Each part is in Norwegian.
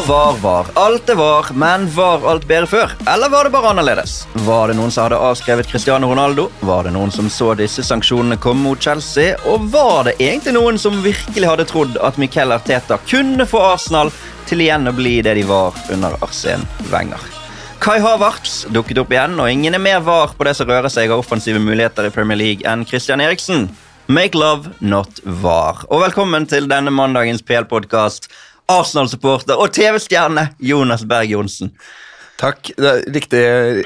var, var. Alt det var, men var alt bedre før? Eller var det bare annerledes? Var det noen som hadde avskrevet Cristiano Ronaldo? Var det noen som så disse sanksjonene komme mot Chelsea? Og var det egentlig noen som virkelig hadde trodd at Miquel Arteta kunne få Arsenal til igjen å bli det de var under Arsen Wenger? Kai Havertz dukket opp igjen, og ingen er mer var på det som rører seg av offensive muligheter i Premier League enn Christian Eriksen. Make love, not var. Og velkommen til denne mandagens PL-podkast. Arsenal-supporter og TV-stjerne Jonas Berg Johnsen. Takk. Det er Riktig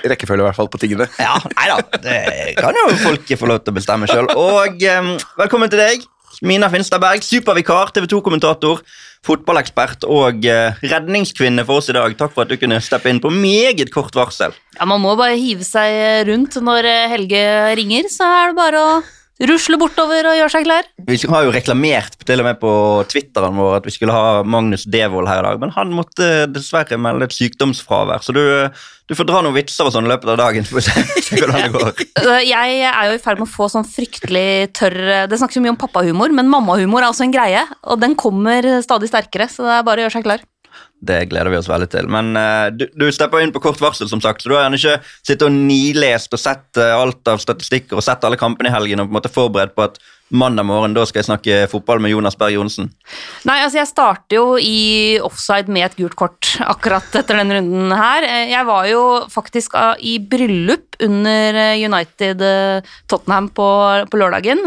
rekkefølge i hvert fall på tingene. Ja, nei da, det kan jo folk få lov til å bestemme sjøl. Og um, velkommen til deg, Mina Finstad Berg, supervikar, TV 2-kommentator, fotballekspert og uh, redningskvinne for oss i dag. Takk for at du kunne steppe inn på meget kort varsel. Ja, Man må bare hive seg rundt når eh, Helge ringer, så er det bare å rusle bortover og gjør seg klar. Vi har jo reklamert til og med på Twitteren vår at vi skulle ha Magnus Devold her i dag, men han måtte dessverre melde et sykdomsfravær, så du, du får dra noen vitser og sånn i løpet av dagen. for å se, hvordan det går. Jeg er jo i ferd med å få sånn fryktelig tørr Det snakkes jo mye om pappahumor, men mammahumor er også en greie, og den kommer stadig sterkere, så det er bare å gjøre seg klar. Det gleder vi oss veldig til. Men uh, du, du stepper inn på kort varsel, som sagt, så du har gjerne ikke sittet og nilest og sett uh, alt av statistikker og sett alle kampene i helgen og på en måte forberedt på at mandag morgen da skal jeg snakke fotball med Jonas Berg Johnsen. Nei, altså jeg starter jo i offside med et gult kort akkurat etter den runden her. Eh, Jeg var jo faktisk i bryllup under United Tottenham på, på lørdagen.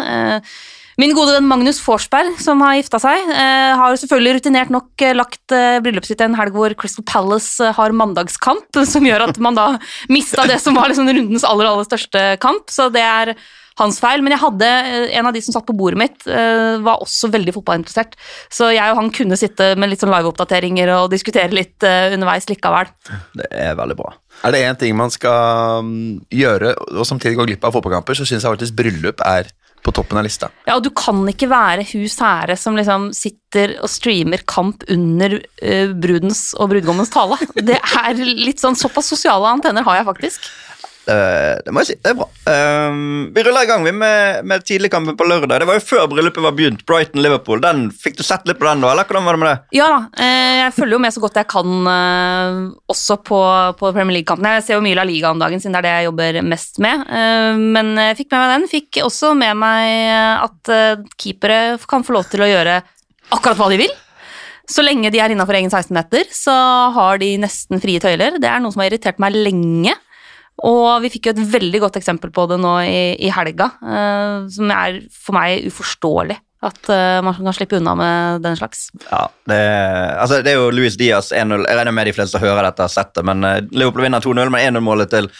Min gode venn Magnus Forsberg, som har gifta seg, eh, har selvfølgelig rutinert nok eh, lagt eh, bryllupet sitt en helg hvor Crystal Palace eh, har mandagskamp, som gjør at man da mista det som var liksom rundens aller, aller største kamp. Så det er hans feil. Men jeg hadde, eh, en av de som satt på bordet mitt, var også veldig fotballinteressert. Så jeg og han kunne sitte med litt sånn liveoppdateringer og diskutere litt underveis likevel. Det er veldig bra. Er det én ting man skal mm, gjøre og samtidig gå glipp av fotballkamper, så syns jeg faktisk bryllup er på toppen av lista. Ja, og du kan ikke være hus herre som liksom sitter og streamer kamp under uh, brudens og brudgommens tale. Det er litt sånn Såpass sosiale antenner har jeg faktisk. Eh, det må jeg si. Det er bra. Um, vi ruller i gang vi med, med tidligkampen på lørdag. Det var jo før bryllupet var begynt. Brighton-Liverpool. Den Fikk du sett litt på den, da? Eller hvordan var det med det? Ja da, eh, jeg følger jo med så godt jeg kan også på, på Premier League-kampene. Jeg ser jo mye La Liga om dagen, siden det er det jeg jobber mest med. Men jeg fikk med meg den. Fikk også med meg at keepere kan få lov til å gjøre akkurat hva de vil. Så lenge de er innafor egen 16-meter, så har de nesten frie tøyler. Det er noe som har irritert meg lenge. Og vi fikk jo et veldig godt eksempel på det nå i, i helga, eh, som er for meg uforståelig. At eh, man kan slippe unna med den slags. Ja, det, altså, det er jo Luis Diaz 1-0. Jeg regner med de fleste hører dette, settet, sett. Men uh, Liverpool vinner 2-0 med 1-0-målet til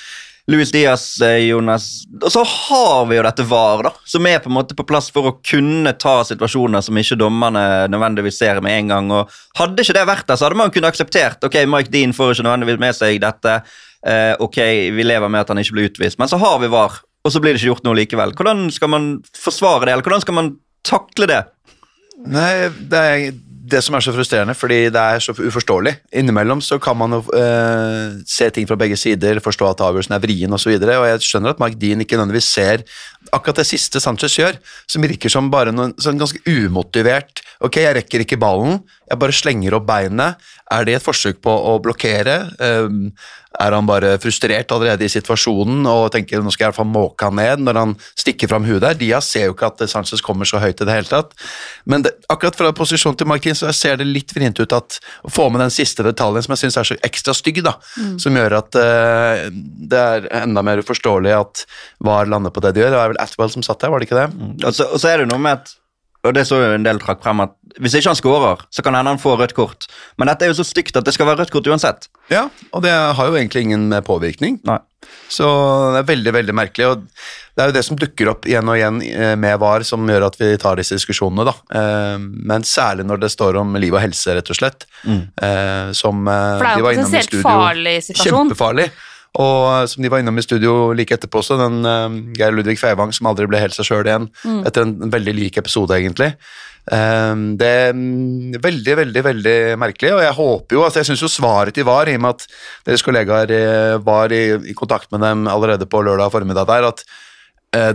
Luis Diaz, eh, Jonas. Og så har vi jo dette VAR, da, som er på en måte på plass for å kunne ta situasjoner som ikke dommerne nødvendigvis ser med en gang. og Hadde ikke det vært der, så hadde man kunnet akseptert ok, Mike Dean får ikke nødvendigvis med seg dette. Eh, ok, vi lever med at han ikke blir utvist. Men så har vi VAR, og så blir det ikke gjort noe likevel. Hvordan skal man forsvare det, eller hvordan skal man takle det? Nei, det er det som er så frustrerende, fordi det er så uforståelig. Innimellom så kan man jo eh, se ting fra begge sider, forstå at avgjørelsen er vrien osv., og, så og jeg skjønner at Mark Dean ikke nødvendigvis ser akkurat det siste Sanchez gjør, som virker som bare noen sånn ganske umotivert Ok, jeg rekker ikke ballen, jeg bare slenger opp beinet. Er det et forsøk på å blokkere? Um, er han bare frustrert allerede i situasjonen og tenker nå skal jeg i hvert fall måke han ned når han stikker fram huet der? Diaz ser jo ikke at Sanchez kommer så høyt i det hele tatt. Men det, akkurat fra posisjonen til Markin så ser det litt vrient ut at å få med den siste detaljen som jeg syns er så ekstra stygg, da, som gjør at uh, det er enda mer uforståelig at VAR lander på det de gjør. Det var vel Atwell som satt der, var det ikke det? Og så, og så er det noe med at og det så jo en del trakk frem at Hvis ikke han scorer, så kan hende han få rødt kort. Men dette er jo så stygt at det skal være rødt kort uansett. Ja, og det har jo egentlig ingen påvirkning. Nei. Så det er veldig veldig merkelig. og Det er jo det som dukker opp igjen og igjen eh, med VAR, som gjør at vi tar disse diskusjonene. da. Eh, Men særlig når det står om liv og helse, rett og slett. Mm. Som eh, For det er de jo var en innom i potensielt studio. farlig situasjon. Kjempefarlig. Og eh, som de var innom i studio like etterpå også, den uh, Geir Ludvig Feivang som aldri ble helt seg sjøl igjen, Mm. etter en, veldig lik episode, egentlig. Um, det er mm, veldig, veldig veldig merkelig, og jeg håper jo altså Jeg syns jo svaret til VAR, i og med at deres kollegaer var i, i kontakt med dem allerede på lørdag formiddag der, at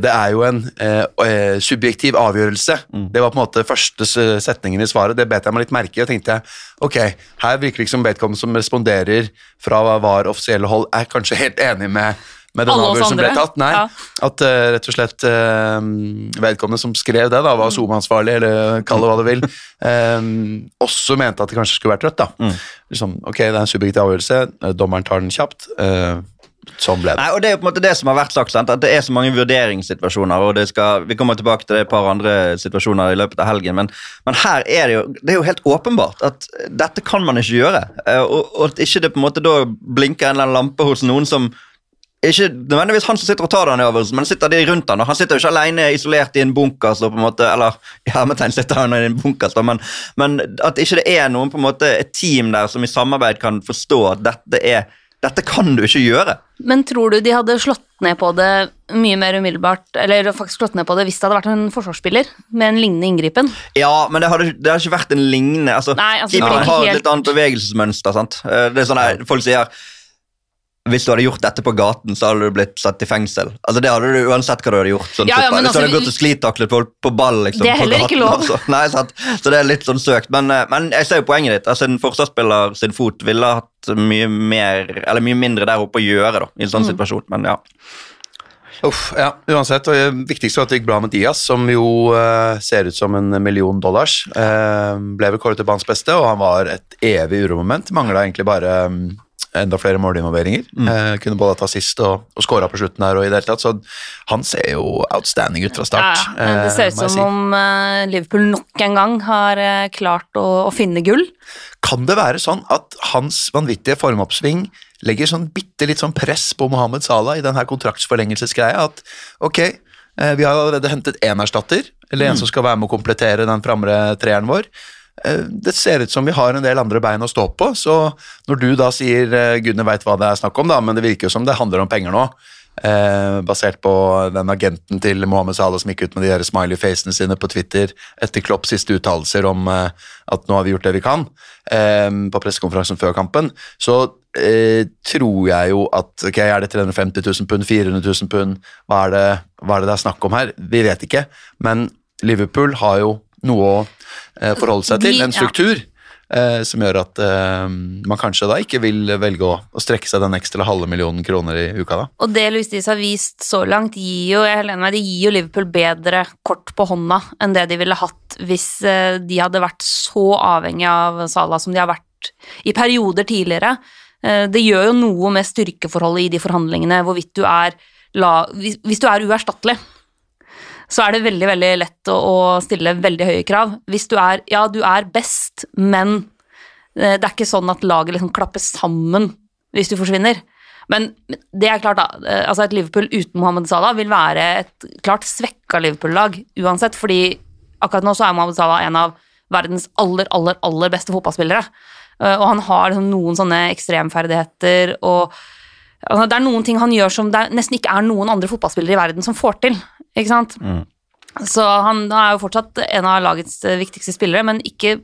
det er jo en eh, eh, subjektiv avgjørelse. Det var på en måte første setningen i svaret. Det bet jeg meg litt merke i. og tenkte jeg, ok, Her virker det som vedkommende som responderer fra VAR offisielle hold, er kanskje helt enig med, med den avgjørelsen som ble tatt. Nei, Ja. At eh, rett og slett eh, vedkommende som skrev det, da, var SoMe-ansvarlig, eller kall det hva du vil, eh, også mente at det kanskje skulle vært rødt. da. Liksom, ok, det er en subjektiv avgjørelse, eh, dommeren tar den kjapt. eh, sånn ble det. Nei, og Det er jo på en måte det som har vært sagt, sant? at det er så mange vurderingssituasjoner. og skal, Vi kommer tilbake til det et par andre situasjoner i løpet av helgen, men, men her er det jo det er jo helt åpenbart at dette kan man ikke gjøre. Eh, Og, og at ikke det på en måte da blinker en eller annen lampe hos noen som ikke nødvendigvis han som sitter og tar den avgjørelsen, men sitter de rundt han, og Han sitter jo ikke alene isolert i en bunkers, på en måte, eller i hermetegn sitter han i en bunkers, men, men at ikke det er noen på en måte et team der som i samarbeid kan forstå at dette er dette kan du ikke gjøre. Men tror du de hadde slått ned på det mye mer umiddelbart, eller faktisk slått ned på det hvis det hadde vært en forsvarsspiller med en lignende inngripen? Ja, men det hadde, det hadde ikke vært en lignende altså, Nei, altså, det Keeperen har et helt- litt annet bevegelsesmønster. sant? Eh, Det er sånn Folk sier hvis du hadde gjort dette på gaten, så hadde du blitt satt i fengsel. Altså Det hadde du uansett hva du hadde gjort. Sånn Ja, ja, men Hvis du hadde altså, gått og sklitaklet folk på ball liksom, Det er heller heller ikke lov. Altså. Nei, sant? Så det er litt sånn søkt. Men, eh, men jeg ser jo poenget ditt. Altså En forsvarsspiller sin fot ville hatt mye mer Eller mye mindre der oppe å gjøre da, i en Mm. sånn situasjon. Men ja. Uff, ja, uansett. Og det viktigste var at det gikk bra med Diaz, som jo uh, ser ut som en million dollars. Uh, ble vel kåret til banens beste, og han var et evig uromoment. Mangla egentlig bare mm, enda flere målinvolveringer. Eh, kunne både ta sist og, og skåra på slutten her og i det hele tatt. Så han ser jo outstanding ut fra start. Ja, men det ser eh, ut som si. om eh, Liverpool nok en gang har eh, klart å, å finne gull. Kan det være sånn at hans vanvittige formoppsving legger sånn bitte litt sånn press på Mohammed Salah i den her kontraktsforlengelsesgreia? At ok, eh, vi har allerede hentet én erstatter, eller en som skal være med å komplettere den framre treeren vår. Eh, Det ser ut som vi har en del andre bein å stå på, så når du da sier eh, gudene veit hva det er snakk om, da, men det virker jo som det handler om penger nå. Eh, basert på den agenten til Mohammed Salah som gikk ut med de smiley-facene sine på Twitter etter Klopps siste uttalelser om eh, at nå har vi gjort det vi kan, eh, på pressekonferansen før kampen, så eh, tror jeg jo at ok, er det 350 000 pund, 400 000 pund, hva hva er det det er snakk om her? Vi vet ikke, men Liverpool har jo noe å forholde seg til, en struktur. eh, som gjør at eh, man kanskje da ikke vil velge å, å strekke seg den ekstra halve millionen kroner i uka. da. Og det Louis Diaz har vist så langt, gir jo, det gir jo Liverpool bedre kort på hånda enn det de ville hatt hvis eh, de hadde vært så avhengig av Salah som de har vært i perioder tidligere. Eh, Det gjør jo noe med styrkeforholdet i de forhandlingene, hvorvidt du er la, hvis, hvis du er uerstattelig. Så er det veldig veldig lett å, å stille veldig høye krav. Hvis du er Ja, du er best, men eh, det er ikke sånn at laget liksom klapper sammen hvis du forsvinner. Men det er klart da, eh, altså et Liverpool uten Mohammed Salah vil være et klart svekka Liverpool-lag uansett, fordi akkurat nå så er Mohammed Salah en av verdens aller, aller, aller beste fotballspillere. Eh, Og han har liksom noen sånne ekstremferdigheter og altså Det er noen ting han gjør som det nesten ikke er noen andre fotballspillere i verden som får til, ikke sant? Så han er jo fortsatt en av lagets viktigste spillere, men ikke,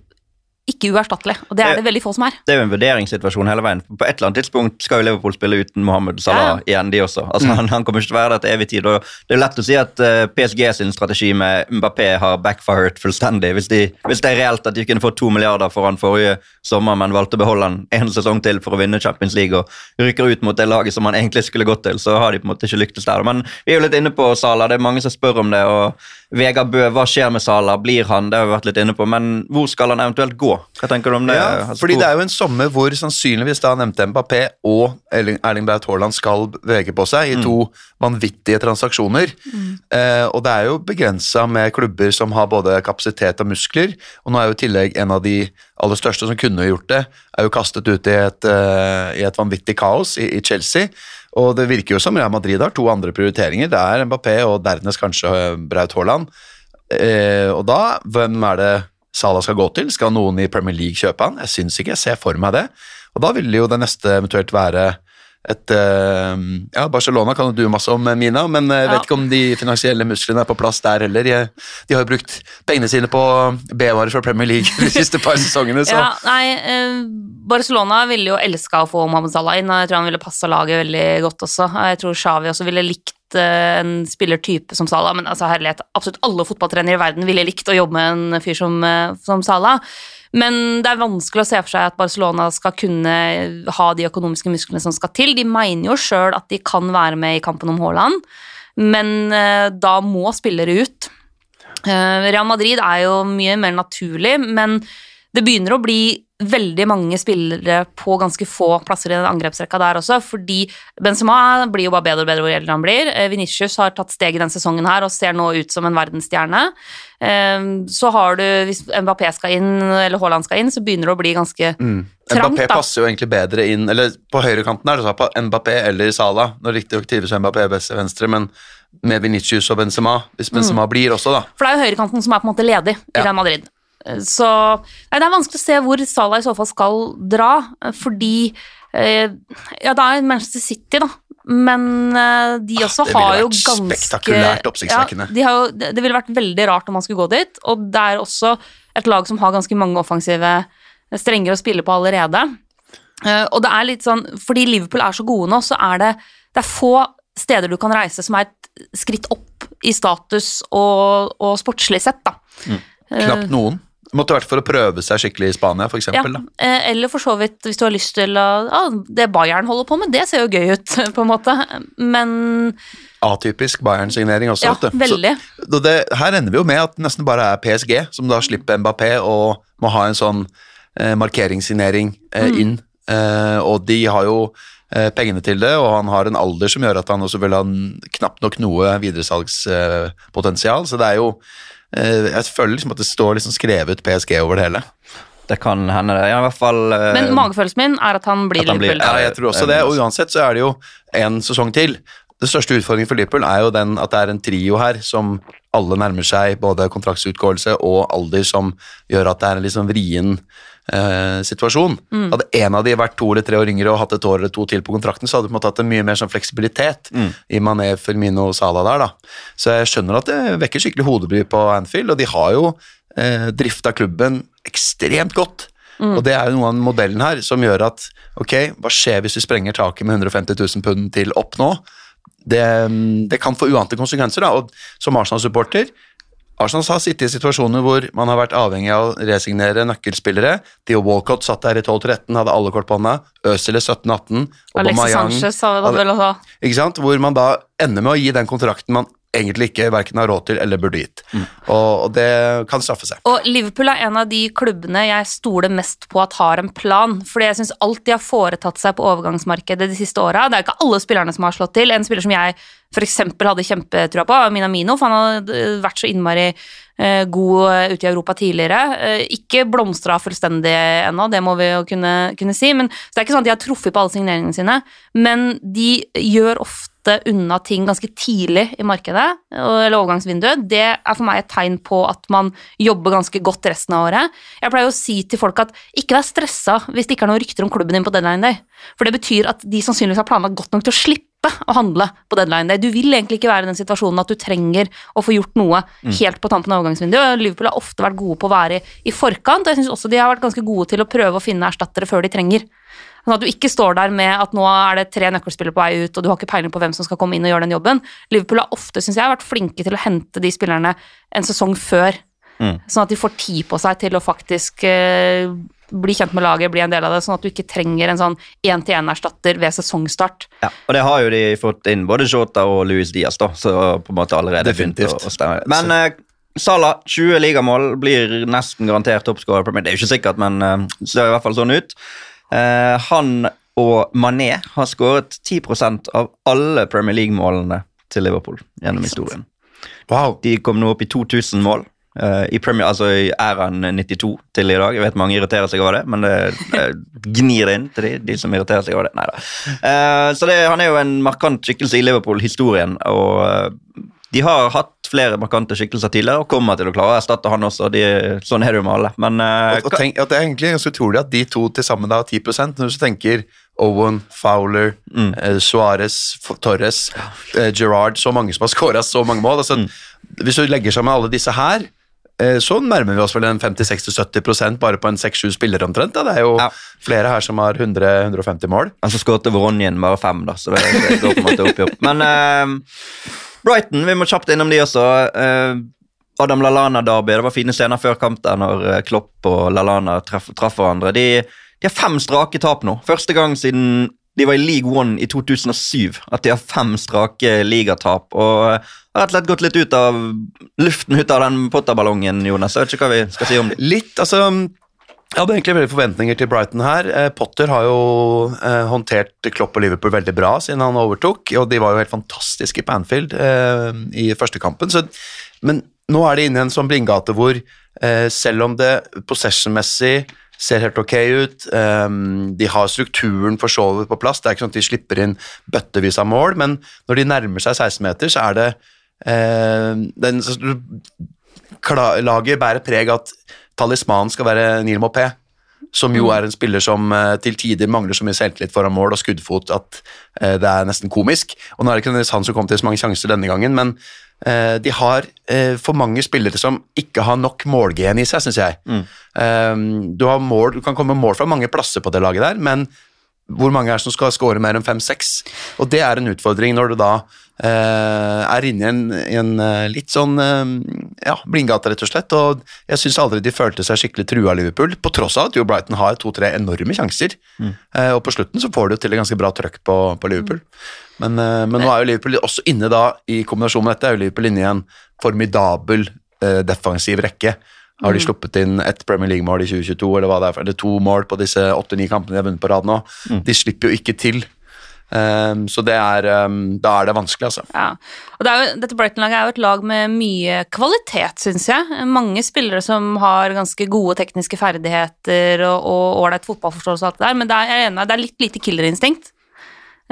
ikke uerstattelig. Og det er det veldig få som er. Det er jo en vurderingssituasjon hele veien. På et eller annet tidspunkt skal jo Liverpool spille uten Mohammed Salah Ja, igjen, de også. Altså, han, han kommer ikke til å være der til evig tid. og Det er lett å si at uh, PSG sin strategi med Mbappé har backfired fullstendig. Hvis, de, hvis det er reelt at de kunne fått to milliarder for han forrige sommer, men valgte å beholde han en sesong til for å vinne Champions League og rykker ut mot det laget som han egentlig skulle gått til, så har de på en måte ikke lyktes der. Men vi er jo litt inne på Salah, det er mange som spør om det. og Vegard Bø, hva skjer med Salah? Blir han? Det har vi vært litt inne på, men hvor skal han eventuelt gå? Hva tenker du om det? Ja, Altså, fordi hvor- det er jo en sommer hvor sannsynligvis da nevnte Mbappé og Erling Erling Braut Haaland skal bevege på seg i to vanvittige transaksjoner. Eh, og det er jo begrensa med klubber som har både kapasitet og muskler, og nå er jo i tillegg en av de aller største som kunne gjort det, er jo kastet ut i et, uh, i et vanvittig kaos i, i Chelsea. Og det virker jo som Real Madrid har to andre prioriteringer. Det er Mbappé og dernest kanskje eh, Braut Haaland. Eh, og da, hvem er det Salah skal gå til? Skal noen i Premier League kjøpe han? Jeg syns ikke, jeg ser for meg det. Og da ville jo det neste eventuelt være et eh, Ja, Barcelona kan du masse om, Mina, men jeg vet Ja. ikke om de finansielle musklene er på plass der heller. De har jo brukt pengene sine på B-varer fra Premier League de siste par sesongene, så Ja, nei, eh, Barcelona ville jo elska å få Mohammed Salah inn, og jeg tror han ville passa laget veldig godt også. Jeg tror Xavi også ville likt eh, en spillertype som Salah, men altså herlighet, absolutt alle fotballtrenere i verden ville likt å jobbe med en fyr som, eh, som Salah. Men det er vanskelig å se for seg at Barcelona skal kunne ha de økonomiske musklene som skal til. De mener jo sjøl at de kan være med i kampen om Haaland, men eh, da må spillere ut. Eh, Real Madrid er jo mye mer naturlig, men det begynner å bli veldig mange spillere på ganske få plasser i den angrepsrekka der også, fordi Benzema blir jo bare bedre og bedre hvor eldre han blir. Venitius Vinicius har tatt steg i denne sesongen her og ser nå ut som en verdensstjerne. Eh, Så har du, hvis Mbappé skal inn, eller Haaland skal inn, så begynner det å bli ganske trangt, Mbappé da. passer jo egentlig bedre inn Eller på høyrekanten er det så på Mbappé eller Salah. Nå riktignok trives Mbappé best til venstre, men med Vinicius og Benzema. Hvis Benzema blir også, da. For det er jo høyrekanten som er på en måte ledig i Ja. Real Madrid. Så nei, det er vanskelig å se hvor Salah i så fall skal dra, fordi eh, Ja, det er Manchester City, da. Men eh, de også Ah, det ville har jo ganske spektakulært oppsiktsvekkende. Ja, de det ville vært veldig rart om man skulle gå dit, og det er også et lag som har ganske mange offensive strenger å spille på allerede. Eh, og det er litt sånn, fordi Liverpool er så gode nå, så er det, det er få steder du kan reise som er et skritt opp i status og, og sportslig sett, da. Knapt noen. Måtte vært for å prøve seg skikkelig i Spania, for Ja. Eh, eller for så vidt, hvis du har lyst til å ja, Det Bayern holder på med, det ser jo gøy ut, på en måte. Men Atypisk Bayern-signering også, ja, vet veldig. Så, det, her ender vi jo med at det nesten bare er PSG som da slipper Mbappé og må ha en sånn eh, markeringssignering eh, Mm. inn. Eh, og de har jo eh, pengene til det, og han har en alder som gjør at han også vil ha knapt nok noe videresalgspotensial. så det er jo Jeg føler liksom at det står liksom skrevet PSG over det hele. Det kan hende, det. Ja, i hvert fall uh, Men magefølelsen min er at han blir At han blir- Liverpool. Ja, jeg tror også det, og uansett så er det jo en sesong til. Det største utfordringen for Liverpool er jo den at det er en trio her som alle nærmer seg både kontraktsutgåelse og alder som gjør at det er en sånn vrien eh, situasjon. Hadde en av de vært to eller tre år yngre og hatt et år eller to til på kontrakten, så hadde de på en måte hatt en mye mer sånn fleksibilitet i Mané, Firmino og Salah der, da. Så jeg skjønner at det vekker skikkelig hodebry på Anfield, og de har jo eh, drifta klubben ekstremt godt. Og det er jo noe av modellen her som gjør at ok, hva skjer hvis vi sprenger taket med 150 000 pund til opp nå? Det, det kan få uante konsekvenser, da. Og som Arsenal-supporter Arsenal har sittet i situasjoner hvor man har vært avhengig av å resignere nøkkelspillere. Theo Walcott satt der i 12-13, hadde alle kort på hånda. Øzil i 17-18. Alexis Sanchez sa det vel også. ikke sant? Hvor man da ender med å gi den kontrakten man egentlig ikke verken har råd til eller burde gitt. Og, og det kan straffe seg. Og Liverpool er en av de klubbene jeg stoler mest på at har en plan. Fordi jeg syns alt de har foretatt seg på overgangsmarkedet de siste åra Det er ikke alle spillerne som har slått til. En spiller som jeg f.eks. hadde kjempetrua på, Minamino, for han hadde vært så innmari eh, god eh, ute i Europa tidligere. Eh, ikke blomstra fullstendig ennå, det må vi jo kunne, kunne si. Men, så det er ikke sånn at de har truffet på alle signeringene sine, men de gjør ofte unna ting ganske tidlig i markedet, eller overgangsvinduet. Det er for meg et tegn på at man jobber ganske godt resten av året. Jeg pleier å si til folk at ikke vær stressa hvis det ikke er noen rykter om klubben din på deadline day. For det betyr at de sannsynligvis har planlagt godt nok til å slippe å handle på deadline day. Du vil egentlig ikke være i den situasjonen at du trenger å få gjort noe helt på tampen av overgangsvinduet. Liverpool har ofte vært gode på å være i, i forkant, og jeg syns også de har vært ganske gode til å prøve å finne erstattere før de trenger. Sånn at du ikke står der med at nå er det tre nøkkelspillere på vei ut, og du har ikke peiling på hvem som skal komme inn og gjøre den jobben. Liverpool har ofte, synes jeg, vært flinke til å hente de spillerne en sesong før. Sånn at de får tid på seg til å faktisk eh, bli kjent med laget, bli en del av det, sånn at du ikke trenger en sånn én-til-én-erstatter ved sesongstart. Ja, og det har jo de fått inn både Shota og Luis Diaz, da, så på en måte allerede Definitivt. å, å stemme. Men eh, Salah, 20 ligamål, blir nesten garantert toppskårer. Det er jo ikke sikkert, men eh, ser i hvert fall sånn ut. Eh, han og Mané har skåret 10% av alle Premier League-målene til Liverpool gjennom historien. Wow. De kom nå opp i 2000 mål. eh, I Premier, altså i æraen 92 til i dag. Jeg vet mange irriterer seg over det, men det, det gnir det inn til de, de som irriterer seg over det. Neida. Eh, så det, han er jo en markant skikkelse i Liverpool-historien. og eh, De har hatt flere markante skikkelser tidligere og kommer til å klare å erstatte han også. De, sånn er det jo med alle. Men uh, Og, og tenk, at det er egentlig ganske utrolig at de to til sammen har 10 når du så tenker Owen, Fowler, eh, Suárez, Torres, eh, Gerrard Så mange som har skåra så mange mål. Altså, Hvis du legger sammen alle disse her eh, så nærmer vi oss vel en 50-60-70% bare på en 6-7 spillere omtrent. Da. Det er jo Ja. flere her som har 100-150 mål. Altså så skåret Voronjen bare fem, da, så det, det går på en måte opp i opp. Men eh, Brighton, vi må kjapt innom de også. Eh, Adam Lallana-derby, det var fine scener før kamp der når eh, Klopp og Lallana traff, traf hverandre. De, de har fem strake tap nå. Første gang siden de var i League One i 2007 at de har fem strake ligatap. Og eh, har rett og slett gått litt ut av luften ut av den Potter-ballongen, Jonas. Jeg vet ikke hva vi skal si om det. Litt, altså jeg hadde egentlig veldig forventninger til Brighton her. Eh, Potter har jo eh, håndtert Klopp og Liverpool veldig bra siden han overtok, og de var jo helt fantastiske på Anfield eh, i første kampen. Så, men nå er de inne i en sånn blindgate hvor selv om det possession-messig ser helt ok ut, de har strukturen for vidt på plass, det er ikke sånn at de slipper inn bøttevis av mål, men når de nærmer seg 16-meter, så er det den, laget bærer preg av at talismanen skal være Neil Mopé, som jo er en spiller som eh, til tider mangler så mye selvtillit foran mål og skuddfot at eh, det er nesten komisk. Og nå er det ikke nødvendigvis han som kom til så mange sjanser denne gangen, men eh, de har for mange spillere som ikke har nok målgen i seg, syns jeg. Mm. du, har mål, du kan komme mål fra mange plasser på det laget der, men hvor mange er det som skal skåre mer enn fem-seks? Og det er en utfordring når du da er inne i en, en eh, litt sånn eh, ja, blindgate, rett og slett. Og jeg syns aldri de følte seg skikkelig trua av Liverpool, på tross av at jo Brighton har to-tre enorme sjanser. Eh, og på slutten så får de jo til et ganske bra trøkk på, på Liverpool. Men, eh, men nå er jo Liverpool også inne da, i kombinasjon med dette, er jo Liverpool inne i en formidabel eh, defensiv rekke. Har de sluppet inn ett Premier League-mål i 2022, eller hva det er, eller to mål på disse åtte-ni kampene de har vunnet på rad nå? De slipper jo ikke til. Um, så det er, um, da er det vanskelig, altså. Ja. Og det jo, dette Brighton-laget er jo et lag med mye kvalitet, syns jeg. Mange spillere som har ganske gode tekniske ferdigheter og ålreit fotballforståelse og alt det der, men det er enig, det er litt lite killerinstinkt.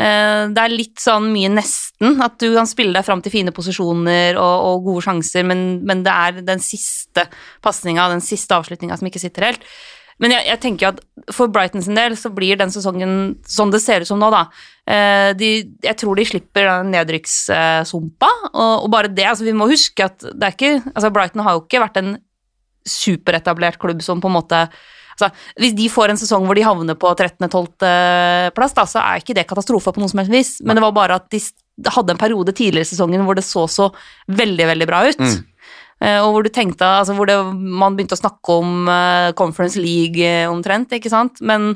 Eh, Det er litt sånn mye nesten, at du kan spille deg fram til fine posisjoner og, og gode sjanser, men, men det er den siste pasninga, den siste avslutninga som ikke sitter helt. Men jeg, jeg tenker at for Brighton sin del så blir den sesongen sånn det ser ut som nå, da. Eh, De, jeg tror de slipper den nedrykkssumpa, og, og bare det altså Vi må huske at det er ikke altså Brighton har jo ikke vært en superetablert klubb som på en måte altså Hvis de får en sesong hvor de havner på 13.-12. plass, da, så er ikke det katastrofe på noe som helst vis, men det var bare at de hadde en periode tidligere i sesongen hvor det så så veldig, veldig bra ut. Eh, og hvor tenkte, altså hvor det, man begynte å snakke om eh, Conference League eh, omtrent, ikke sant, men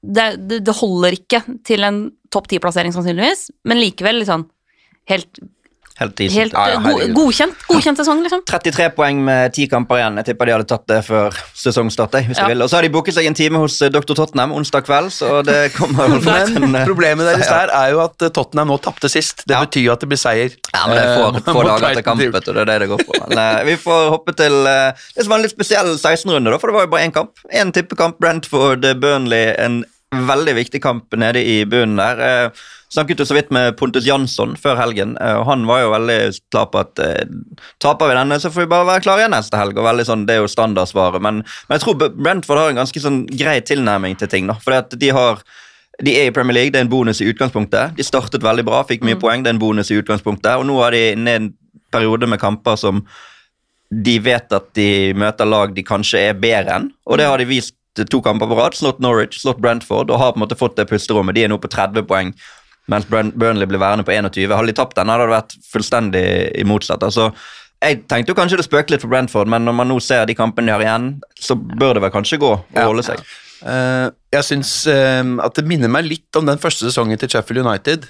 det, det, det holder ikke til en topp ti-plassering sannsynligvis, men likevel liksom helt, Helt, helt Ja, ja, go, godkjent, godkjent sesong, liksom. 33 poeng med 10 kamper igjen. Jeg tipper de hadde tatt det før sesongstart. Hvis Ja. de vil. Og så har de booket seg en time hos eh, Dr. Tottenham onsdag kveld, så det kommer Men eh, problemet deres der er jo at eh, Tottenham nå tapte sist. Det Ja. betyr jo at det blir seier. Ja, men det får få, dager til kamp, vet du, det er det det går på. Men, vi får hoppe til det som var en litt spesiell 16-runde, for det var jo bare én kamp. Én tippekamp, Brentford, Burnley, en veldig viktig kamp nede i bunnen der. Eh, snakket jo så vidt med Pontus Jansson før helgen, eh, han var jo veldig klar på at eh, taper vi denne, så får vi bare være klare igjen neste helg. og veldig sånn, Det er jo standardsvaret, men, men jeg tror Brentford har en ganske sånn grei tilnærming til ting. da, fordi at de har de er i Premier League, det er en bonus i utgangspunktet. De startet veldig bra, fikk mye poeng, det er en bonus i utgangspunktet. Og nå er de inne i en periode med kamper som de vet at de møter lag de kanskje er bedre enn, og det har de vist to kamper på rad. Slått Norwich, slått Brentford, og har på en måte fått det pusterommet. De er nå på 30 poeng, mens Burnley blir værende på 21. Hadde de tapt den, hadde det vært fullstendig i motsatt. altså jeg tenkte jo kanskje det spøkte litt for Brentford, men når man nå ser de kampene de har igjen, så bør det vel kanskje gå og holde seg. Eh, jeg syns uh, at det minner meg litt om den første sesongen til Sheffield United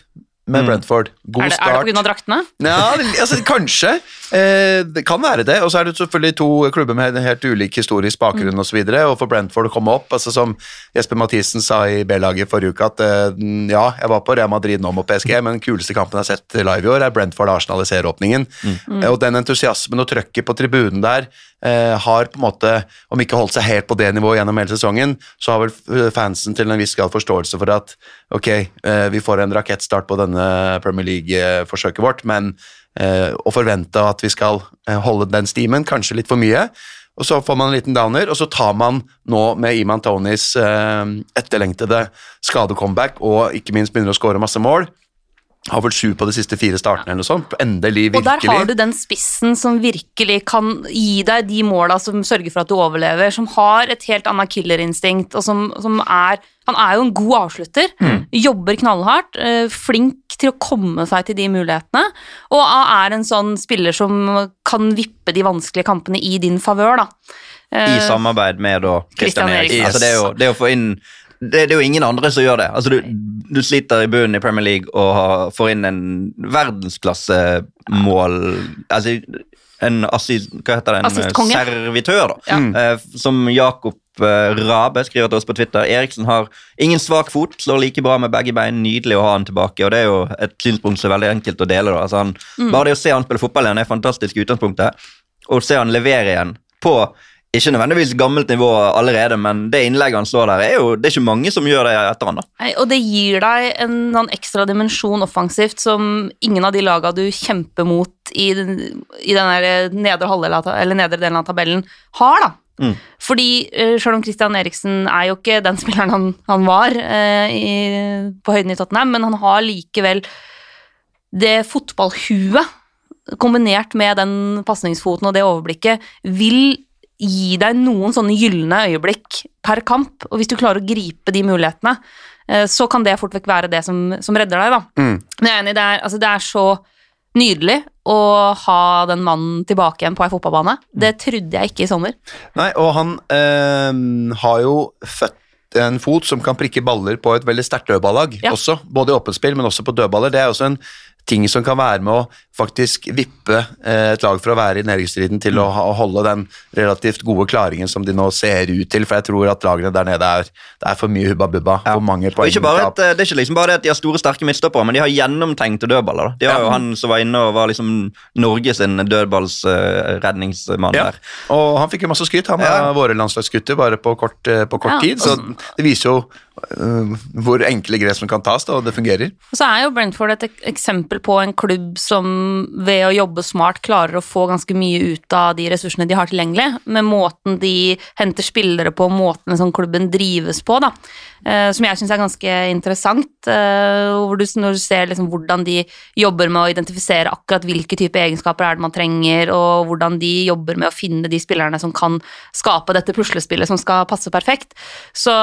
med Brentford. God Er det, er det pga. draktene? Ja, altså, kanskje. Eh, det kan være det. Og så er det selvfølgelig to klubber med en helt ulik historisk bakgrunn og så videre, og for Brentford å komme opp, altså som Jesper Mathisen sa i B-laget forrige uke, at eh, ja, jeg var på Real Madrid nå mot PSG, men den kuleste kampen jeg har sett live i år, er Brentford-Arsenal i serieåpningen. Eh, Og den entusiasmen og trøkket på tribunen der eh, har på en måte, om ikke holdt seg helt på det nivået gjennom hele sesongen, så har vel fansen til en viss grad forståelse for at ok, eh, vi får en rakettstart på denne Premier League-forsøket vårt, men eh, å forvente at vi skal eh, holde den stimen, kanskje litt for mye. Og så får man en liten downer, og så tar man nå med Iman Tonys eh, etterlengtede skadecomeback og ikke minst begynner å skåre masse mål, har vel sju på de siste fire startene eller noe sånt. Endelig, virkelig. Og der har du den spissen som virkelig kan gi deg de måla som sørger for at du overlever, som har et helt annet killerinstinkt, og som, som er Han er jo en god avslutter. Jobber knallhardt, eh, flink til å komme seg til de mulighetene, og er en sånn spiller som kan vippe de vanskelige kampene i din favør, da. I samarbeid med da Christian Christian Eriksen. Yes. Altså, det, er jo, det er å få inn det, det er jo ingen andre som gjør det. Altså, du, du sliter i bunnen i Premier League og får inn en verdensklassemål altså, En assist, hva heter det, en servitør, da. Ja. Eh, som Jakob eh, Rabe skriver til oss på Twitter. Eriksen har ingen svak fot, slår like bra med begge bein. Nydelig å ha han tilbake. og Det er jo et synspunkt som er veldig enkelt å dele. Altså, han, Bare det å se han spille fotball igjen er fantastisk utgangspunktet. Og se han levere igjen på ikke nødvendigvis gammelt nivå allerede, men det innlegget han slår der, er jo det er ikke mange som gjør det etter han. da. Nei, og det gir deg en sånn ekstra dimensjon offensivt som ingen av de laga du kjemper mot i den, i den nedre, nedre delen av tabellen, har, da. Mm. Fordi uh, selv om Christian Eriksen er jo ikke den spilleren han, han var eh, i, på høyden i Tottenham, men han har likevel det fotballhuet kombinert med den pasningsfoten og det overblikket, vil gi deg noen sånne gylne øyeblikk per kamp, og hvis du klarer å gripe de mulighetene, eh, så kan det fort vekk være det som, som redder deg, da. Mm. Men jeg er enig, det er, altså, det er så nydelig å ha den mannen tilbake igjen på ei fotballbane. Det trodde jeg ikke i sommer. Nei, og han øh, har jo født en fot som kan prikke baller på et veldig sterkt dødballag Ja. også, både i åpent spill, men også på dødballer. Det er også en ting som kan være med å faktisk vippe eh, et lag fra å være i nedrykksstriden til å, å holde den relativt gode klaringen som de nå ser ut til, for jeg tror at lagene der nede er, det er for mye hubba bubba, Ja. for mange Og ikke bare at, eh, det er ikke liksom bare det at de har store, sterke midtstoppere, men de har gjennomtenkte dødballer. da. De har Ja. jo han som var inne og var liksom Norges dødballsredningsmann Ja. der. Og han fikk jo masse skryt, han Ja. av våre landslagsgutter, bare på kort, eh, på kort Ja, tid. Så det viser jo eh, hvor enkle grep som kan tas, da, og det fungerer. Og så er jo Brentford et eksempel på en klubb som ved å jobbe smart klarer å få ganske mye ut av de ressursene de har tilgjengelig, med måten de henter spillere på, måten som klubben drives på, da. Eh, som jeg syns er ganske interessant. Eh, du, når du ser liksom hvordan de jobber med å identifisere akkurat hvilke type egenskaper er det man trenger, og hvordan de jobber med å finne de spillerne som kan skape dette puslespillet som skal passe perfekt. Så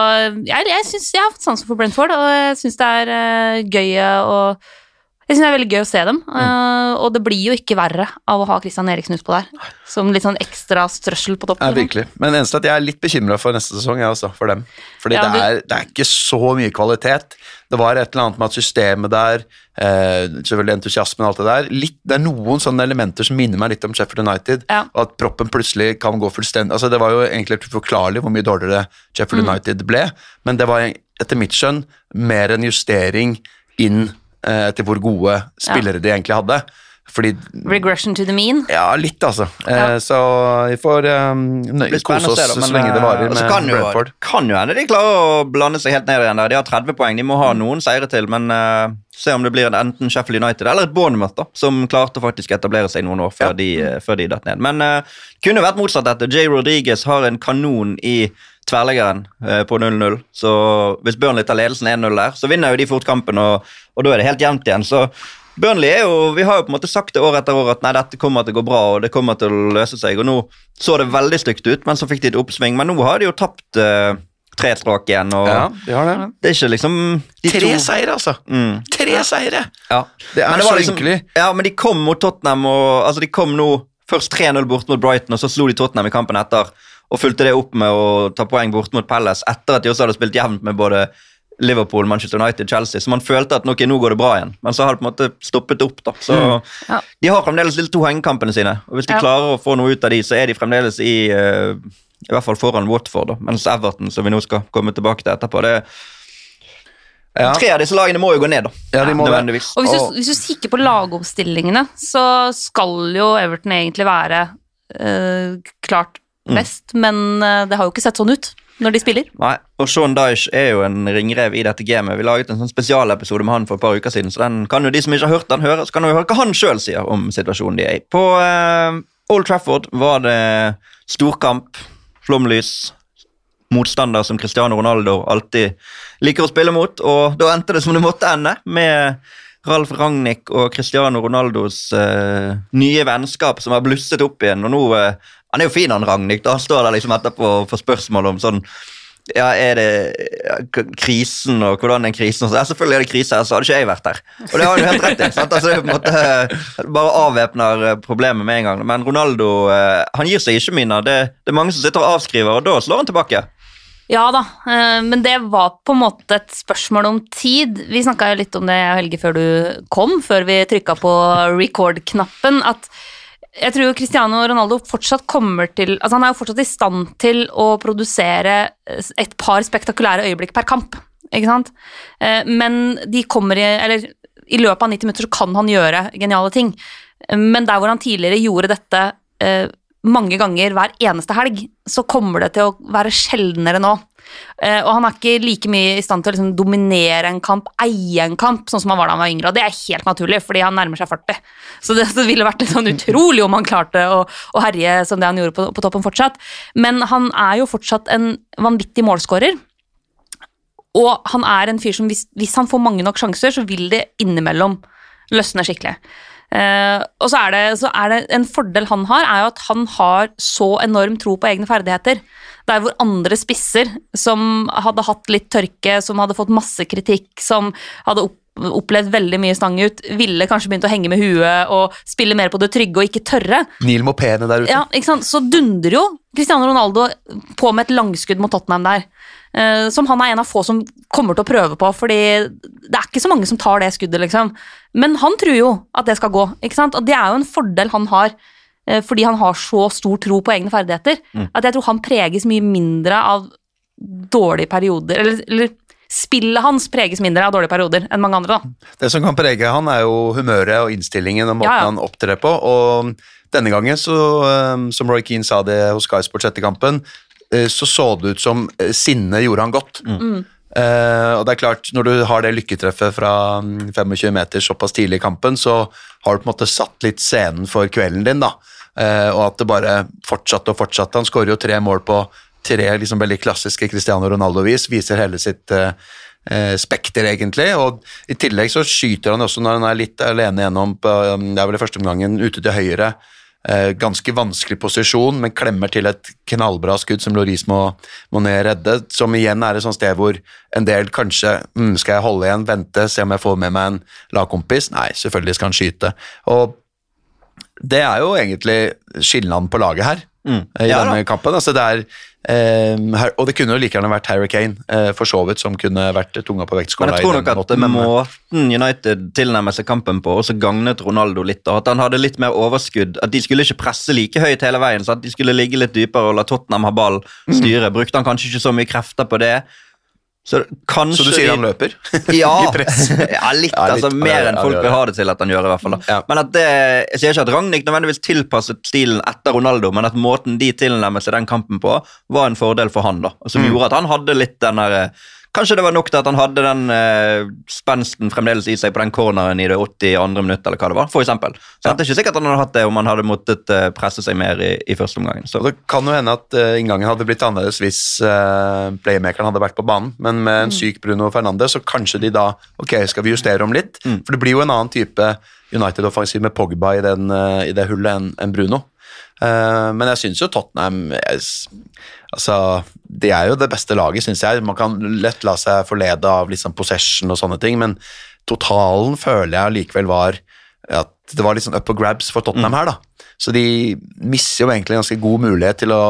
jeg, jeg synes, jeg har fått sansen for Brentford, og jeg syns det er eh, gøy å jeg synes det er veldig gøy å se dem, eh, og det blir jo ikke verre av å ha Christian Eriksen utpå der. Som litt sånn ekstra strøssel på toppen. Ja, virkelig. Men eneste at jeg er litt bekymra for neste sesong, jeg også, for dem. Fordi Ja, det, er, det er ikke så mye kvalitet. Det var et eller annet med at systemet der, eh, selvfølgelig entusiasmen og alt det der litt, Det er noen sånne elementer som minner meg litt om Sheffield United. Ja. Og at proppen plutselig kan gå fullstendig altså Det var jo egentlig uforklarlig hvor mye dårligere Sheffield Mm. United ble, men det var etter mitt skjønn mer en justering inn eh, til hvor gode spillere de egentlig hadde. Fordi Regression to the mean. ja, litt, altså. Ja. Eh, så vi får um, kose oss så lenge det varer eh, med kan jo, Brentford. kan jo hende de klarer å blande seg helt ned igjen der. De har 30 poeng, de må ha noen seire til, men uh, se om det blir enten Sheffield United eller et Bournemouth, da, som klarte å faktisk etablere seg noen år før Ja. de, eh, før de datt ned. Men uh, kunne vært motsatt dette. Jay Rodriguez har en kanon i tverrleggeren eh, på 0-0, så hvis Burnley tar ledelsen 1-0 der, så vinner jo de fort kampen, og, og da er det helt jevnt igjen. så Burnley er jo, Vi har jo på en måte sagt det år etter år at nei, dette kommer til å gå bra og det kommer til å løse seg. og Nå så det veldig stygt ut, men så fikk de et oppsving. Men nå har de jo tapt eh, tre stråk igjen. og Ja, de har det. Det er ikke liksom de Tre to- seire, altså! Mm, Tre seire! ja. Det er Men så liksom- ynkelig. Ja, men de kom mot Tottenham, og altså de kom nå først 3-0 bort mot Brighton, og så slo de Tottenham i kampen etter. Og fulgte det opp med å ta poeng bort mot Palace etter at de også hadde spilt jevnt med både Liverpool, Manchester United, Chelsea. Så man følte at okay, nå går det bra igjen. Men så har det på en måte stoppet opp. da. Så Ja. De har fremdeles de to hengekampene sine. Og hvis de Ja. klarer å få noe ut av de, så er de fremdeles i uh, i hvert fall foran Watford. da. Mens Everton, som vi nå skal komme tilbake til etterpå det Ja. Tre av disse lagene må jo gå ned, da. Ja, de må det. nødvendigvis. Og hvis du, hvis du kikker på lagoppstillingene, så skal jo Everton egentlig være uh, klart Mm. best, men eh, det har jo ikke sett sånn ut når de spiller. Nei, og Sean Dyche er jo en ringrev i dette gamet. Vi laget en sånn spesialepisode med han for et par uker siden, så den kan jo de som ikke har hørt den, høre. Så kan jo høre hva han sjøl sier om situasjonen de er i. På eh, Old Trafford var det storkamp, flomlys, motstander som Cristiano Ronaldo alltid liker å spille mot, og da endte det som det måtte ende, med Ralf Ragnhild og Cristiano Ronaldos eh, nye vennskap som har blusset opp igjen. og nå, eh, Han er jo fin, han Ragnhild. Da står der liksom etterpå og får spørsmål om sånn ja, er det krisen og hvordan er krisen? Så, ja, selvfølgelig er det krise her, så hadde ikke jeg vært her. Og det har han jo helt rett i. sant? Altså, på en måte bare avvæpner eh, problemet med en gang. Men Ronaldo eh, han gir seg ikke, Mina. Det, det er mange som sitter og avskriver, og da slår han tilbake. Ja da, eh, men det var på en måte et spørsmål om tid. Vi snakka litt om det, Helge, før du kom, før vi trykka på record-knappen, at jeg tror Cristiano Ronaldo fortsatt kommer til Altså Han er jo fortsatt i stand til å produsere et par spektakulære øyeblikk per kamp, ikke sant? Eh, Men de kommer i Eller i løpet av 90 minutter så kan han gjøre geniale ting. Men der hvor han tidligere gjorde dette eh, mange ganger hver eneste helg, så kommer det til å være sjeldnere nå. Eh, og han er ikke like mye i stand til å liksom dominere en kamp, eie en kamp, sånn som han var da han var yngre. Og det er helt naturlig, fordi han nærmer seg 40. Så det, ville vært litt sånn utrolig om han klarte å, å herje som det han gjorde på, på toppen fortsatt. Men han er jo fortsatt en vanvittig målskårer. Og han er en fyr som hvis, hvis han får mange nok sjanser, så vil det innimellom løsne skikkelig. Eh, og så er, det, så er det en fordel han har, er jo at han har så enorm tro på egne ferdigheter. Der hvor andre spisser som hadde hatt litt tørke, som hadde fått masse kritikk, som hadde opp, opplevd veldig mye stang ut, ville kanskje begynt å henge med huet og spille mer på det trygge og ikke tørre. Neil Mopene der ute. Ja, ikke sant? Så dundrer jo Cristiano Ronaldo på med et langskudd mot Tottenham der. eh, som han er en av få som kommer til å prøve på, fordi det er ikke så mange som tar det skuddet, liksom. Men han tror jo at det skal gå, ikke sant? og det er jo en fordel han har. Eh, fordi han har så stor tro på egne ferdigheter, at jeg tror han preges mye mindre av dårlige perioder. Eller, eller spillet hans preges mindre av dårlige perioder enn mange andre, da. Det som kan prege han, er jo humøret og innstillingen og måten Ja, ja. han opptrer på. Og denne gangen, så, um, som Roy Keane sa det hos Sky Sports etter kampen, eh, så så det ut som eh, sinnet gjorde han godt. Eh, og det er klart, når du har det lykketreffet fra mm, 25 meter såpass tidlig i kampen, så har du på en måte satt litt scenen for kvelden din, da. Eh, og at det bare fortsatte og fortsatte. Han skårer jo tre mål på tre liksom veldig klassiske Cristiano Ronaldo-vis, viser hele sitt eh, eh, spekter, egentlig. Og i tillegg så skyter han også når han er litt alene gjennom på, um, det er vel i første omgangen ute til høyre. Ganske vanskelig posisjon, men klemmer til et knallbra skudd som Loris må, må ned redde. Som igjen er et sånt sted hvor en del kanskje mm, Skal jeg holde igjen, vente, se om jeg får med meg en lagkompis? Nei, selvfølgelig skal han skyte. Og det er jo egentlig skillnaden på laget her. Mm. I Ja denne da. kampen. Altså det er, eh, og det kunne jo like gjerne vært Harry Kane, eh, for så vidt, som kunne vært tunga på Men jeg tror nok at måten, måten United tilnærmer seg kampen på, også gagnet Ronaldo litt. og At han hadde litt mer overskudd. At de skulle ikke presse like høyt hele veien. så at De skulle ligge litt dypere og la Tottenham ha ball styre. Brukte han kanskje ikke så mye krefter på det. Så kanskje Så du sier han løper? Ja, ja litt. Altså Mer enn folk vil ha det til at han gjør. i hvert fall da. Men at det, Jeg sier ikke at Ragnhild nødvendigvis tilpasset stilen etter Ronaldo, men at måten de tilnærmet seg den kampen på, var en fordel for han. da, Som Mm. Gjorde at han hadde litt den der eh, Kanskje det var nok til at han hadde den eh, spensten fremdeles i seg på den corneren i det 82. minutt, eller hva det var. For eksempel. Så Ja. Det er ikke sikkert han hadde hatt det om han hadde måttet eh, presse seg mer i, i første omgang. Så det kan jo hende at eh, inngangen hadde blitt annerledes hvis eh, playmakeren hadde vært på banen, men med en syk Bruno Fernandes, så kanskje de da Ok, skal vi justere om litt? For det blir jo en annen type United-offensiv med Pogba i, den, eh, i det hullet enn en Bruno. Eh, men jeg syns jo Tottenham jeg, Altså, de er jo det beste laget, syns jeg. Man kan lett la seg forlede av liksom possession og sånne ting, men totalen føler jeg likevel var at det var litt sånn up for grabs for Tottenham her, da. Så de mister jo egentlig en ganske god mulighet til å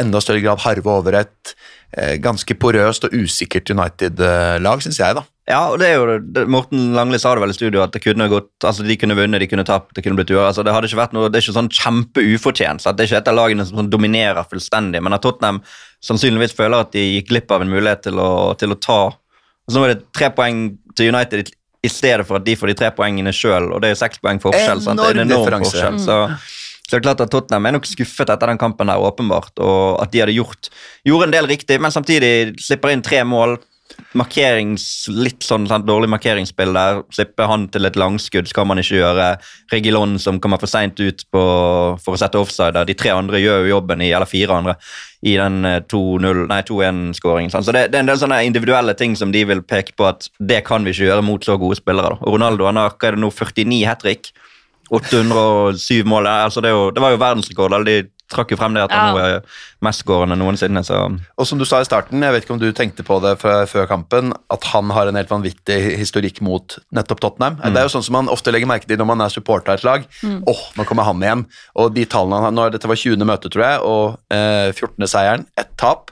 enda større grad harve over et eh, ganske porøst og usikkert United-lag, syns jeg, da. Ja, og det er jo det, Morten Langli sa det vel i studio at det kunne gått, altså de kunne vunnet, de kunne tapt, det kunne blitt uavgjort. Altså, det hadde ikke vært noe, det er ikke sånn kjempeufortjent. så at Det er ikke et av lagene som sånn dominerer fullstendig, men at Tottenham sannsynligvis føler at de gikk glipp av en mulighet til å, til å ta Så Nå er det tre poeng til United i, stedet for at de får de tre poengene sjøl, og det er seks poeng forskjell. sant? Det er en Enorm enorm differanse. forskjell. Så, så det er klart at Tottenham er nok skuffet etter den kampen, der, åpenbart, og at de hadde gjort gjorde en del riktig, men samtidig slipper inn tre mål markerings, litt sånn sånn dårlig markeringsspill der. Slippe han til et langskudd skal man ikke gjøre. Regilon som kommer for seint ut på, for å sette offside. De tre andre gjør jo jobben, i, eller fire andre, i den eh, 2-0 nei, 2-1-skåringen. sant. Så det, det er en del sånne individuelle ting som de vil peke på at det kan vi ikke gjøre mot så gode spillere. da. Ronaldo han har hva er det nå, 49 hat trick. 807 mål. Altså det, jo, det var jo verdensrekord. eller De trakk jo frem det at han Ja. nå er mestskårende noensinne. så... Og som du sa i starten, jeg vet ikke om du tenkte på det fra, før kampen, at han har en helt vanvittig historikk mot nettopp Tottenham. Det er jo sånn som man ofte legger merke til når man er supporter av et lag. Åh, nå kommer han igjen. Og de tallene han har, nå er Dette var 20. møte, tror jeg, og eh, 14. seieren. Ett tap.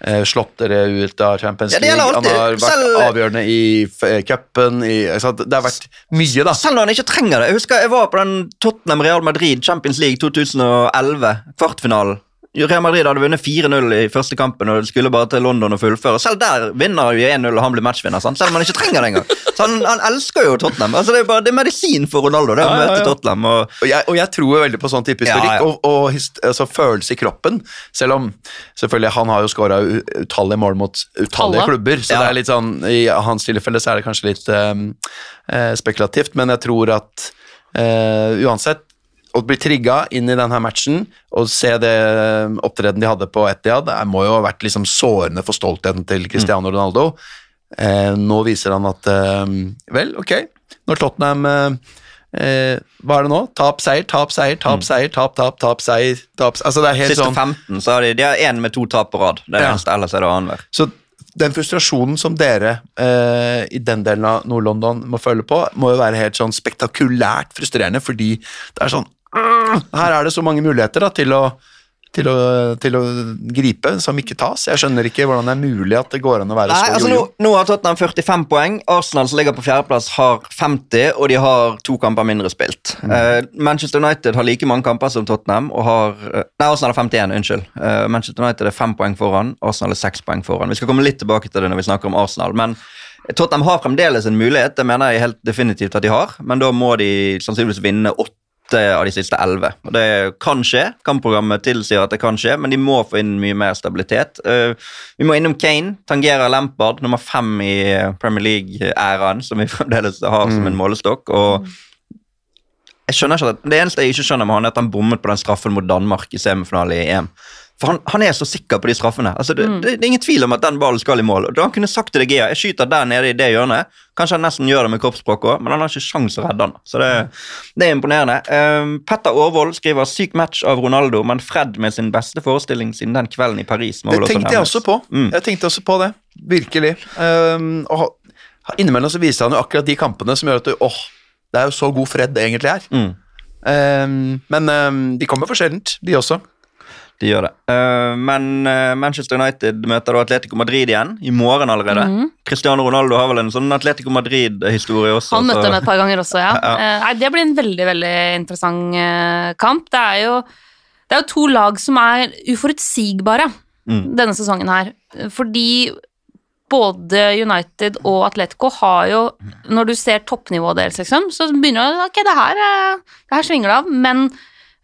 Eh, slått dere ut av Champions League. Ja, Han har vært Selv- avgjørende i eh, cupen. Det har vært mye, da. Selv når han ikke trenger det. Jeg husker jeg var på den Tottenham Real Madrid Champions League 2011, kvartfinalen. Real Madrid hadde vunnet 4-0 i første kampen og skulle bare til London og fullføre. Selv der vinner jo 1-0, og han blir matchvinner. Sant? Selv om han ikke trenger det engang. Så han, han elsker jo Tottenham. Altså, det, er bare, det er medisin for Ronaldo det å Ja, møte ja. Tottenham. Og, Og jeg, og jeg tror veldig på sånn type historikk Ja, ja. og, og hist, altså, følelse i kroppen. Selv om selvfølgelig han har jo skåra utallige mål mot utallige Alle. klubber. Så Ja. det er litt sånn, i hans tilfelle så er det kanskje litt um, spekulativt, men jeg tror at Uh, uansett å bli trigga inn i denne matchen og se det opptredenen opptreden de hadde på Etiad, det må jo ha vært liksom sårende for stoltheten til Cristiano Ronaldo. Eh, nå viser han at eh, Vel, ok, når Tottenham eh, eh, Hva er det nå? Tap, seier, tap, seier, tap, seier, tap, tap, tap, seier tap, Altså Det er helt siste sånn 15 så har de, de har én med to tap på rad. Det er Ja. eneste, ellers er det annenhver. Så den frustrasjonen som dere eh, i den delen av Nord-London må føle på, må jo være helt sånn spektakulært frustrerende, fordi det er sånn! Her er det så mange muligheter da, til å til å, til å gripe, som ikke tas. Jeg skjønner ikke hvordan det er mulig at det går an å være Nei, så altså nå, jojo. nå har Tottenham 45 poeng. Arsenal som ligger på fjerdeplass, har 50, og de har to kamper mindre spilt. Eh, Manchester United har like mange kamper som Tottenham. og har, eh, Nei, Arsenal har 51, unnskyld. Uh, Manchester United er fem poeng foran, Arsenal er seks poeng foran. Vi skal komme litt tilbake til det når vi snakker om Arsenal. men Tottenham har fremdeles en mulighet, det mener jeg helt definitivt at de har, men da må de sannsynligvis vinne åtte av de siste elleve. Det kan skje, kampprogrammet tilsier at det kan skje, men de må få inn mye mer stabilitet. Eh, vi må innom Kane, tangerer Lampard, nummer fem i Premier League-æraen, som vi fremdeles har som en målestokk. og jeg skjønner ikke at, Det eneste jeg ikke skjønner med han, er at han bommet på den straffen mot Danmark i semifinale i EM. For han, han er så sikker på de straffene. Altså, det, det, det er ingen tvil om at den ballen skal i mål. Og da Han kunne sagt til De Gea jeg skyter der nede i det hjørnet. Kanskje han nesten gjør det med kroppsspråk òg, men han har ikke sjans å redde han. Så det, det er imponerende. Um, Petter Aarvold skriver syk match av Ronaldo, men Fred med sin beste forestilling siden den kvelden i Paris. Det tenkte jeg også på. Mm. Jeg tenkte også på det. Virkelig. Um, og innimellom så viser han jo akkurat de kampene som gjør at du åh, det er jo så god Fred det egentlig er. Mm. Um, men um, de kommer for sjeldent, de også. De gjør det. Uh, men uh, Manchester United møter da Atletico Madrid igjen, i morgen allerede. Cristiano Ronaldo har vel en sånn Atletico Madrid-historie også. Han møtte dem et par ganger også, ja. Ja, Uh, det blir en veldig, veldig interessant kamp. Det er jo, det er jo to lag som er uforutsigbare Mm. denne sesongen her. Fordi både United og Atletico har jo Når du ser toppnivået deres, liksom, så begynner du Ok, det her, det her svinger det av, men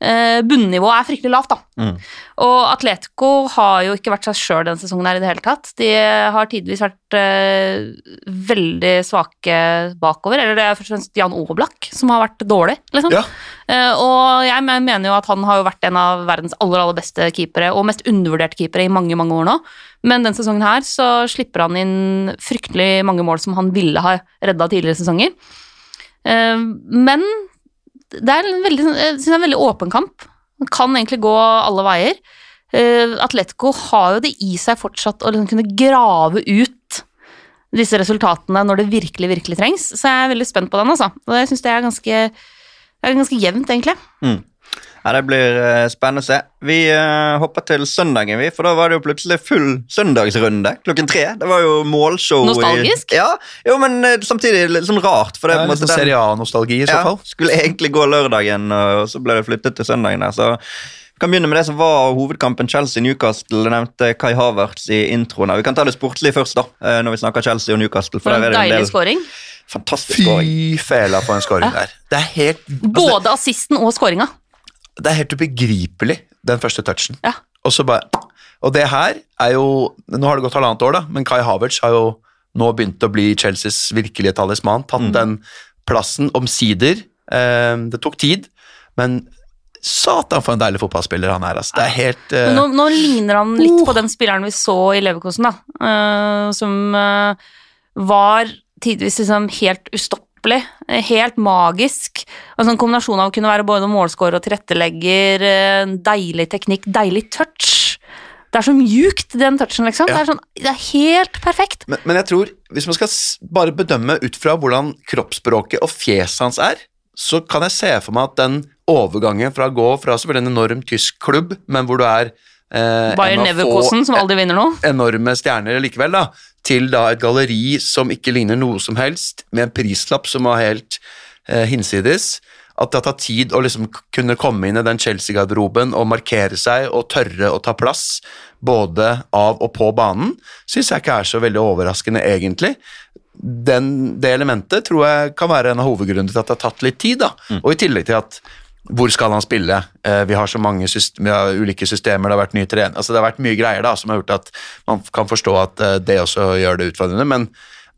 eh, bunnivået er fryktelig lavt, da. Mm. Og Atletico har jo ikke vært seg sjøl denne sesongen her i det hele tatt. De har tidvis vært eh, veldig svake bakover. Eller det er først og fremst Jan Oblak som har vært dårlig, liksom. Ja. Eh, og jeg mener jo at han har jo vært en av verdens aller, aller beste keepere, og mest undervurderte keepere i mange, mange år nå. Men denne sesongen her så slipper han inn fryktelig mange mål som han ville ha redda tidligere sesonger. Eh, men det er en veldig, jeg synes det er en veldig åpen kamp. Den kan egentlig gå alle veier. Uh, Atletico har jo det i seg fortsatt å liksom kunne grave ut disse resultatene når det virkelig, virkelig trengs. Så jeg er veldig spent på den, altså. Og jeg syns det er ganske, er ganske jevnt, egentlig. Ja, Det blir eh, spennende å se. Vi eh, hopper til søndagen, vi, for da var det jo plutselig full søndagsrunde klokken tre. Det var jo målshow. i- Nostalgisk? Ja, jo, men eh, samtidig litt sånn rart. For det, Det på en litt sånn Serie A-nostalgi i så ja, fall. Skulle egentlig gå lørdagen, og så ble det flyttet til søndagen. der, så vi kan begynne med det som var hovedkampen Chelsea-Newcastle. Jeg nevnte Kai Havertz i introen. Vi kan ta det sportlige først, da, når vi snakker Chelsea og Newcastle. For For der en er det en deilig del scoring. fantastisk scoring. Fy fela for en scoring der. Det er helt altså, Både assisten og scoringa. Det er helt ubegripelig, den første touchen. Ja. Og så bare Og det her er jo Nå har det gått halvannet år, da, men Kai Havertz har jo nå begynt å bli Chelseas virkelige talisman. Tatt den plassen omsider. Eh, det tok tid, men satan for en deilig fotballspiller han er. Altså. Det er helt uh... Nå, nå ligner han litt på den spilleren vi så i Leverkosen, da. Uh, som uh, var tidvis liksom helt ustoppelig. Eh, Helt magisk. Altså En kombinasjon av å kunne være både målscorer og tilrettelegger, eh, deilig teknikk, deilig touch. Det er så mjukt, den touchen, liksom. Ja. Det, er sånn, det er helt perfekt. Men, men jeg tror, hvis man skal bare bedømme ut fra hvordan kroppsspråket og fjeset hans er, så kan jeg se for meg at den overgangen fra å gå fra selvfølgelig en enorm tysk klubb, men hvor du er eh, Bayern Neverkosen, som aldri vinner noe. enorme stjerner likevel, da, til da et galleri som ikke ligner noe som helst, med en prislapp som var helt eh, hinsides. At det har tatt tid å liksom kunne komme inn i den Chelsea-garderoben og markere seg og tørre å ta plass, både av og på banen, syns jeg ikke er så veldig overraskende, egentlig. Den, det elementet tror jeg kan være en av hovedgrunnene til at det har tatt litt tid. da, Og i tillegg til at hvor skal han spille? Eh, vi har så mange system, har ulike systemer, det har vært ny trener, altså det har vært mye greier da, som har gjort at man kan forstå at eh, det også gjør det utfordrende, men,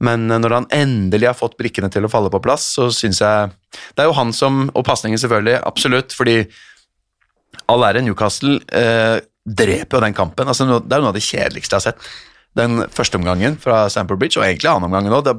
men når han endelig har fått brikkene til å falle på plass, så syns jeg Det er jo han som, og pasningen selvfølgelig, absolutt, fordi all ære Newcastle eh, dreper jo den kampen. altså Det er jo noe av det kjedeligste jeg har sett. Den første omgangen fra Stamford Bridge, og egentlig annen omgangen òg. Da,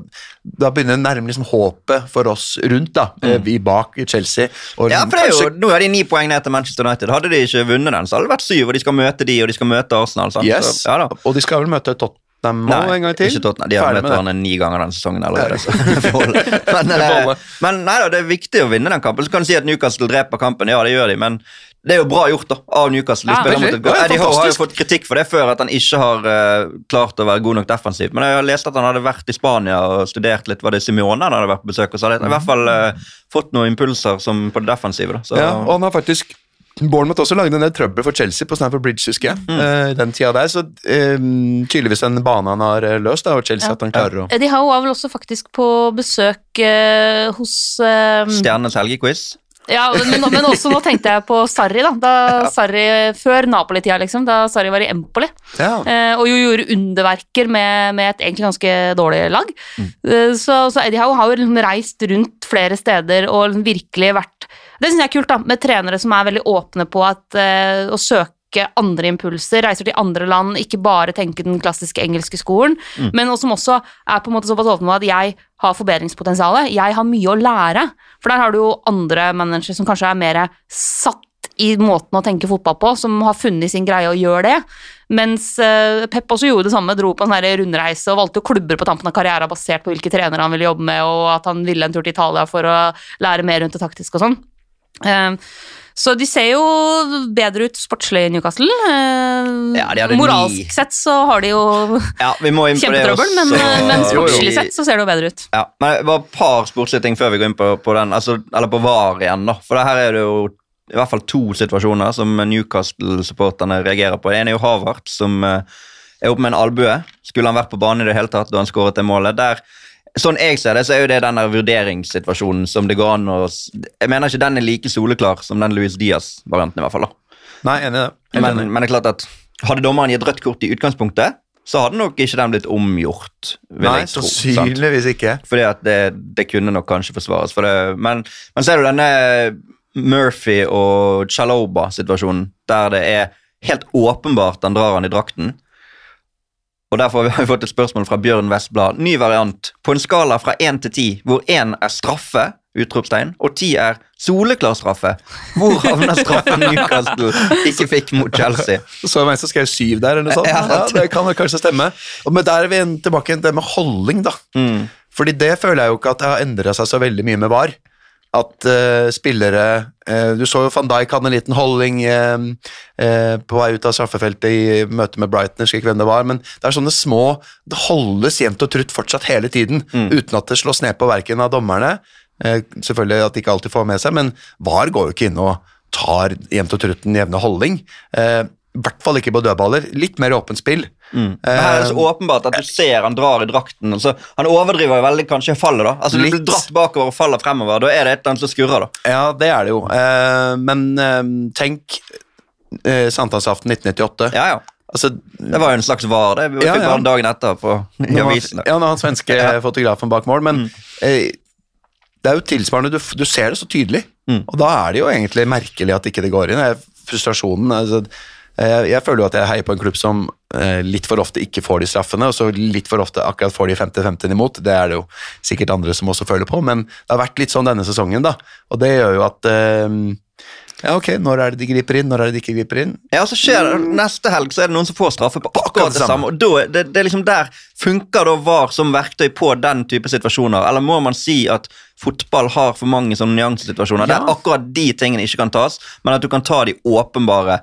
da begynner nærmere liksom håpet for oss rundt, da, Mm. Vi bak i Chelsea. Og Ja, for det er jo, kanskje- Nå er de ni poeng ned til Manchester United. Hadde de ikke vunnet den, så hadde det vært syv, og de skal møte de, og de skal møte Arsenal. Sant? Yes, Så, ja og de skal vel møte Tottenham Nei, en gang til? Ikke Tottenham. De har møtt hverandre ni ganger denne sesongen allerede. Men, Det eh, men nei da, det er viktig å vinne den kampen. Så kan du si at Newcastle dreper kampen. Ja, det gjør de, men det er jo bra gjort da, av Newcastle. De, Ja, mot et Ja, Eddie Howe har jo fått kritikk for det før, at han ikke har uh, klart å være god nok defensivt. Men jeg har lest at han hadde vært i Spania og studert litt. Var det Simione han hadde vært på besøk Og Så hadde han i hvert fall uh, fått noen impulser som på det defensive. da. Så, Ja, og han har faktisk Bournemouth også lagde en del trøbbel for Chelsea på Stamford Bridge, husker jeg. Mm. Uh, den tida der, Så uh, tydeligvis en bane han har løst, da, og Chelsea Ja. at han klarer å De har jo vel også faktisk på besøk uh, hos Stjernes Stjernenes helgequiz. Ja, men, men også nå tenkte jeg på Sarri, da. da Sarri, Før Napoli-tida, liksom. Da Sarri var i Empoli. Ja. Eh, og jo gjorde underverker med, med et egentlig ganske dårlig lag. Eh, så, så Eddie Howe har jo liksom reist rundt flere steder og liksom virkelig vært Det syns jeg er kult, da, med trenere som er veldig åpne på at, eh, å søke andre impulser, reiser til andre land, ikke bare tenke den klassiske engelske skolen, men også, som også er på en måte såpass åpen at jeg har forbedringspotensial. Jeg har mye å lære. For der har du jo andre managere som kanskje er mer satt i måten å tenke fotball på, som har funnet sin greie og gjør det. Mens eh, Pep også gjorde det samme, dro på en sånn rundreise og valgte klubber på tampen av karrieren basert på hvilke trenere han ville jobbe med, og at han ville en tur til Italia for å lære mer rundt det taktiske og sånn. Så de ser jo bedre ut sportslig i Newcastle. Eh, Ja, hadde ni- moralsk sett så har de jo Ja, det kjempetrøbbel, men, eh, men sportslig sett så ser det jo bedre ut. Ja, men bare et par sportslige ting før vi går inn på, på den, altså, eller på VAR igjen. da. For det her er det jo i hvert fall to situasjoner som Newcastle-supporterne reagerer på. Det ene er jo Havart, som eh, er oppe med en albue. Skulle han vært på banen i det hele tatt da han skåret det målet? Der, sånn jeg ser det, så er jo det den vurderingssituasjonen som det går an å Jeg mener ikke den er like soleklar som den Luis Diaz-varianten, i hvert fall. da. Nei, enig det. Men, men det er klart at hadde dommeren gitt rødt kort i utgangspunktet, så hadde nok ikke den blitt omgjort. Nei, tro, sant? sannsynligvis ikke. Fordi at det, det kunne nok kanskje forsvares. For det, men, men så er det denne Murphy og Chaloba-situasjonen, der det er helt åpenbart han drar han i drakten. Og Derfor har vi fått et spørsmål fra Bjørn Vestblad. Ny variant. På en skala fra én til ti, hvor én er straffe, utropstegn, og ti er soleklar straffe. Hvor havner straffen Newcastle ikke fikk mot Chelsea? Så jeg så skrev syv der, eller noe sånt. Ja. Det kan kanskje stemme. Men der er vi tilbake til det med holdning, da. Mm. Fordi det føler jeg jo ikke at det har endra seg så veldig mye med VAR. At uh, spillere uh, Du så jo van Dijk hadde en liten holdning uh, på vei ut av straffefeltet i møte med Brighton, jeg hvem det var, men det er sånne små Det holdes jevnt og trutt fortsatt hele tiden, uten at det slås ned på verken av dommerne. Selvfølgelig at de ikke alltid får med seg, men VAR går jo ikke inn og tar jevnt og trutt den jevne holdning. Eh, I hvert fall ikke på dødballer. Litt mer åpent spill. Men her er det så åpenbart at du ser han drar i drakten. Altså, han overdriver veldig kanskje fallet. da. Altså, Du blir dratt bakover og faller fremover. Da er det et eller annet som skurrer. da. Ja, det er det jo. Eh, men eh, tenk eh, sankthansaften 1998. Ja, ja. Altså, Det var jo en slags var, det. Vi Ja, fikk ja. bare dagen etter på, Nå. Ja, nå er han svenske fotografen bak mål, men Mm. eh, det er jo tilsvarende, du, du ser det så tydelig, Mm. og da er det jo egentlig merkelig at ikke det går inn. Det er frustrasjonen, altså, eh, jeg føler jo at jeg heier på en klubb som eh, litt for ofte ikke får de straffene, og så litt for ofte akkurat får de 50-50 imot. Det er det jo sikkert andre som også føler på, men det har vært litt sånn denne sesongen, da, og det gjør jo at eh, ja, ok, når er det de griper inn, når er det de ikke griper inn? Ja, så skjer det Neste helg så er det noen som får straffe på akkurat det samme. Og da, det, det er liksom der Funker da VAR som verktøy på den type situasjoner? Eller må man si at fotball har for mange sånne nyansesituasjoner Ja. der akkurat de tingene ikke kan tas, men at du kan ta de åpenbare?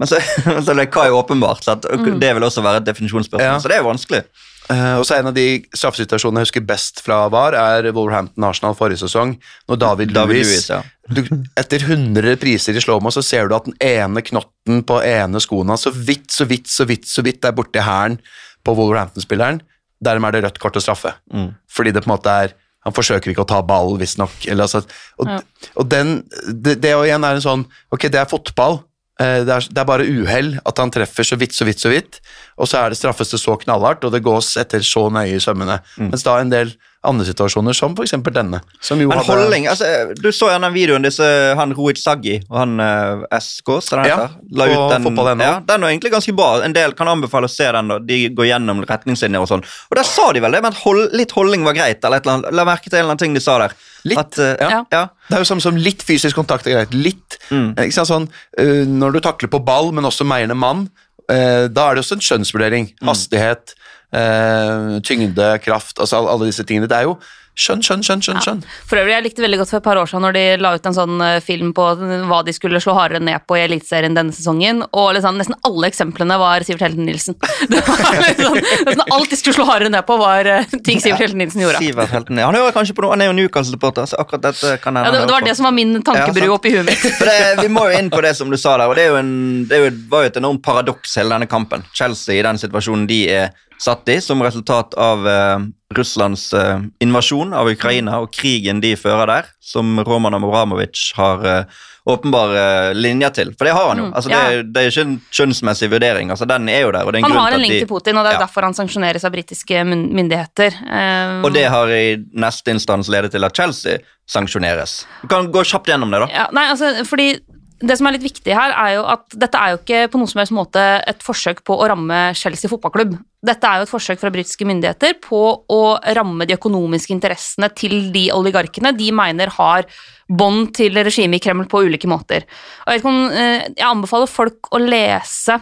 Men så, så det, er kai åpenbart? Så Det vil også være et definisjonsspørsmål. Ja. Så det er vanskelig. Uh, og så En av de straffesituasjonene jeg husker best fra VAR, er Wolverhampton-Arsenal forrige sesong. Når David, David Lewis, Lewis, ja. du, Etter 100 priser i slowmo så ser du at den ene knotten på ene skoen hans så vidt, så vidt, så vidt så vidt er borti hælen på Wolverhampton-spilleren. Dermed er det rødt kort og straffe. Mm. Fordi det på en måte er Han forsøker ikke å ta ball, visstnok. eller Altså, og, Ja. og den, det, det igjen er en sånn Ok, det er fotball. Eh, Det er, det er bare uhell at han treffer så vidt, så vidt, så vidt. Og så er det straffes det så knallhardt, og det gås etter så nøye i sømmene. Mens da en del andre situasjoner, som f.eks. denne, som jo Men hadde- holdning altså, Du så gjerne den videoen disse, han Rohit Saggi og han uh, SK den Ja, heter, la ut den. den, Ja, den er egentlig ganske bra. En del kan anbefale å se den. Da. De går gjennom retningslinjer og sånn. Og der sa de vel det, men hold, litt holdning var greit. eller et eller annet. La merke til en eller annen ting de sa der. Litt, At, uh, ja. ja. Det er jo samme som litt fysisk kontakt er greit. Litt. Mm. eh, Ikke sant, sånn, uh, når du takler på ball, men også meiende mann, uh, da er det også en skjønnsvurdering. Mm. Hastighet, eh, tyngde, kraft, altså alle disse tingene. Det er jo skjønn, skjønn, skjønn, skjønn. skjønn. For øvrig, jeg likte veldig godt for et par år siden når de la ut en sånn eh, film på hva de skulle slå hardere ned på i Eliteserien denne sesongen, og liksom, nesten alle eksemplene var Sivert Helten Nilsen. Det var liksom, nesten alt de skulle slå hardere ned på, var eh, ting Sivert Helten Nilsen gjorde. Sivert Helten, ja. Han hører kanskje på noe, han er jo Newcastle-supporter, så akkurat dette kan Ja, hende det, det var det som var min tankebru ja, oppi huet mitt. For det, vi må jo inn på det som du sa der, og det, er jo en, det er jo, var jo et enormt paradoks hele denne kampen. Chelsea i den situasjonen de er satt i, som resultat av eh, Russlands eh, invasjon av Ukraina og krigen de fører der, som Roman Abramovic har eh, åpenbare linjer til. For det har han jo. Mm, altså, det, ja. er, det er ikke en kjønnsmessig vurdering. altså Den er jo der. det er Han har en link til Putin, og det er Ja. derfor han sanksjoneres av britiske myndigheter. Um, Og det har i neste instans ledet til at Chelsea sanksjoneres. Du kan gå kjapt gjennom det, da. Ja, nei, altså, fordi det som er litt viktig her, er jo at dette er jo ikke på noen som helst måte et forsøk på å ramme Chelsea fotballklubb. Dette er jo et forsøk fra britiske myndigheter på å ramme de økonomiske interessene til de oligarkene de mener har bånd til regimet i Kreml på ulike måter. Jeg, om, eh, jeg anbefaler folk å lese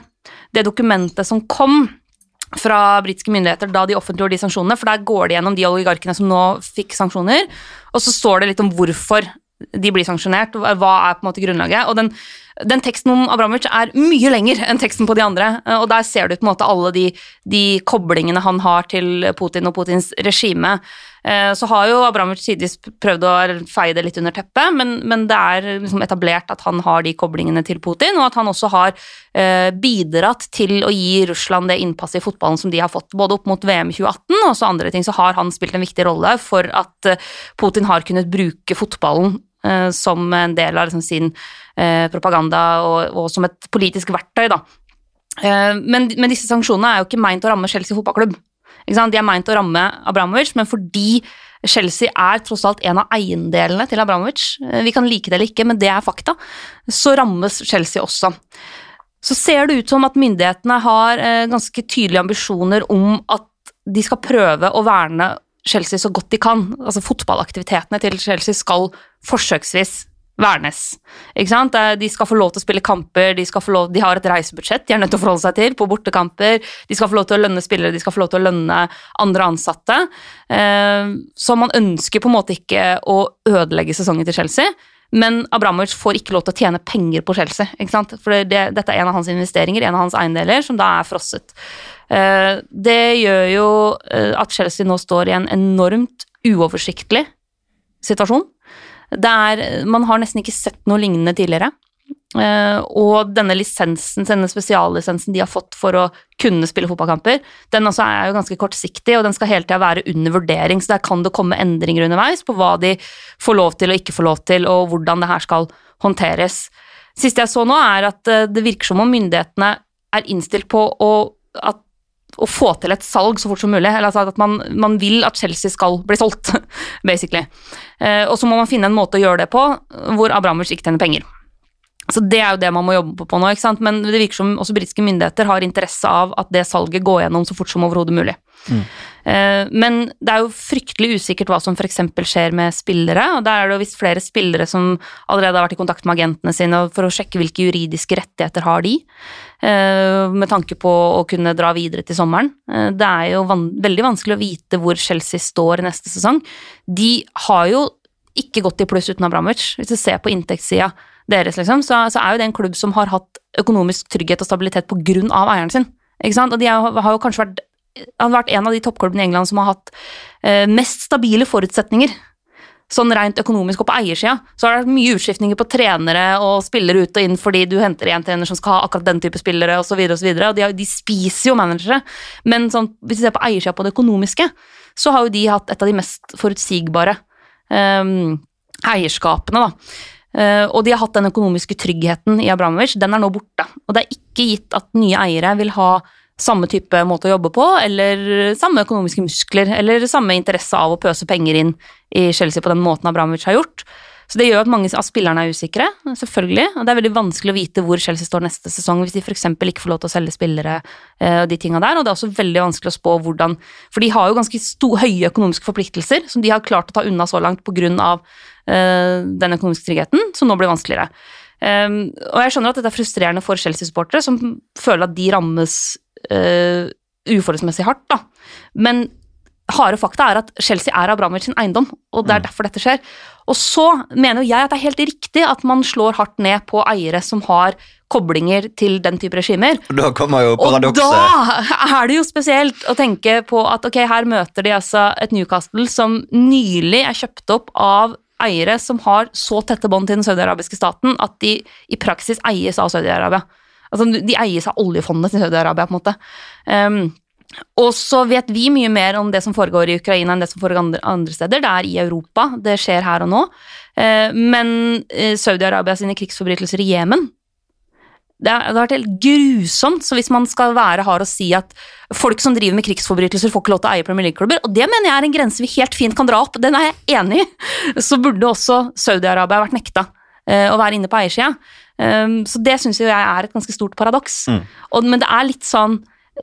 det dokumentet som kom fra britiske myndigheter da de offentliggjorde de sanksjonene, for der går de gjennom de oligarkene som nå fikk sanksjoner, og så står det litt om hvorfor de blir sanksjonert, hva er på en måte grunnlaget. Og den, den teksten om Abramovic er mye lenger enn teksten på de andre, eh, og der ser du på en måte alle de, de koblingene han har til Putin og Putins regime. Eh, Så har jo Abramovic tidvis prøvd å feie det litt under teppet, men, men det er liksom etablert at han har de koblingene til Putin, og at han også har eh, bidratt til å gi Russland det innpasset i fotballen som de har fått, både opp mot VM 2018 og så andre ting, så har han spilt en viktig rolle for at Putin har kunnet bruke fotballen som en del av liksom, sin eh, propaganda og, og som et politisk verktøy. Da. Eh, men, men disse sanksjonene er jo ikke meint å ramme Chelsea fotballklubb. De er meint å ramme Abramovic, men fordi Chelsea er tross alt en av eiendelene til Abramovic, eh, vi kan like det eller ikke, men det er fakta, så rammes Chelsea også. Så ser det ut som at myndighetene har eh, ganske tydelige ambisjoner om at de skal prøve å verne Chelsea så godt de kan. Altså Fotballaktivitetene til Chelsea skal forsøksvis vernes. Ikke sant? Er- De skal få lov til å spille kamper, de, lov, de har et reisebudsjett de er nødt til å forholde seg til på bortekamper, de skal få lov til å lønne spillere, de skal få lov til å lønne andre ansatte. Eh, så man ønsker på en måte ikke å ødelegge sesongen til Chelsea. Men Abramovic får ikke lov til å tjene penger på Chelsea. ikke sant? For det, dette er en av hans investeringer, en av hans eiendeler, som da er frosset. Eh, det gjør jo eh, at Chelsea nå står i en enormt uoversiktlig situasjon. Det er, man har nesten ikke sett noe lignende tidligere. Eh, og denne lisensen, denne spesiallisensen de har fått for å kunne spille fotballkamper, den også er jo ganske kortsiktig, og den skal hele tida være under vurdering, så der kan det komme endringer underveis på hva de får lov til og ikke får lov til, og hvordan det her skal håndteres. Siste jeg så nå, er at eh, det virker som om myndighetene er innstilt på å, at, å få til et salg så fort som mulig. Eller altså at man, man vil at Chelsea skal bli solgt, basically. Eh, og så må man finne en måte å gjøre det på hvor Abramovic ikke tjener penger. Så Det er jo det man må jobbe på nå, ikke sant? men det virker som også britiske myndigheter har interesse av at det salget går gjennom så fort som overhodet mulig. Mm. Men det er jo fryktelig usikkert hva som f.eks. skjer med spillere. og Der er det jo visst flere spillere som allerede har vært i kontakt med agentene sine for å sjekke hvilke juridiske rettigheter har de, eh, med tanke på å kunne dra videre til sommeren. Eh, det er jo van veldig vanskelig å vite hvor Chelsea står neste sesong. De har jo ikke gått i pluss uten Abramovic, hvis du ser på inntektssida deres, liksom, så, så, er jo det en klubb som har hatt økonomisk trygghet og stabilitet av eieren sin. Og de har jo kanskje vært, har vært en av de toppklubbene i England som har hatt eh, mest stabile forutsetninger. Sånn rent økonomisk og på eiersida. Så har det vært mye utskiftninger på trenere og spillere ut og inn fordi du henter en trener som skal ha akkurat den type spillere osv. Og, så videre, og, så og de, de, spiser jo managere. Men sånn, hvis vi ser på eiersida på det økonomiske, så har jo de hatt et av de mest forutsigbare eh, eierskapene, da. Uh, og de har hatt den økonomiske tryggheten i Abramovic, den er nå borte. Og det er ikke gitt at nye eiere vil ha samme type måte å jobbe på, eller samme økonomiske muskler, eller samme interesse av å pøse penger inn i Chelsea på den måten Abramovic har gjort. Så det gjør at mange av spillerne er usikre, selvfølgelig. Og det er veldig vanskelig å vite hvor Chelsea står neste sesong hvis de f.eks. ikke får lov til å selge spillere uh, og de tinga der. Og det er også veldig vanskelig å spå hvordan For de har jo ganske høye økonomiske forpliktelser som de har klart å ta unna så langt av uh, den økonomiske tryggheten, som nå blir vanskeligere. Um, og jeg skjønner at dette er frustrerende for Chelsea-supportere, som føler at de rammes uh, uforholdsmessig hardt, da. Men harde fakta er at Chelsea er Abramovic sin eiendom, og det er mm. derfor dette skjer. Og så mener jo jeg at det er helt riktig at man slår hardt ned på eiere som har koblinger til den type regimer. Da kommer jo paradokset. Og da er det jo spesielt å tenke på at ok, her møter de altså et Newcastle som nylig er kjøpt opp av eiere som har så tette bånd til den saudiarabiske staten at de i praksis eies av Saudi-Arabia. Altså, de eies av oljefondet til Saudi-Arabia, på en måte. Um, og så vet vi mye mer om det som foregår i Ukraina enn det som foregår andre, andre steder. Det er i Europa, det skjer her og nå. Uh, men uh, Saudi-Arabia sine krigsforbrytelser i Jemen det har, vært helt grusomt. Så hvis man skal være hard og si at folk som driver med krigsforbrytelser, får ikke lov til å eie Premier League-klubber, og det mener jeg er en grense vi helt fint kan dra opp, den er jeg enig i, så burde også Saudi-Arabia vært nekta eh, å være inne på eiersida. Så det syns jeg er et ganske stort paradoks. Mm. men det er litt sånn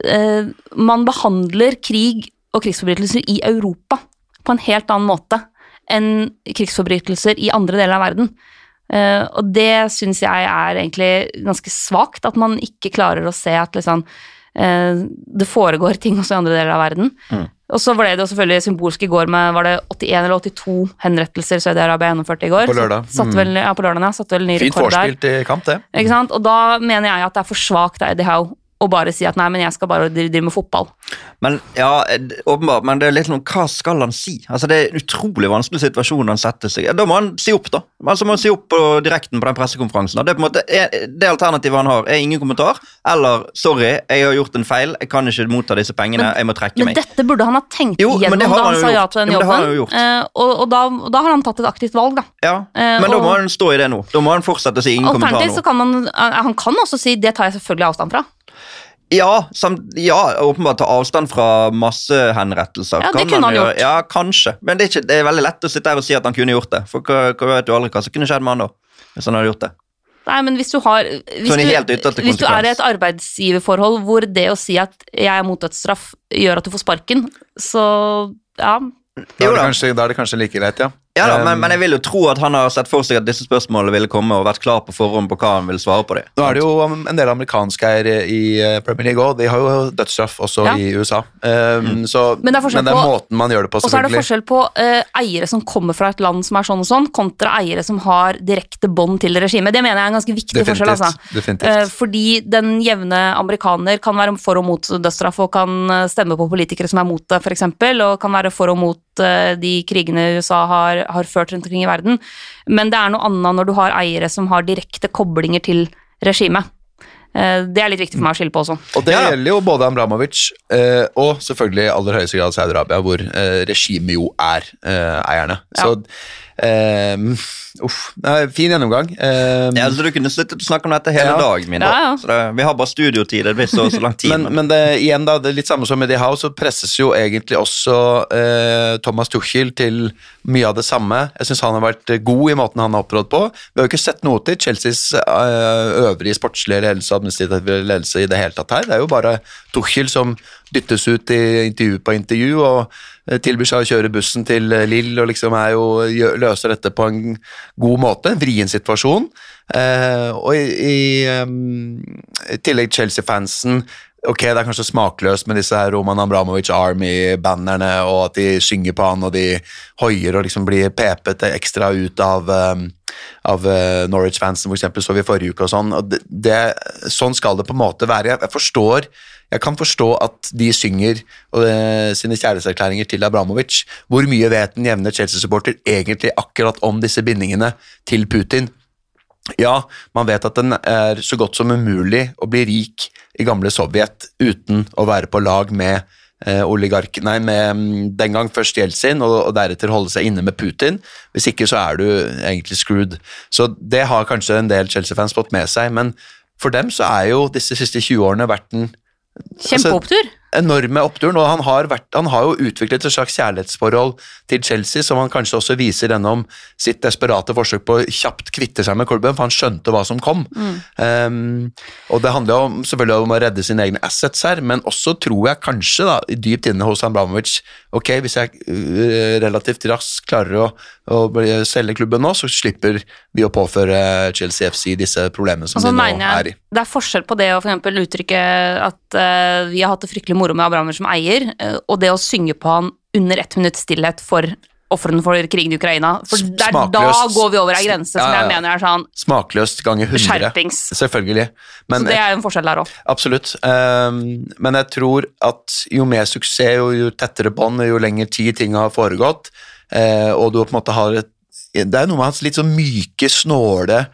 Eh, man behandler krig og krigsforbrytelser i Europa på en helt annen måte enn krigsforbrytelser i andre deler av verden. Uh, og det syns jeg er egentlig ganske svakt, at man ikke klarer å se at liksom, det foregår ting også i andre deler av verden. Mm. Og så ble det jo selvfølgelig symbolsk i går med var det 81 eller 82 henrettelser Saudi-Arabia gjennomførte i går. På lørdag. Satt vel, ja, på lørdag, ja, satt vel ny Fint forspilt i kamp, det. Ikke sant? Og da mener jeg at det er for svakt av Eddie Howe og bare si at nei, men jeg skal bare drive med fotball. Men ja, åpenbart, men det er litt noe, hva skal han si? Altså, Det er en utrolig vanskelig situasjon han setter seg i. Da må han si opp, da. Altså må han si opp på direkten på den pressekonferansen. Det, på en måte, det alternativet han har, er ingen kommentar, eller sorry, jeg har gjort en feil, jeg kan ikke motta disse pengene, men, jeg må trekke men meg. Men dette burde han ha tenkt jo, gjennom da han, han sa ja til den jobben, jo, uh, og, og, da, da, har han tatt et aktivt valg, da. Ja, uh, men og, da må han stå i det nå. Da må han fortsette å si ingen kommentar nå. Kan man, han kan også si det tar jeg selvfølgelig avstand fra. Ja, samt, ja, åpenbart ta avstand fra massehenrettelser. Ja, det kunne han gjort. Ja, kanskje. Men det er, ikke, det er, veldig lett å sitte her og si at han kunne gjort det. For hva, hva vet du aldri hva som kunne skjedd med han da? Hvis han hadde gjort det. Nei, men hvis du har Hvis, du, hvis du er i et arbeidsgiverforhold hvor det å si at jeg er mot dødsstraff gjør at du får sparken, så ja. Da er, det kanskje, da er det kanskje like greit, ja. Ja da, men, men, jeg vil jo tro at han har sett for seg at disse spørsmålene ville komme, og vært klar på forhånd på hva han vil svare på dem. Nå er det jo en del amerikanske eiere i eh, Premier League òg. De har jo dødsstraff også ja. i USA. Um, mm. så, men, det er, men det er på, måten man gjør det på, selvfølgelig. Og så er det forskjell på uh, eiere som kommer fra et land som er sånn og sånn, kontra eiere som har direkte bånd til regimet. Det mener jeg er en ganske viktig Definitivt. forskjell. Altså. Definitivt. Uh, fordi den jevne amerikaner kan være for og mot dødsstraff og kan stemme på politikere som er mot det, f.eks., og kan være for og mot de krigene USA har, har ført rundt omkring i verden. Men det er noe annet når du har eiere som har direkte koblinger til regimet. Eh, det er litt viktig for meg å skille på også. Og Det ja. gjelder jo både Ambramovic eh, og selvfølgelig aller høyeste grad Saudi-Arabia, hvor eh, regimet jo er eh, eierne. Ja. Så Eh, uff. Fin gjennomgang. Eh, Ja, altså, du kunne sluttet å snakke om dette hele Ja. dag. Min, Ja, ja. Så det, vi har bare studiotid. Det blir så, så lang tid. men, men det, igjen da, det er litt samme som med The House, så presses jo egentlig også eh, Thomas Tuchel til mye av det samme. Jeg syns han har vært god i måten han har opptrådt på. Vi har jo ikke sett noe til Chelseas eh, øvrige sportslige ledelse og administrative ledelse i det hele tatt her. Det er jo bare Tuchel som dyttes ut i intervju på intervju og eh, tilbyr seg å kjøre bussen til eh, Lill og liksom er jo, løser dette på en god måte. En vrien situasjon. Eh, og i, i, tillegg Chelsea-fansen Ok, det er kanskje smakløst med disse her Roman Abramovic Army-bannerne, og at de synger på han, og de hoier og liksom blir pepet ekstra ut av, av Norwich-fansen, eksempel, så vi forrige uke og sånn. og det, det, Sånn skal det på en måte være. Jeg, jeg forstår jeg kan forstå at de synger eh, sine kjærlighetserklæringer til Abramovic. Hvor mye vet en jevne Chelsea-supporter egentlig akkurat om disse bindingene til Putin? Ja, man vet at den er så godt som umulig å bli rik i gamle Sovjet uten å være på lag med eh, oligark, nei, med mm, den gang først Jeltsin, og, og deretter holde seg inne med Putin. Hvis ikke så er du egentlig screwed. Så det har kanskje en del Chelsea-fans fått med seg, men for dem så er jo disse siste 20 årene vært en Kjempeopptur. Enorme oppturen, og han har, vært, han har jo utviklet et slags kjærlighetsforhold til Chelsea, som han kanskje også viser gjennom sitt desperate forsøk på å kjapt kvitte seg med klubben, for han skjønte hva som kom. Um, og det handler om, selvfølgelig om å redde sine egne assets her, men også tror jeg kanskje da, dypt inne hos Abramovic ok, hvis jeg uh, relativt raskt klarer å, å selge klubben nå, så slipper vi å påføre Chelsea FC disse problemene som altså, de nå jeg, er i. det er forskjell på det å for uttrykke at uh, vi har hatt det fryktelig moro med Abramovic som eier, eh, og det å synge på han under ett minutts stillhet for ofrene for krigen i Ukraina. For der, da går vi over ei grense som Ja, ja, jeg mener er sånn Smakløst ganger 100. skjerpings. Selvfølgelig. Men så det er en forskjell der òg. Absolutt. Um, men jeg tror at jo mer suksess, jo, jo tettere bånd, jo lenger tid ting har foregått, uh, og du på en måte har et Det er noe med hans litt sånn myke, snåle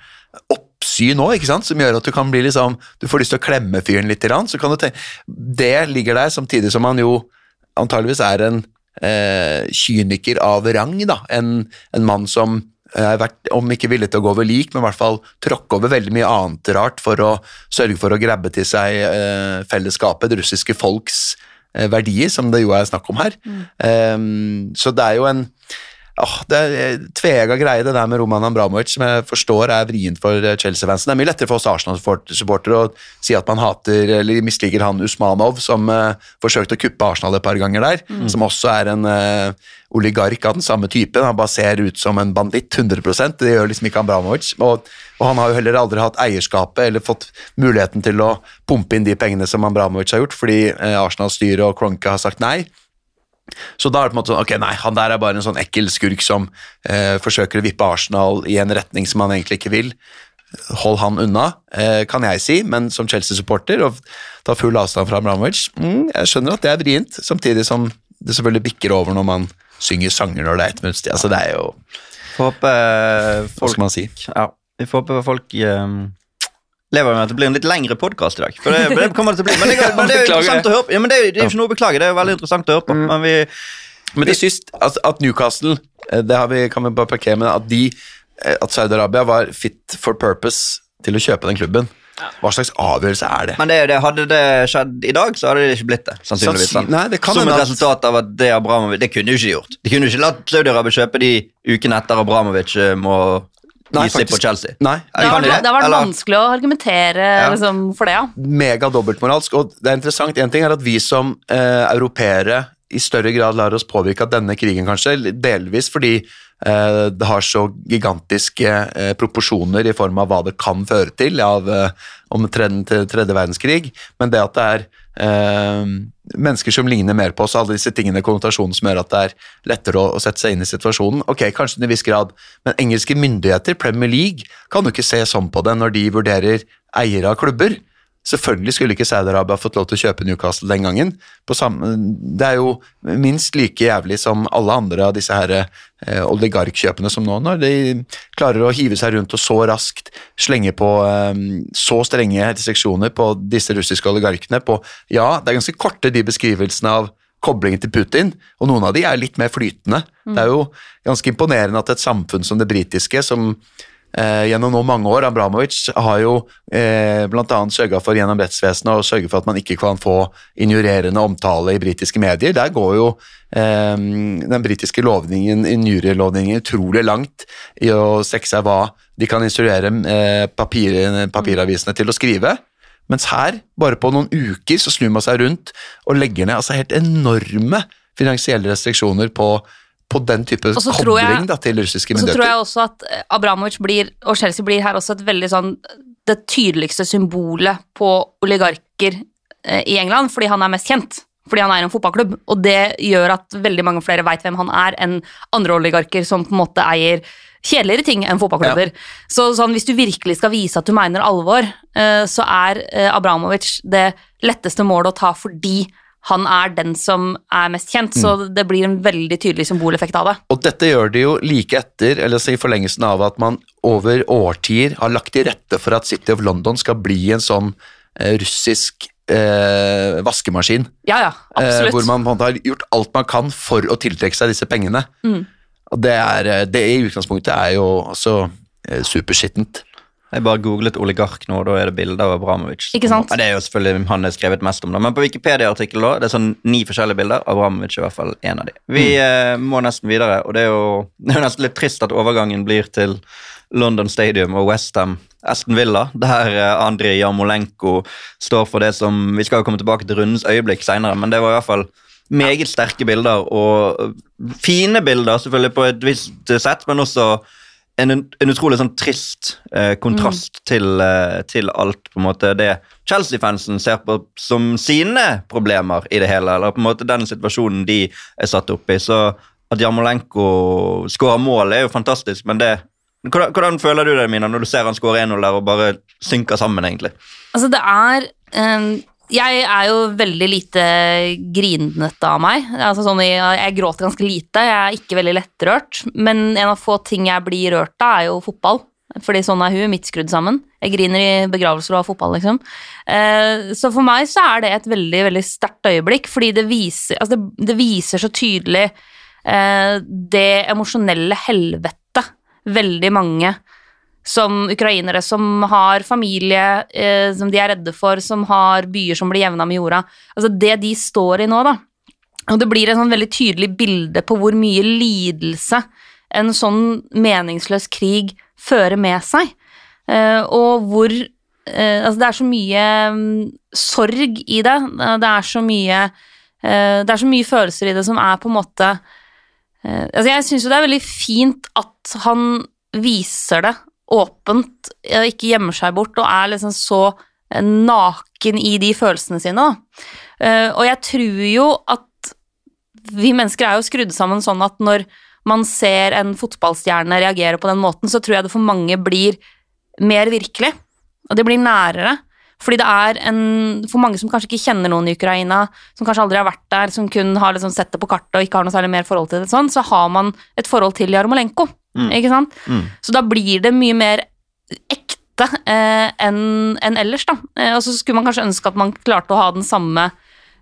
oppsyn ikke sant, som gjør at du kan bli liksom Du får lyst til å klemme fyren litt, så kan du tenke Det ligger der, samtidig som han jo antageligvis er en eh, kyniker av rang, da. En, en mann som er vært, om ikke villig til å gå over lik, men i hvert fall tråkke over veldig mye annet rart for å sørge for å grabbe til seg eh, fellesskapet, det russiske folks eh, verdier, som det jo er snakk om her. Ehm, så det er jo en åh, det er tvega greie det der med Roman Abramovic, som jeg forstår er vrient for eh, Chelsea-fansen. Det er mye lettere for oss Arsenal-supportere å si at man hater eller misliker han Usmanov, som uh, forsøkte å kuppe Arsenal et par ganger der, som også er en uh, oligark av den samme typen. Han bare ser ut som en banditt, 100% Det gjør liksom ikke Abramovic. Og, og han har jo heller aldri hatt eierskapet eller fått muligheten til å pumpe inn de pengene som Abramovic har gjort, fordi eh, Arsenal-styret og Kronke har sagt nei. Så da er det på en måte sånn, ok, nei, han der er bare en sånn ekkel skurk som eh, forsøker å vippe Arsenal i en retning som han egentlig ikke vil. Hold han unna, eh, kan jeg si, men som Chelsea-supporter og ta full avstand fra Abramovic, mm, jeg skjønner at det er vrient, samtidig som det selvfølgelig bikker over når man synger sanger når det er ett minutt. Altså, det er jo, Får håpe hva skal man si? Ja, vi får håpe folk ehm, lever med at det blir en litt lengre podkast i dag. For det, det kommer det til å bli. Men det, men det er jo interessant å høre på. Ja, men det, er, jo- det er ikke noe å beklage, det er jo veldig interessant å høre på. Men vi Men til sist, at, at Newcastle, eh, det har vi, kan vi bare parkere med, at de, eh, at Saudi-Arabia var fit for purpose til å kjøpe den klubben. Hva slags avgjørelse er det? Men det, det, hadde det skjedd i dag, så hadde det ikke blitt det. sannsynligvis. Sannsyn-? Nei, det kan Som et resultat av at det Abramovic Det kunne jo ikke gjort. De kunne jo ikke latt Saudi-Arabia kjøpe de ukene etter Abramovic eh, må Nei, gi slipp på. Chelsea. Nei, Det har Kan vært, det har vært Eller- vanskelig å argumentere Ja. liksom, for det, ja. mega dobbeltmoralsk. Og det er interessant, en ting er at vi som eh, europeere i større grad lar oss påvirke av denne krigen, kanskje, delvis fordi eh, det har så gigantiske eh, proporsjoner i form av hva det kan føre til av, eh, om tredje, tredje verdenskrig, men det at det er eh, mennesker som ligner mer på oss, alle disse tingene, konnotasjonen som gjør at det er lettere å, å sette seg inn i situasjonen. Ok, kanskje til en viss grad, men engelske myndigheter, Premier League, kan jo ikke se sånn på det når de vurderer eiere av klubber. Selvfølgelig skulle ikke Saudi-Arabia fått lov til å kjøpe Newcastle den gangen. På samme, det er jo minst like jævlig som alle andre av disse her, eh, oligarkkjøpene som nå, når de klarer å hive seg rundt og så raskt slenge på eh, så strenge restriksjoner på disse russiske oligarkene. På, ja, det er ganske korte de beskrivelsene av koblingen til Putin, og noen av de er litt mer flytende. Det er jo ganske imponerende at et samfunn som det britiske, som eh, gjennom nå mange år Abramovic har jo eh, bl.a. sørga for gjennom rettsvesenet å sørge for at man ikke kan få injurerende omtale i britiske medier. Der går jo eh, den britiske lovningen, injurielovningen utrolig langt i å strekke seg hva de kan instruere eh, papir, papiravisene til å skrive. Mens her, bare på noen uker, så snur man seg rundt og legger ned altså helt enorme finansielle restriksjoner på, på den type kobling da, til russiske Og så tror jeg også at eh, Abramovic blir, og Chelsea blir her også et veldig sånn Det tydeligste symbolet på oligarker eh, i England, fordi han er mest kjent. Fordi han er en fotballklubb. Og det gjør at veldig mange flere veit hvem han er, enn andre oligarker som på en måte eier kjedeligere ting enn fotballklubber. Så sånn, hvis du virkelig skal vise at du mener alvor, eh, så er eh, Abramovic det letteste målet å ta fordi han er den som er mest kjent, så det blir en veldig tydelig symboleffekt av det. Og dette gjør de jo like etter, eller i forlengelsen av at man over årtier har lagt til rette for at City of London skal bli en sånn eh, russisk eh, vaskemaskin. Ja, ja, Eh, absolutt. hvor man har gjort alt man kan for å tiltrekke seg disse pengene. Mm. Og det, er, eh, det i utgangspunktet er jo altså eh, superskittent. Jeg bare googlet oligark nå, og da er det bilder av Abramovic. Ikke sant? Det er jo selvfølgelig han er skrevet mest om, da. men på Wikipedia-artikkelen da, det er sånn ni forskjellige bilder. Abramovic er i hvert fall en av de. Vi eh, må nesten videre, og det er, jo, det er jo nesten litt trist at overgangen blir til London Stadium og Westham Aston Villa, der eh, Andrij Jarmolenko står for det som Vi skal jo komme tilbake til rundens øyeblikk seinere, men det var i hvert fall meget sterke bilder, og øh, fine bilder selvfølgelig på et visst sett, men også en, en utrolig sånn trist eh, kontrast til, eh, til alt på en måte det Chelsea-fansen ser på som sine problemer i det hele, eller på en måte den situasjonen de er satt opp i. Så at Jarmolenko skårer mål, er jo fantastisk, men det hvordan, hvordan føler du det, Mina, når du ser han skåre 1-0 der og bare synker sammen, egentlig? Altså, det er eh, Jeg er jo veldig lite grinete av meg. Altså, sånn, jeg, jeg gråter ganske lite. Jeg er ikke veldig lettrørt. Men en av få ting jeg blir rørt av, er jo fotball. Fordi sånn er hun, midt skrudd sammen. Jeg griner i begravelser og av fotball, liksom. Eh, så for meg så er det et veldig veldig sterkt øyeblikk, fordi det viser, altså det, det viser så tydelig eh, det emosjonelle helvetet veldig mange som ukrainere som har familie eh, som de er redde for, som har byer som blir jevna med jorda. Altså det de står i nå, da. Og det blir et sånn veldig tydelig bilde på hvor mye lidelse en sånn meningsløs krig fører med seg. Eh, og hvor eh, Altså, det er så mye um, sorg i det. Det er så mye eh, Det er så mye følelser i det som er på en måte eh, Altså, jeg syns jo det er veldig fint at han viser det åpent, og ikke gjemmer seg bort og er liksom så eh, naken i de følelsene sine. Eh, Og jeg tror jo at vi mennesker er jo skrudd sammen sånn at når man ser en fotballstjerne reagere på den måten, så tror jeg det for mange blir mer virkelig, og det blir nærere. Fordi det er en For mange som kanskje ikke kjenner noen i Ukraina, som kanskje aldri har vært der, som kun har liksom sett det på kartet og ikke har noe særlig mer forhold til det, sånn, så har man et forhold til Jarmolenko. Ikke sant? Mm. Så da blir det mye mer ekte eh, enn en ellers, da. Eh, og så skulle man kanskje ønske at man klarte å ha den samme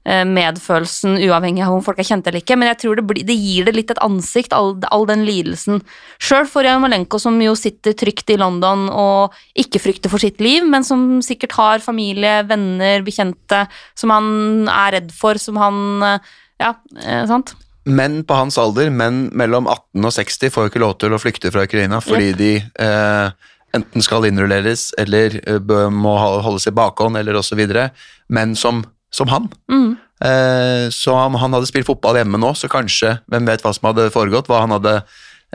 eh, medfølelsen uavhengig av om folk er kjente eller ikke, men jeg tror det, blir, det gir det litt et ansikt, all, all den lidelsen. Sjøl for Jarmolenko, som jo sitter trygt i London og ikke frykter for sitt liv, men som sikkert har familie, venner, bekjente som han er redd for, som han eh, Ja, eh, sant? Menn på hans alder, menn mellom 18 og 60, får jo ikke lov til å flykte fra Ukraina fordi de eh, enten skal innrulleres eller eh, må holdes i bakhånd eller osv. Menn som, som han. Mm. Eh, så om han hadde spilt fotball hjemme nå, så kanskje Hvem vet hva som hadde foregått? Hva han hadde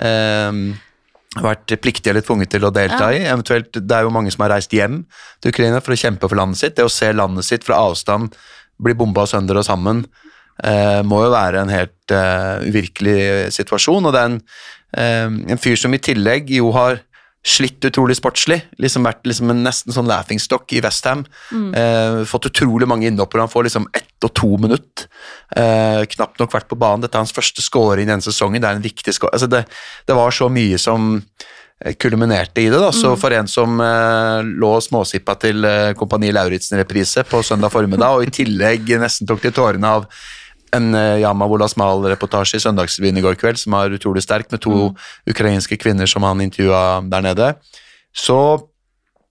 eh, vært pliktig eller tvunget til å delta i. Eventuelt, Det er jo mange som har reist hjem til Ukraina for å kjempe for landet sitt. Det å se landet sitt fra avstand bli bomba sønder og sammen eh, må jo være en helt eh, uvirkelig situasjon. Og det er en, eh, en fyr som i tillegg jo har slitt utrolig sportslig. liksom Vært liksom en nesten sånn laughingstock i Westham. Eh, fått utrolig mange innhopper. han får liksom ett og to minutt. Eh, knapt nok vært på banen. Dette er hans første scoring i denne sesongen. Det er en viktig score. Altså det, det var så mye som eh, kulminerte i det. da, Så for en som eh, lå småsippa til eh, Kompani Lauritzen-reprise på søndag formiddag, og i tillegg nesten tok til tårene av en uh, Yama Wolasmal-reportasje i Søndagsrevyen i går kveld, som var utrolig sterk, med to ukrainske kvinner som han intervjua der nede. Så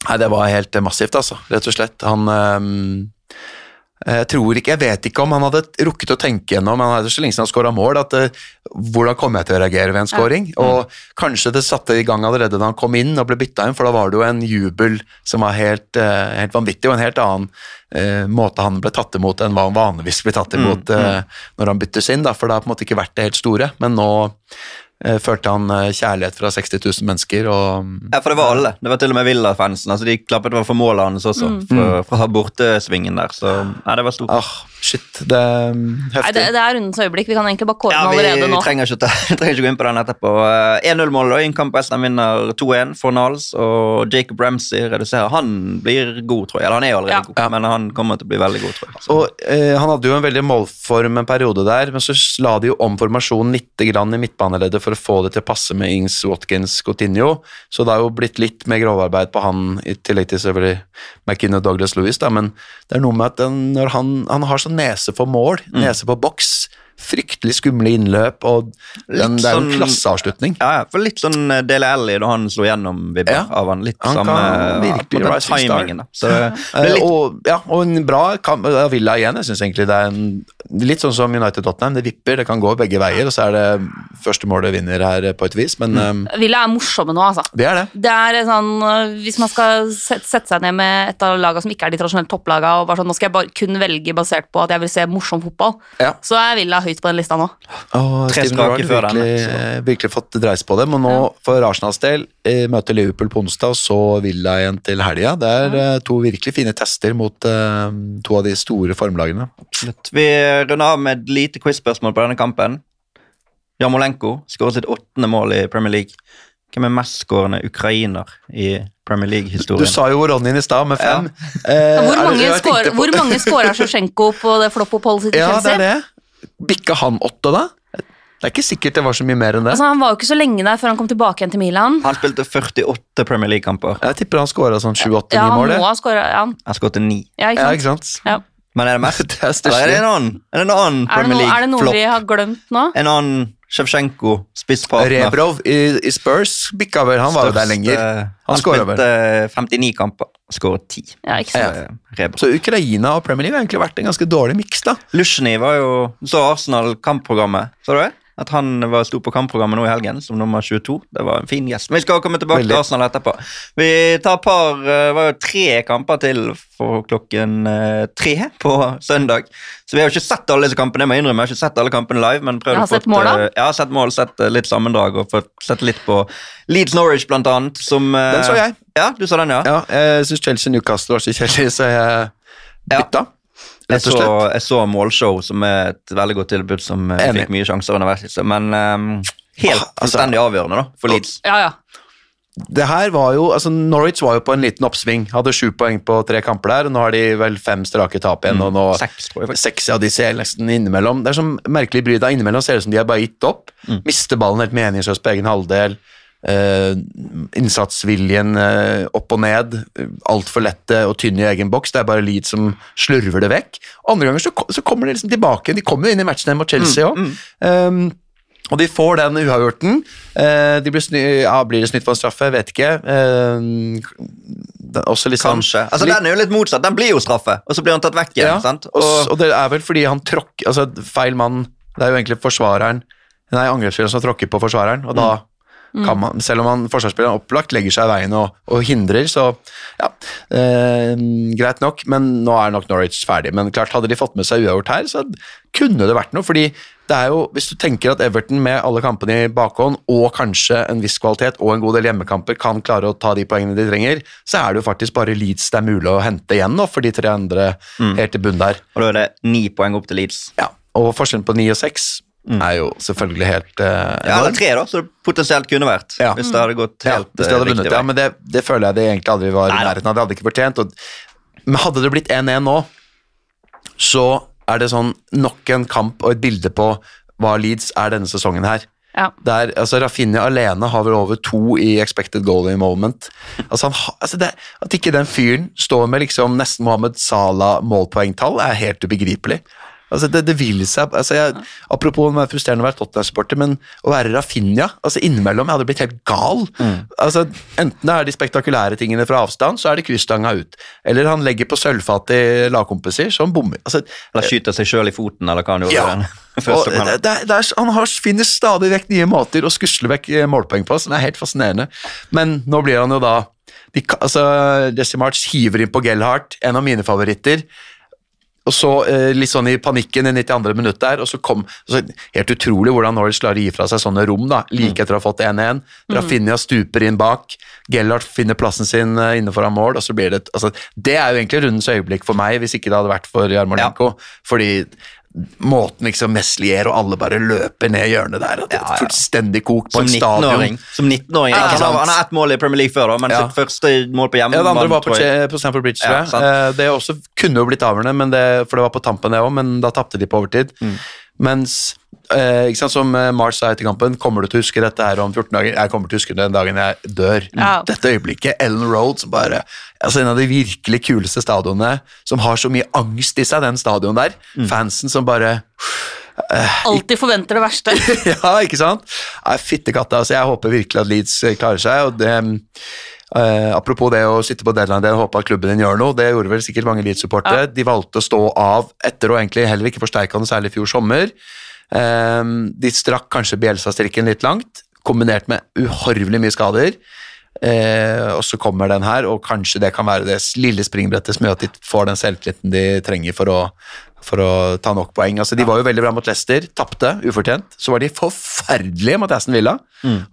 Nei, det var helt massivt, altså. Rett og slett. Han ehm, jeg tror ikke, jeg vet ikke om han hadde rukket å tenke gjennom han hadde så lenge siden han skåra mål, at uh, hvordan kommer jeg til å reagere ved en scoring? Og kanskje det satte i gang allerede da han kom inn og ble bytta inn, for da var det jo en jubel som var helt, uh, helt vanvittig, og en helt annen uh, måte han ble tatt imot enn hva han vanligvis blir tatt imot eh, når han byttes inn, da, for det har på en måte ikke vært det helt store. Men nå eh, følte han eh, kjærlighet fra 60 000 mennesker, og Ja, for det var alle. Det var til og med Villa-fansen. Altså, de klappet for målet hans også, fra, fra bortesvingen der. Så ja, det var stort. ah, shit, det er heftig. Nei, det, det er rundens øyeblikk. Vi kan egentlig bare kåre Ja, den allerede nå. trenger ikke, ta, trenger ikke gå inn på den etterpå. Eh, 1-0-mål og en kamp Westham vinner 2-1 for Nals, og Jacob Ramsey reduserer. Han blir god, tror jeg. Eller han er allerede Ja. god, men han kommer til å bli veldig god, tror jeg. Så. Og eh, Han hadde jo en veldig målform en periode der, men så la de jo om formasjonen litt grann i midtbaneleddet for å få det til å passe med Ings, Watkins, Coutinho. Så det har jo blitt litt mer grovarbeid på han, i tillegg til selvfølgelig og Douglas Lewis. Da. Men det er noe med at den, når han, han har sånn nese for mål, nese på boks, fryktelig skumle innløp, og den, det er jo en sånn- klasseavslutning. Ja, ja, for litt sånn eh, Dele Alli da han slo gjennom vibber Ja. av han. Litt Han samme virkelig den timingen. Da. Så det Eh, litt og, ja, og en bra kamp av Villa igjen. Jeg synes egentlig det er en, litt sånn som United-Tottenham. Det vipper, det kan gå begge veier, og så er det første målet vinner her på et vis, men eh, Villa er morsomme nå, altså. det er det. Det er sånn, Hvis man skal sette, sette seg ned med et av lagene som ikke er de tradisjonelle topplagene, og bare sånn, nå skal jeg bare kun velge basert på at jeg vil se morsom fotball, Ja. så er Villa høyt på den lista nå. Og Tre Steven Gerrard virkelig, denne, virkelig fått dreis på dem. Og nå, for Arsenals del, eh, møter Liverpool på onsdag, og så Villa igjen til helga. Det er ja. to virkelig fine tester mot uh, to av de store formlagene. Absolutt. Vi runder av med et lite quiz-spørsmål på denne kampen. Jamolenko skåret sitt åttende mål i Premier League. Hvem er mestskårende ukrainer i Premier League-historien? Du sa jo Ronny i stad, med fem. Eh, skår, på- hvor mange skårer Sjosjenko på det floppoppholdet sitt i Chelsea? Ja, det er det. Bikka han åtte, da? Det er ikke sikkert det var så mye mer enn det. Altså, han var jo ikke så lenge der før han kom tilbake igjen til Milan. Han spilte 48 Premier League-kamper. Jeg tipper han skåra sånn sju-åtte-ni Ja, han mål. må ha skåret ja. Han skåret 9. ja, Ja, ikke ikke sant? sant? Ja. Men er det mest? Det er er det en annen, er det en annen Premier League-flopp? er det noe vi har glemt nå? En annen Sjevtsjenko, spisspartner. Rebrov i, i Spurs bikka vel, han var jo der lenger. Han Han spilte 59 kamper, skåret 10. Ja, ikke sant? Ja. Rebrov. Så Ukraina og Premier League har egentlig vært en ganske dårlig miks, da. Lusjny var jo Så Arsenal-kampprogrammet, så du det? At han var, sto på kampprogrammet nå i helgen som nummer 22. Det var en fin gjest. Men vi skal komme tilbake Veldig. til Arsenal etterpå. Vi tar par Det var jo tre kamper til for klokken eh, tre på søndag. Så vi har jo ikke sett alle disse kampene. Jeg må innrømme, jeg har ikke sett alle kampene live. Men prøvd Jeg har å sett mål, da. eh, Jeg har sett mål, sett eh, litt sammendrag og fått sett litt på Leeds Norwich, blant annet. Som, eh, Den så jeg. Ja, du så den, ja? Ja, jeg syns Chelsea Newcastle var så kjedelig, så jeg Ja. Jeg så, jeg så Målshow, som er et veldig godt tilbud, som eh, Enig. fikk mye sjanser underveis. Men um, helt Ah, altså- avgjørende da, for Leeds. Ja, ja. Det her var jo, altså Norwich var jo på en liten oppsving. Hadde sju poeng på tre kamper der, og nå har de vel fem strake tap igjen. og nå Seks. Seks av de ser nesten innimellom. Det er som merkelig bry. deg innimellom ser det ut som de har bare gitt opp. Mister ballen helt meningsløst på egen halvdel. Eh, innsatsviljen uh, opp og ned. Altfor lette og tynne i egen boks. Det er bare Leeds som slurver det vekk. Andre ganger så, så kommer de liksom tilbake. De kommer jo inn i matchen mot Chelsea òg. Um, og de får den uavgjorten. Uh, de blir, ja, blir det snytt for en straffe? Vet ikke. Også litt sånn- Kanskje. Altså, Den er jo litt motsatt. Den blir jo straffe, og så blir han tatt vekk igjen. ja, sant? og, og det er vel fordi han tråkker Altså, feil mann Det er jo egentlig forsvareren Nei, angrepsspilleren som tråkker på forsvareren, og da kan man, selv om han, forsvarsspilleren opplagt legger seg i veien og, og hindrer, så ja, eh, greit nok, men nå er nok Norwich ferdig. Men klart, hadde de fått med seg uavgjort her, så kunne det vært noe, fordi det er jo, hvis du tenker at Everton med alle kampene i bakhånd, og kanskje en viss kvalitet og en god del hjemmekamper kan klare å ta de poengene de trenger, så er det jo faktisk bare Leeds det er mulig å hente igjen nå, for de tre andre helt i bunn der. Og da er det ni poeng opp til Leeds. Ja, og forskjellen på ni og 6 er jo selvfølgelig helt uh, Ja, eller tre, da, så det potensielt kunne vært. Ja. Hvis det hadde gått Ja, helt hvis det hadde eh, vunnet, riktig ja, men det, det føler jeg det egentlig aldri var i nærheten av. Det hadde ikke fortjent. Og, men hadde det blitt 1-1 nå, så er det sånn nok en kamp og et bilde på hva Leeds er denne sesongen her. ja. Der, altså Rafinha alene har vel over to i expected goal in moment. Altså han, altså det, At ikke den fyren står med liksom nesten Mohammed Salah målpoengtall, er helt ubegripelig. Altså, det, det vil seg altså, jeg, Apropos å være frustrerende å være Tottenham-supporter, men å være Rafinha altså Innimellom jeg hadde blitt helt gal. Altså, Enten det er de spektakulære tingene fra avstand, så er det krysstanga ut. Eller han legger på sølvfat i lagkompiser han bommer. Altså, Eller skyter seg sjøl i foten, eller hva han gjorde. ja. Det, det, er- han har, finner stadig vekk nye måter å skusle vekk eh, målpoeng på, som er helt fascinerende. Men nå blir han jo da de, altså, Jesse March hiver inn på Gellhardt, en av mine favoritter. Og så eh, litt sånn i panikken i 92. minutt der, og så kom så Helt utrolig hvordan Norwich klarer å gi fra seg sånne rom, da, like etter å ha fått 1-1. Rafinha stuper inn bak, Gellert finner plassen sin eh, inne foran mål, og så blir det altså, Det er jo egentlig rundens øyeblikk for meg, hvis ikke det hadde vært for Jarmolenko. Fordi måten liksom Meslier og alle bare løper ned hjørnet der, og det er fullstendig kok på Som en stadion. Som 19-åring. Ja, altså, han, har- ett mål i Premier League før, da, men Ja. sitt første mål på hjemme Ja, det andre var på, på Stamford Bridge, tror Ja, jeg. Eh, det også kunne jo blitt avgjørende, for det var på tampen det òg, men da tapte de på overtid. Mm. Mens, eh, ikke sant, som eh, Mars sa etter kampen, kommer du til å huske dette her om 14 dager? Jeg kommer til å huske det den dagen jeg dør. Ja. Dette øyeblikket, Ellen Road, som bare altså En av de virkelig kuleste stadionene, som har så mye angst i seg, den stadion der. Mm. Fansen som bare Alltid forventer det verste. ja, ikke sant? Nei, Fitte katta, altså jeg håper virkelig at Leeds eh, klarer seg. og det... eh, apropos det å sitte på deadline og håpe at klubben din gjør noe, det gjorde vel sikkert mange Leeds-supportere. De valgte å stå av etter å egentlig heller ikke forsterka noe særlig i fjor sommer. Eh, de strakk kanskje Bjelsa-strikken litt langt, kombinert med uhorvelig mye skader. Uh, og så kommer den her, og kanskje det kan være det lille springbrettet som gjør at de får den selvtilliten de trenger for å, for å ta nok poeng. Altså, de var jo veldig bra mot Leicester, tapte ufortjent. Så var de forferdelige mot Aston Villa,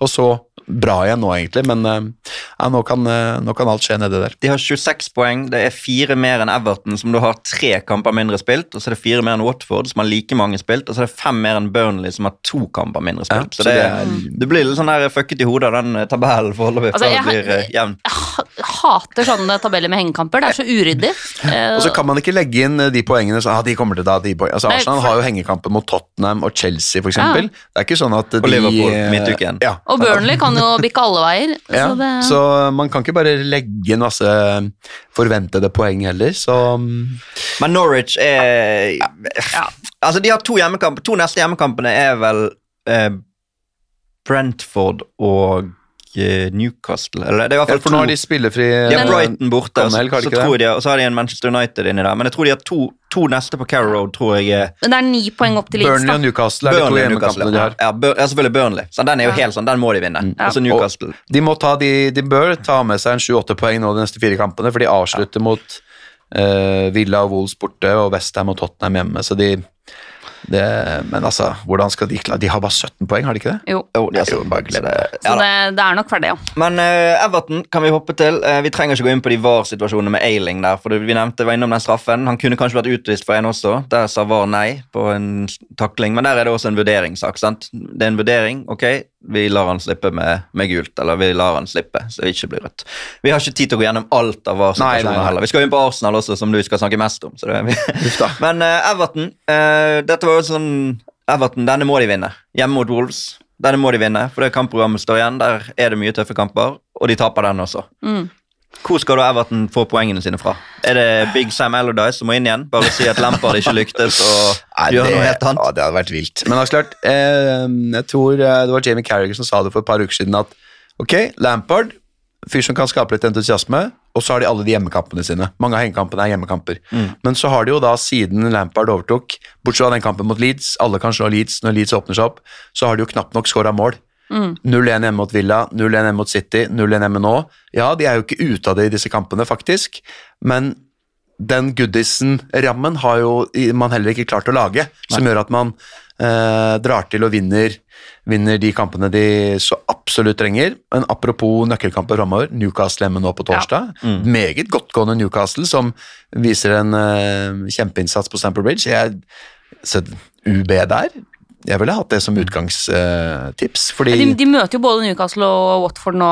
og så bra igjen nå, egentlig. Men eh, ja, nå, kan, eh, nå kan alt skje nedi der. De har 26 poeng. Det er fire mer enn Everton, som da har tre kamper mindre spilt. Og så er det fire mer enn Watford, som har like mange spilt. Og så er det fem mer enn Burnley, som har to kamper mindre Ja, spilt. så så det, det er, det blir litt sånn der fucket i hodet av den eh, tabellen foreløpig. Altså, før det blir har- jevn. Jeg hater sånne tabeller med hengekamper. Det er så uryddig. Eh, Og så kan man ikke legge inn eh, de poengene så, ah, de kommer til da, de poeng. Altså, Nei, Arsenal for- har jo hengekamper mot Tottenham og Chelsea, for eksempel. Det er ikke sånn at de Og Liverpool, eh, midtuken. Ja, Og Burnley kan jo bikke alle veier. Ja, så det, så man kan ikke bare legge inn masse forventede poeng heller, så mm, Men Norwich er Altså, de har to hjemmekamper. To neste hjemmekampene er vel eh, Brentford og eh, Newcastle. Eller det er i hvert ja, fall For nå to. har de spillefri De har eh, Brighton borte, og så, de så tror de, og så har de en Manchester United inni der. Men jeg tror de har to, to neste på Carrow Road, tror jeg. er men det er ni poeng opp til Leeds, Burnley og Newcastle er de to Burnley og Newcastle. hjemmekampene de har. Ja, Bur ja, selvfølgelig Burnley. Så den er jo Ja. helt sånn, den må de vinne. Ja. Altså Newcastle. Newcastle. De, må ta de, de bør ta med seg en 7-8 poeng nå de neste fire kampene, for de avslutter mot uh, Villa og Wolves borte og Westham og Tottenham hjemme, så de det, Men altså, hvordan skal de klare De har bare 17 poeng, har de ikke det? Jo. Jo, de Jo, det. Ja, Så det, det er nok ferdig, ja. Men uh, Everton kan vi hoppe til. Uh, vi trenger ikke gå inn på de VAR-situasjonene med Ailing der. for det, Vi nevnte var innom den straffen. Han kunne kanskje vært utvist for en også. Der sa VAR nei på en takling. Men der er det også en vurderingssak. sant? Det er en vurdering. Ok, vi lar han slippe med, med gult, eller vi lar han slippe så det ikke blir rødt. Vi har ikke tid til å gå gjennom alt av nei, VAR-situasjoner heller. Vi skal inn på Arsenal også, som du skal snakke mest om. så det er vi... Men uh, Everton uh, Dette var jo sånn Everton, denne må de vinne. Hjemme mot Wolves. Denne må de vinne, for det kampprogrammet står igjen. Der er det mye tøffe kamper, og de taper den også. Mm. Hvor skal da Everton få poengene sine fra? Er det Big Sam Allardyce som må inn igjen? Bare si at Lampard ikke lyktes og gjør gjøre noe helt annet? Ja, det hadde vært vilt. Men altså, klart, eh, jeg tror eh, det var Jamie Carragher som sa det for et par uker siden at ok, Lampard, fyr som kan skape litt entusiasme, og så har de alle de hjemmekampene sine. Mange av hengekampene er hjemmekamper. Men så har de jo da, siden Lampard overtok, bortsett fra den kampen mot Leeds, alle kan slå Leeds når Leeds åpner seg opp, så har de jo knapt nok skåra mål. 0-1 hjemme mot Villa, 0-1 hjemme mot City, 0-1 hjemme nå. Ja, de er jo ikke ute av det i disse kampene, faktisk, men den goodisen-rammen har jo man heller ikke klart å lage, som gjør at man eh, drar til og vinner, vinner de kampene de så absolutt trenger. Men apropos nøkkelkamper framover, Newcastle hjemme nå på torsdag. Meget godtgående Newcastle, som viser en eh, kjempeinnsats på Stamper Bridge. Jeg, så UB der jeg ville hatt det som utgangstips, fordi De, de møter jo både Newcastle og Watford nå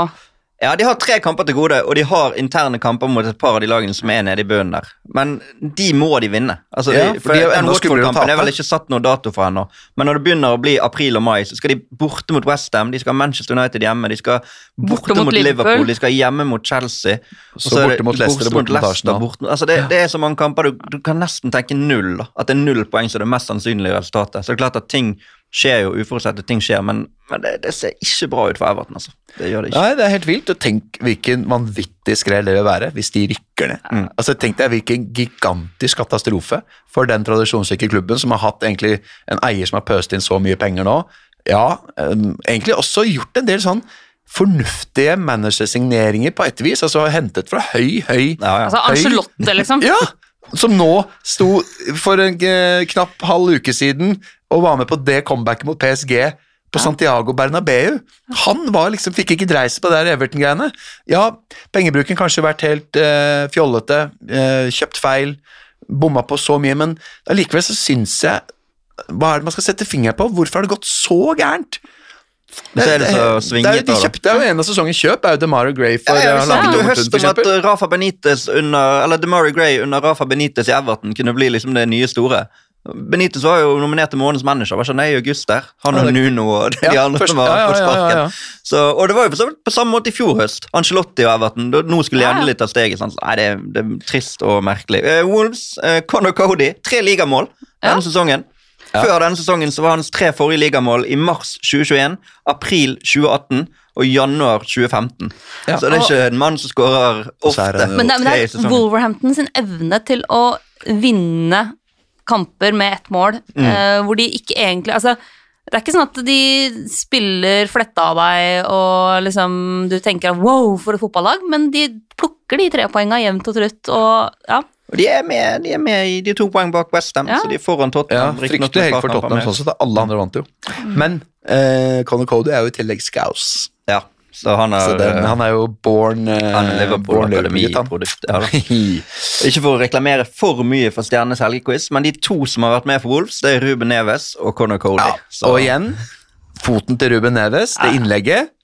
Ja, De har tre kamper til gode, og de har interne kamper mot et par av de lagene som er nede i bunnen der. Men de må de vinne. Altså, Ja, de, for de enda Watford-kampen er vel ikke satt noe dato for ennå. Men når det begynner å bli april og mai, så skal de borte mot Westham, de skal ha Manchester United hjemme, de skal borte, mot mot, Liverpool. Liverpool, de skal hjemme mot Chelsea. og Så så borte mot Leicester borte mot Leicester, borte- altså det, det er så mange kamper, du, du kan nesten tenke null. da. At det er null poeng som er det mest sannsynlige resultatet. Så det er klart at ting skjer jo, uforutsette ting skjer, men, men det, det ser ikke bra ut for Everton. altså. Det gjør det ikke. Nei, det er helt vilt. Og tenk hvilken vanvittig skrell det vil være hvis de rykker ned. Mm. Altså, Tenk deg hvilken gigantisk katastrofe for den tradisjonsrike klubben som har hatt egentlig en eier som har pøst inn så mye penger nå. Ja, um, egentlig også gjort en del sånn fornuftige managersigneringer på et vis. Altså hentet fra høy, høy Ja, ja. Altså Angelotte, liksom. Ja! Som nå sto for en eh, knapp halv uke siden og var med på det comebacket mot PSG på Santiago Bernabeu. Han var liksom, fikk ikke dreis på det Everton-greiene. Ja, pengebruken kanskje vært helt eh, fjollete, eh, kjøpt feil, bomma på så mye, men allikevel så syns jeg Hva er det man skal sette fingeren på? Hvorfor har det gått så gærent? Det, det så det er svinget jo- De kjøpte jo en av sesongens kjøp, er jo DeMario Gray for Ja, høst pund, for om at. Rafa Benitez under, eller DeMario Gray under Rafa Benitez i Everton kunne bli liksom det nye store. Benitez var jo nominert til månedens manager. var ikke han i august der? Han og Nuno og de Ja, andre først- som har ja, ja, fått sparken. ja, ja. Så, og det var jo på, samme måte i fjor høst. Ancelotti og Everton. Nå skulle de endelig ta steget. Sånn. Nei, det, er- det er trist og merkelig. Uh, Wolves, uh, Conor Cody, tre ligamål Ja. denne sesongen. Før denne sesongen så var hans tre forrige ligamål i mars 2021, april 2018 og januar 2015. Ja. Så det er ikke en mann som skårer er ofte. det- Men det, men det er. Wolverhampton sin evne til å vinne kamper med ett mål, Mm. uh, hvor de ikke egentlig Altså, det er ikke sånn at de spiller fletta av deg og liksom du tenker wow, for et fotballag, men de plukker de tre poenga jevnt og trutt, og ja. Og de er med, de er med i de to poeng bak Westham, Ja. så de er foran Tottenham. Ja, fryktelig par for Tottenham, sånn sett. Alle andre vant jo. Men eh, Conor Cody er jo i tillegg scouse. Ja, så han er, Så den, han er jo born, eh, han er Liverpool. Akademi-produkt. Ja. Ikke for å reklamere for mye for Stjernes helgequiz, men de to som har vært med for Wolves, det er Ruben Neves og Conor Cody. Ja, Så- og igjen, foten til Ruben Neves, det innlegget.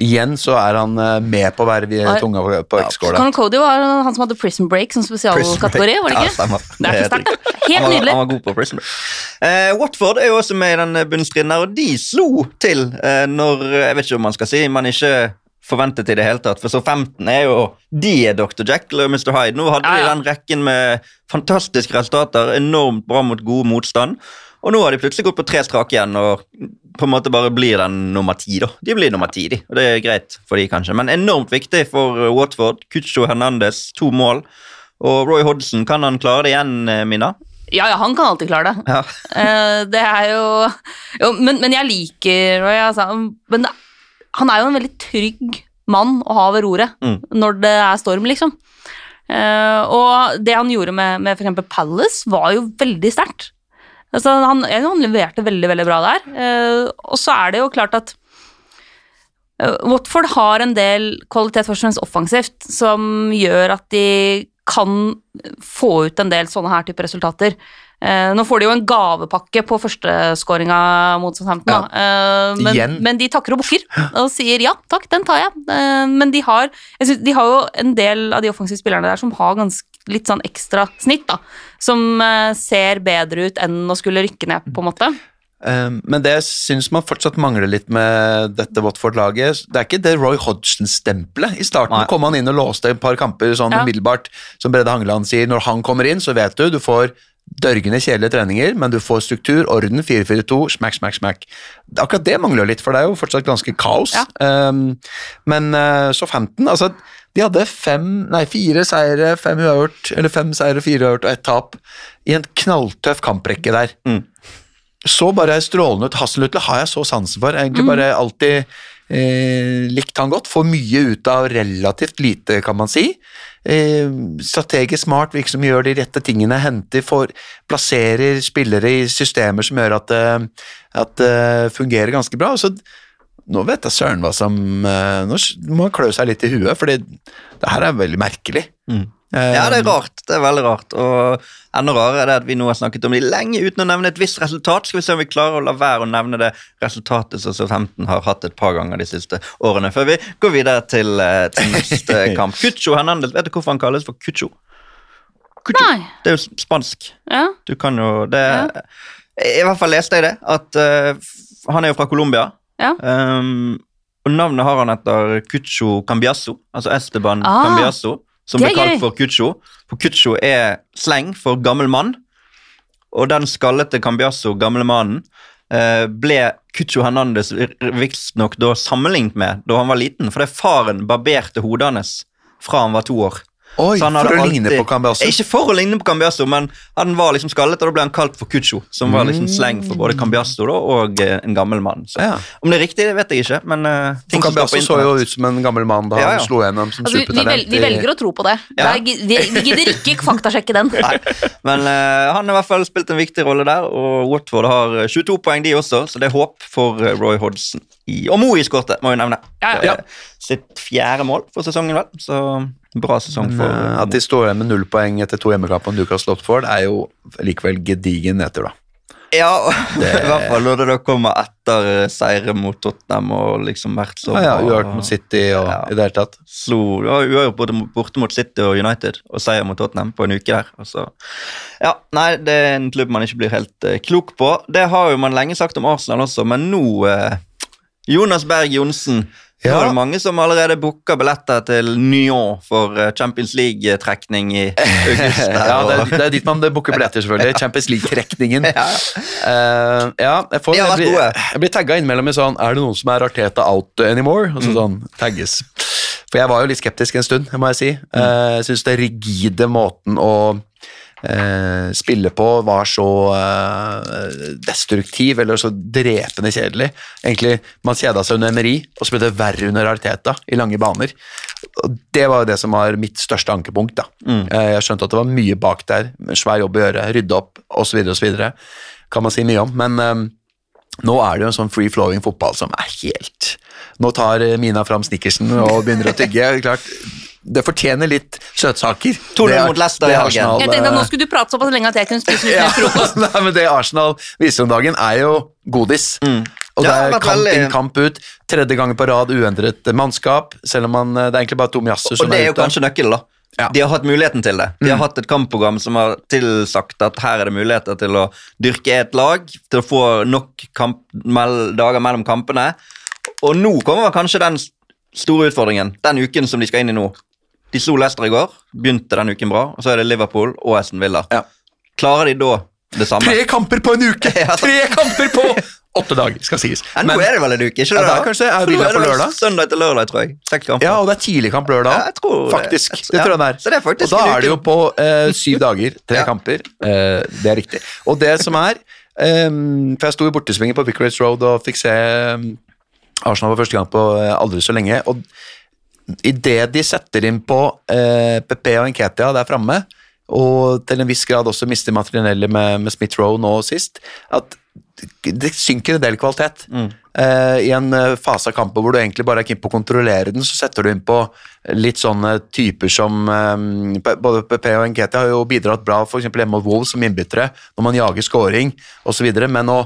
Igjen så er han eh, med på å være tunga på- vektskåla. X-skåla. Conor Cody var han som hadde Prison Break som spesialkategori, var det ikke? Ja, Det er helt sterkt. Nydelig. Han var god på Prison Break. Eh, Watford er jo også med i den bunnstriden her, og de slo til eh, når Jeg vet ikke om man skal si man ikke forventet i det hele tatt, for så 15 er jo De er Dr. Jekyll og Mr. Hyde. Nå hadde Ja, ja. de den rekken med fantastiske resultater, enormt bra mot god motstand. Og nå har de plutselig gått på tre strake igjen og på en måte bare blir den nummer ti. da. De blir nummer ti, de. Og det er greit for de kanskje, men enormt viktig for eh, Watford. Cucho Hernandez, to mål. Og Roy Hodgson, kan han klare det igjen, eh, Mina? Ja, ja, han kan alltid klare det. Ja. Eh, det er jo, jo men, men jeg liker Roy, altså. Men det, han er jo en veldig trygg mann å ha ved roret Mm. når det er storm, liksom. Og det han gjorde med, med f.eks. Palace, var jo veldig sterkt. Altså, han, han leverte veldig, veldig bra der. Eh, og så er det jo klart at eh, Watford har en del kvalitet først og fremst offensivt som gjør at de kan få ut en del sånne her type resultater. Eh, nå får de jo en gavepakke på førsteskåringa mot Southampton, da. Eh, men, men de takker og bukker og sier ja, takk, den tar jeg. Eh, men de har, jeg synes, de har jo en del av de offensive spillerne der som har ganske litt sånn ekstra snitt, da. Som eh, ser bedre ut enn å skulle rykke ned, på en måte. Um, men det syns man fortsatt mangler litt med dette Watford-laget, det er ikke det Roy Hodgson-stempelet. I starten Nei. kom han inn og låste et par kamper sånn Ja. umiddelbart. Som Brede Hangeland sier, når han kommer inn, så vet du du får dørgende kjedelige treninger, men du får struktur, orden, 4-4-2, smack, smack, smack. Akkurat det mangler jo litt, for det er jo fortsatt ganske kaos. Ja. Um, men uh, så 15, altså de hadde fem, nei, fire seire, fem uavgjort, eller fem seire, fire uavgjort og ett tap i en knalltøff kamprekke der Mm. så bare strålende ut. Hasselhutle har jeg så sansen for. Egentlig bare alltid eh, likt han godt. Får mye ut av relativt lite, kan man si. Eh, strategisk smart, virker som gjør de rette tingene. Henter, får, plasserer spillere i systemer som gjør at det fungerer ganske bra. Så nå vet jeg søren hva som eh, Nå må han klø seg litt i huet, for det her er veldig merkelig. Mm. Eh, Ja, det er rart. Det er veldig rart. Og enda rarere er det at vi nå har snakket om de lenge uten å nevne et visst resultat. Skal vi se om vi klarer å la være å nevne det resultatet som Southampton har hatt et par ganger de siste årene, før vi går videre til, eh, til neste kamp. Cucho Hernandez, vet du hvorfor han kalles for Cucho? Cucho. Nei. Det er jo spansk. Ja. Du kan jo det Ja. I hvert fall leste jeg det, at uh, han er jo fra Colombia. Ja. Um, og navnet har han etter Cucho Cambiasso, altså Esteban Ah, Cambiasso, som ble kalt for Cucho. For Cucho er sleng for gammel mann, og den skallete Cambiasso, gamle mannen, eh, ble Cucho Hernandez visstnok da sammenlignet med da han var liten, fordi faren barberte hodet hans fra han var to år. Oi, Så han hadde for å alltid- ligne på Cambiasso. Ikke for å ligne på Cambiasso, men han var liksom skallet, og da ble han kalt for Cucho, som var liksom sleng for både Cambiasso da, og eh, en gammel mann. Så, Ja. Om det er riktig, det vet jeg ikke, men eh, ting Cambiasso så jo ut som en gammel mann da Ja, han slo gjennom som Altså, supertalent. vi, vel, vi velger å tro på det. Ja. Det er, vi, vi gidder ikke faktasjekke den. Nei, men eh, han har i hvert fall spilt en viktig rolle der, og Watford har eh, 22 poeng de også, så det er håp for eh, Roy Hodgson. I, og Moe skårte, må vi nevne. Ja, ja. Sitt fjerde mål for sesongen, vel. Så bra sesong for Men, eh, eh, At de står igjen med null poeng etter to hjemmekamper slått for, det er jo likevel gedigen nedtur, da. Ja, det... i hvert fall når det da kommer etter eh, seire mot Tottenham og liksom vært så Ja, ja, bra, Uavgjort mot City og Ja. i det hele tatt. Slo, ja, uavgjort både mot- borte mot City og United og seier mot Tottenham på en uke der. Og så, ja, nei, Det er en klubb man ikke blir helt uh, klok på. Det har jo man lenge sagt om Arsenal også, men nå eh, Jonas Berg Johnsen. Nå Ja. er det mange som allerede booker billetter til Nyon for eh, Champions League-trekning i august. Ja, det er, det er dit man booker billetter, selvfølgelig. Champions League-trekningen. ja. Uh, ja, jeg, får, jeg, blir, jeg blir tagga innimellom i sånn Er det noen som er Arteta out anymore? Og så sånn tagges. For jeg var jo litt skeptisk en stund, må jeg si. Jeg jeg syns det rigide måten å eh, spille på var så eh, destruktiv, eller så drepende kjedelig. Egentlig, Man kjeda seg under Emery, og så ble det verre under Arteta i lange baner. Og Det var jo det som var mitt største ankepunkt. da. Eh, jeg skjønte at det var mye bak der, svær jobb å gjøre, rydde opp osv. osv. Kan man si mye om, men eh, nå er det jo en sånn free flowing fotball som er helt Nå tar eh, Mina fram snickersen og begynner å tygge. Klart, det fortjener litt søtsaker. 2-0 Det er- det i. Arsenal, Jeg tenkte at Nå skulle du prate såpass lenge at jeg kunne spise litt ja, mer frokost. nei, men Det Arsenal viser om dagen, er jo godis. Og Mm. Ja, det er vært kamp inn, kamp ut. Tredje gangen på rad uendret mannskap, selv om man, det er egentlig bare Tomiyasu som Og det er jo ute. kanskje nøkkelen, da. Ja. Mm. De har hatt muligheten til det. De har hatt et kampprogram som har tilsagt at her er det muligheter til å dyrke et lag, til å få nok kamp, mell, dager mellom kampene. Og nå kommer kanskje den store utfordringen, den uken som de skal inn i nå. De slo Leicester i går, begynte den uken bra, og så er det Liverpool og Aston Villa. Ja. Klarer de da det samme? Tre kamper på en uke! Tre kamper på åtte dager, skal sies. Ja, nå Men- er det vel en uke, ikke det? det er da? kanskje det. Er Villa på lørdag? Søndag til lørdag, tror jeg. Ja, og det er tidlig kamp lørdag. Ja, jeg tror faktisk. Det Ja, tror jeg det er. det faktisk og da er det jo på eh, syv dager, tre Ja. kamper. Eh, det er riktig. Og det som er Um, For jeg sto i bortesvingen på Vicarage Road og fikk se um, Arsenal for første gang på uh, aldri så lenge. og Idet de setter inn på eh, PP og Nketia der framme, og til en viss grad også mister Matrinelli med, med Smith Rowe nå sist, at det synker en del kvalitet. Eh, I en eh, fase av kampen hvor du egentlig bare er keen på å kontrollere den, så setter du inn på litt sånne typer som eh, Både PP og Nketia har jo bidratt bra f.eks. hjemme mot Wolves som innbyttere, når man jager scoring osv., men å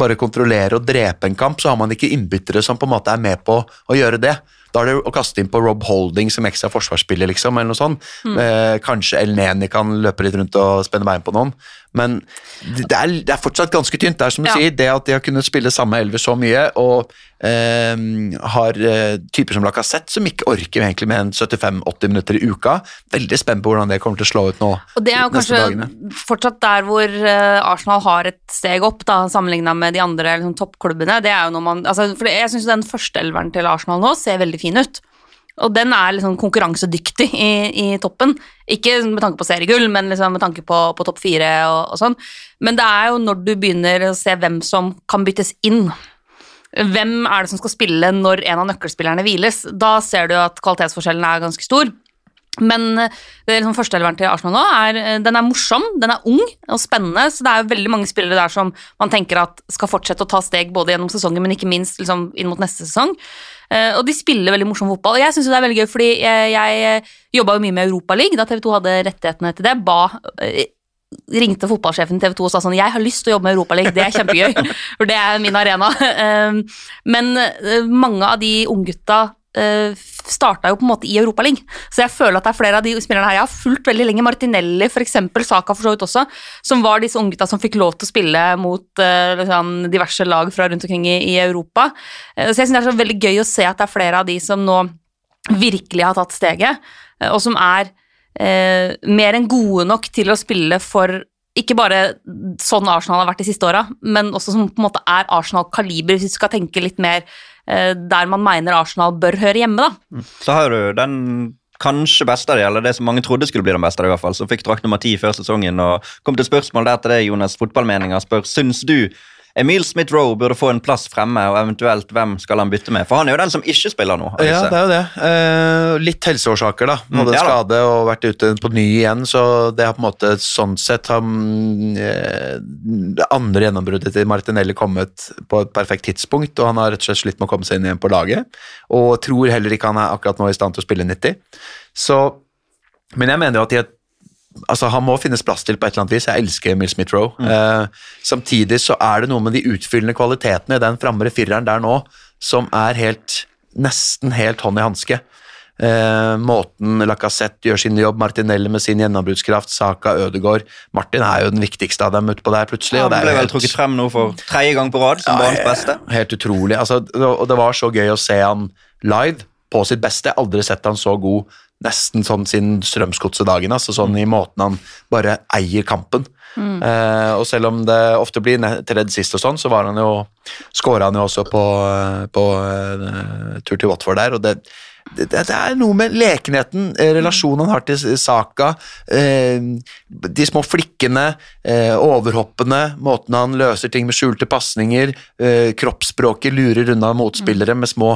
bare kontrollere og drepe en kamp, så har man ikke innbyttere som på en måte er med på å gjøre det. Da er det å kaste inn på Rob Holding som ekstra forsvarsspiller, liksom, eller noe sånt. Eh, kanskje El Neni kan løpe litt rundt og spenne bein på noen. Men det er, det er fortsatt ganske tynt. Det er som du Ja. sier, det at de har kunnet spille samme elver så mye, og har eh, typer som Lacassette som ikke orker egentlig med en 75-80 minutter i uka. Veldig spent på hvordan det kommer til å slå ut nå. Og det er jo kanskje dagene. fortsatt der hvor eh, Arsenal har et steg opp, da, sammenligna med de andre liksom, toppklubbene. Det er jo når man, altså, for Jeg syns den første elveren til Arsenal nå ser veldig fin ut. Og den er liksom konkurransedyktig i, i toppen. Ikke med tanke på seriegull, men liksom med tanke på, på topp fire og, og sånn. Men det er jo når du begynner å se hvem som kan byttes inn. Hvem er det som skal spille når en av nøkkelspillerne hviles? Da ser du at kvalitetsforskjellen er ganske stor. Men eh, det liksom førsteeleveren til Arsenal nå er, eh, den er morsom, den er ung og spennende. Så det er veldig mange spillere der som man tenker at skal fortsette å ta steg både gjennom sesongen, men ikke minst liksom inn mot neste sesong. Eh, Og de spiller veldig morsom fotball. Og jeg syns det er veldig gøy, fordi jeg, jeg jobba jo mye med Europaligaen da TV 2 hadde rettighetene til det. Ba ringte fotballsjefen i TV 2 og sa sånn Jeg har lyst til å jobbe med Europaligaen, det er kjempegøy. For det er min arena. Um, Men eh, mange av de unggutta uh, starta jo på en måte i Europaligaen. Så jeg føler at det er flere av de spillerne her jeg har fulgt veldig lenge. Martinelli, f.eks. Saka for så vidt også. Som var disse unggutta som fikk lov til å spille mot uh, liksom, diverse lag fra rundt omkring i, Europa. Så jeg syns det er så veldig gøy å se at det er flere av de som nå virkelig har tatt steget, og som er eh, mer enn gode nok til å spille for ikke bare sånn Arsenal har vært de siste åra, men også som på en måte er Arsenal-kaliber, hvis vi skal tenke litt mer eh, der man mener Arsenal bør høre hjemme. da. Så har du den kanskje beste av de, eller det som mange trodde skulle bli den beste av i hvert fall, som fikk drakt nummer ti før sesongen. og kom til spørsmål der til det, Jonas, fotballmeninger spør, syns du Emil Smith-Roe burde få en plass fremme, og eventuelt hvem skal han bytte med? For han er jo den som ikke spiller nå. Ja, det er jo det. Eh, litt helseårsaker, da. Både Mm, ja skade og vært ute på ny igjen, så det har på en måte sånn sett har mm, eh, Det andre gjennombruddet til Martinelli kommet på et perfekt tidspunkt, og han har rett og slett slitt med å komme seg inn igjen på laget. Og tror heller ikke han er akkurat nå i stand til å spille 90. Så Men jeg mener jo at i et Altså, Han må finnes plass til på et eller annet vis. Jeg elsker Emil Smith-Roe. Eh, samtidig så er det noe med de utfyllende kvalitetene i den framre fireren der nå som er helt nesten helt hånd i hanske. Eh, måten Lacassette gjør sin jobb, Martinelli med sin gjennombruddskraft, Saka, Ødegaard Martin er jo den viktigste av dem utpå der, plutselig. Ja, han ble vel helt- trukket frem nå for tredje gang på rad som Ja, banens beste. Helt utrolig. Altså, og det var så gøy å se han live på sitt beste. Aldri sett han så god nesten sånn siden Strømsgodset-dagen. Altså, sånn i måten han bare eier kampen. Eh, og selv om det ofte blir tredd sist og sånn, så var han jo skåra han jo også på, på uh, tur til Watford der. og det det, det er noe med lekenheten, eh, relasjonen han har til Saka, eh, de små flikkene, eh, overhoppene, måten han løser ting med skjulte pasninger, kroppsspråket lurer unna motspillere med små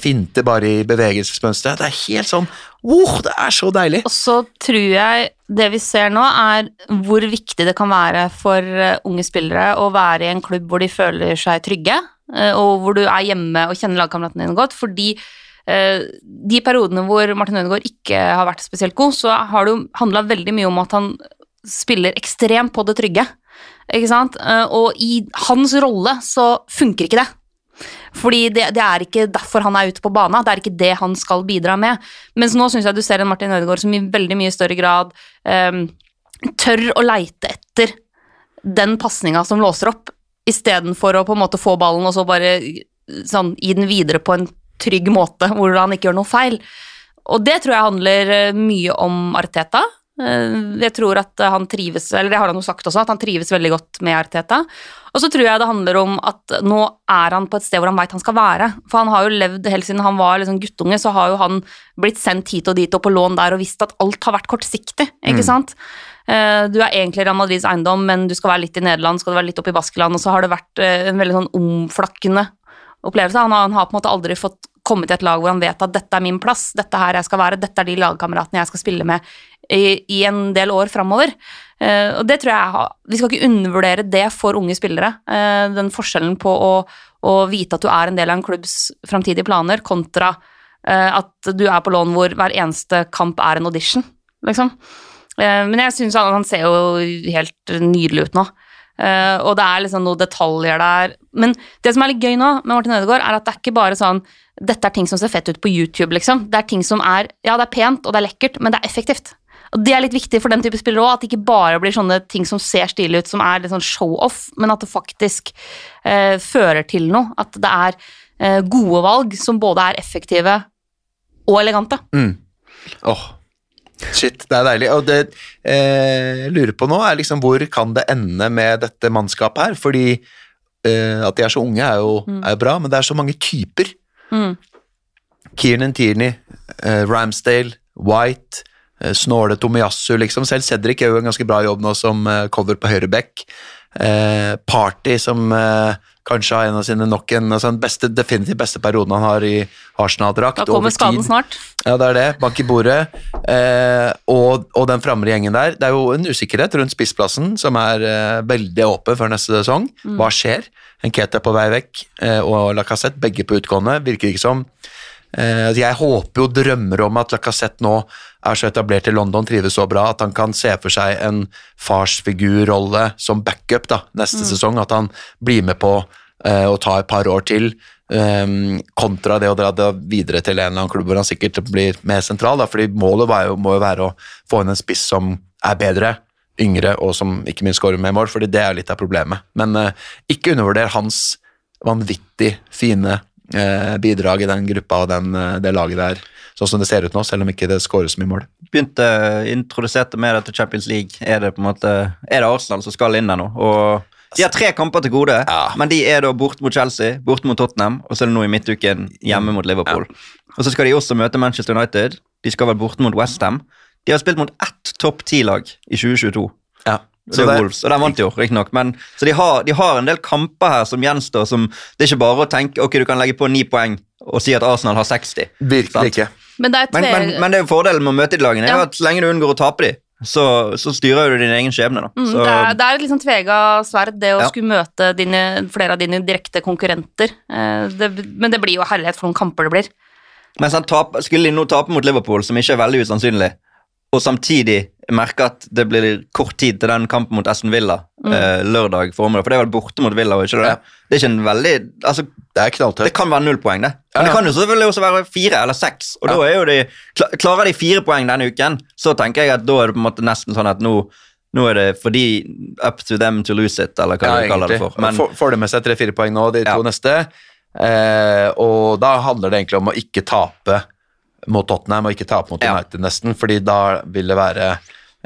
finter bare i bevegelsesmønsteret. Det er helt sånn wow, Det er så deilig! Og så tror jeg det vi ser nå, er hvor viktig det kan være for unge spillere å være i en klubb hvor de føler seg trygge, og hvor du er hjemme og kjenner lagkameratene dine godt. Fordi de periodene hvor Martin Ødegaard ikke har vært spesielt god, så har det jo handla veldig mye om at han spiller ekstremt på det trygge. Ikke sant? Eh, Og i hans rolle så funker ikke det. Fordi det, det er ikke derfor han er ute på banen, det er ikke det han skal bidra med. Mens nå syns jeg du ser en Martin Ødegaard som i veldig mye større grad um, tør å leite etter den pasninga som låser opp, istedenfor å på en måte få ballen og så bare sånn, gi den videre på en trygg måte, hvor han ikke gjør noe feil. Og det tror jeg handler eh, mye om Arteta. Eh, Jeg tror at han trives, eller det har han jo sagt også, at han trives veldig godt med Arteta. Og så tror jeg det handler om at nå er han på et sted hvor han veit han skal være. For han har jo levd helt siden han var liksom guttunge, så har jo han blitt sendt hit og dit og på lån der og visst at alt har vært kortsiktig, ikke sant. Eh, Du er egentlig Real Madrids eiendom, men du skal være litt i Nederland, skal du være litt oppe i Baskeland, og så har det vært en veldig sånn omflakkende opplevelse. Han har, han har på en måte aldri fått komme til et lag hvor han vet at dette er min plass, dette er her jeg skal være, dette er de lagkameratene jeg skal spille med i, i en del år framover. Uh, og det tror jeg Vi skal ikke undervurdere det for unge spillere. Uh, den forskjellen på å, å vite at du er en del av en klubbs framtidige planer, kontra uh, at du er på lån hvor hver eneste kamp er en audition, liksom. Men jeg syns han, han ser jo helt nydelig ut nå. Eh, og det er liksom noen detaljer der. Men det som er litt gøy nå med Martin Ødegaard, er at det er ikke bare sånn dette er ting som ser fett ut på YouTube, liksom. Det er ting som er Ja, det er pent og det er lekkert, men det er effektivt. Og Det er litt viktig for den type spillere òg, at det ikke bare blir sånne ting som ser stilig ut, som er litt sånn show-off, men at det faktisk uh, fører til noe. At det er uh, gode valg som både er effektive og elegante. Åh, shit, det er deilig. Og det eh, jeg lurer på nå, er liksom hvor kan det ende med dette mannskapet her? Fordi eh, at de er så unge er jo, er jo bra, men det er så mange typer. Mm. Kiernan Tierney, eh, Ramsdale, White, eh, Snåle Tomiyasu, liksom. Selv Cedric gjør jo en ganske bra jobb nå som eh, cover på høyre back. eh, Party, som eh, kanskje har en av sine nok en altså den beste, definitivt beste perioden han har i Arsenal-drakt. Da kommer skaden snart. Ja, det er det. Bank i bordet. Eh, og, og den framre gjengen der. Det er jo en usikkerhet rundt spissplassen som er eh, veldig åpen før neste sesong. Hva skjer? Enkete er på vei vekk, eh, og Lacassette, begge på utgående. Virker ikke som Jeg håper jo drømmer om at Lacassette nå er så etablert i London, trives så bra at han kan se for seg en farsfigurrolle som backup da, neste sesong. At han blir med på eh, å ta et par år til. Um, kontra det å dra det videre til en eller annen klubb hvor han sikkert blir mer sentral. Da, fordi målet var jo, må jo være å få inn en spiss som er bedre, yngre og som ikke minst skårer med mål, fordi det er litt av problemet. Men eh, ikke undervurder hans vanvittig fine eh, bidrag i den gruppa og den, eh, det laget der, sånn som det ser ut nå, selv om ikke det skåres så mye mål. Begynte, introduserte med det til Champions League. Er det på en måte, er det Arsenal som skal inn der nå? Og de har tre kamper til gode, Ja. men de er da borte mot Chelsea, borte mot Tottenham, og så er det nå i midtuken hjemme mot Liverpool. Og så skal de også møte Manchester United. De skal vel borte mot Westham. De har spilt mot ett topp ti-lag i 2022. Ja. Så det er Wolves, og de vant jo, riktignok. Så de har, de har en del kamper her som gjenstår. som Det er ikke bare å tenke ok, du kan legge på ni poeng og si at Arsenal har 60. Sant? Virkelig ikke. Men det er Men, men, men det er jo fordelen med å møte de lagene, er Ja. at så lenge du unngår å tape de, så, så styrer du din egen skjebne. da. Mm, Så, det, er, det er et liksom tvega sverd, det å Ja. skulle møte dine, flere av dine direkte konkurrenter. Eh, det, men det blir jo herlighet for noen kamper det blir. Men sant, tap, skulle de nå tape mot Liverpool, som ikke er veldig usannsynlig, og samtidig merke at det blir kort tid til den kampen mot Aston Villa eh, lørdag formiddag, for det er vel borte mot Villa, ikke det? Ja. Det er ikke en veldig altså, Det er Det kan være null poeng, det. Ja, Men det kan jo selvfølgelig også være fire eller seks. Og da er jo de, Klarer de fire poeng denne uken, så tenker jeg at da er det på en måte nesten sånn at nå, nå er det fordi up to them to lose it, eller hva Ja, du kaller det for. Men Får- Får de med seg tre-fire poeng nå, de to neste. Eh, og da handler det egentlig om å ikke tape mot Tottenham og ikke tape mot Ja. United, nesten, fordi da vil det være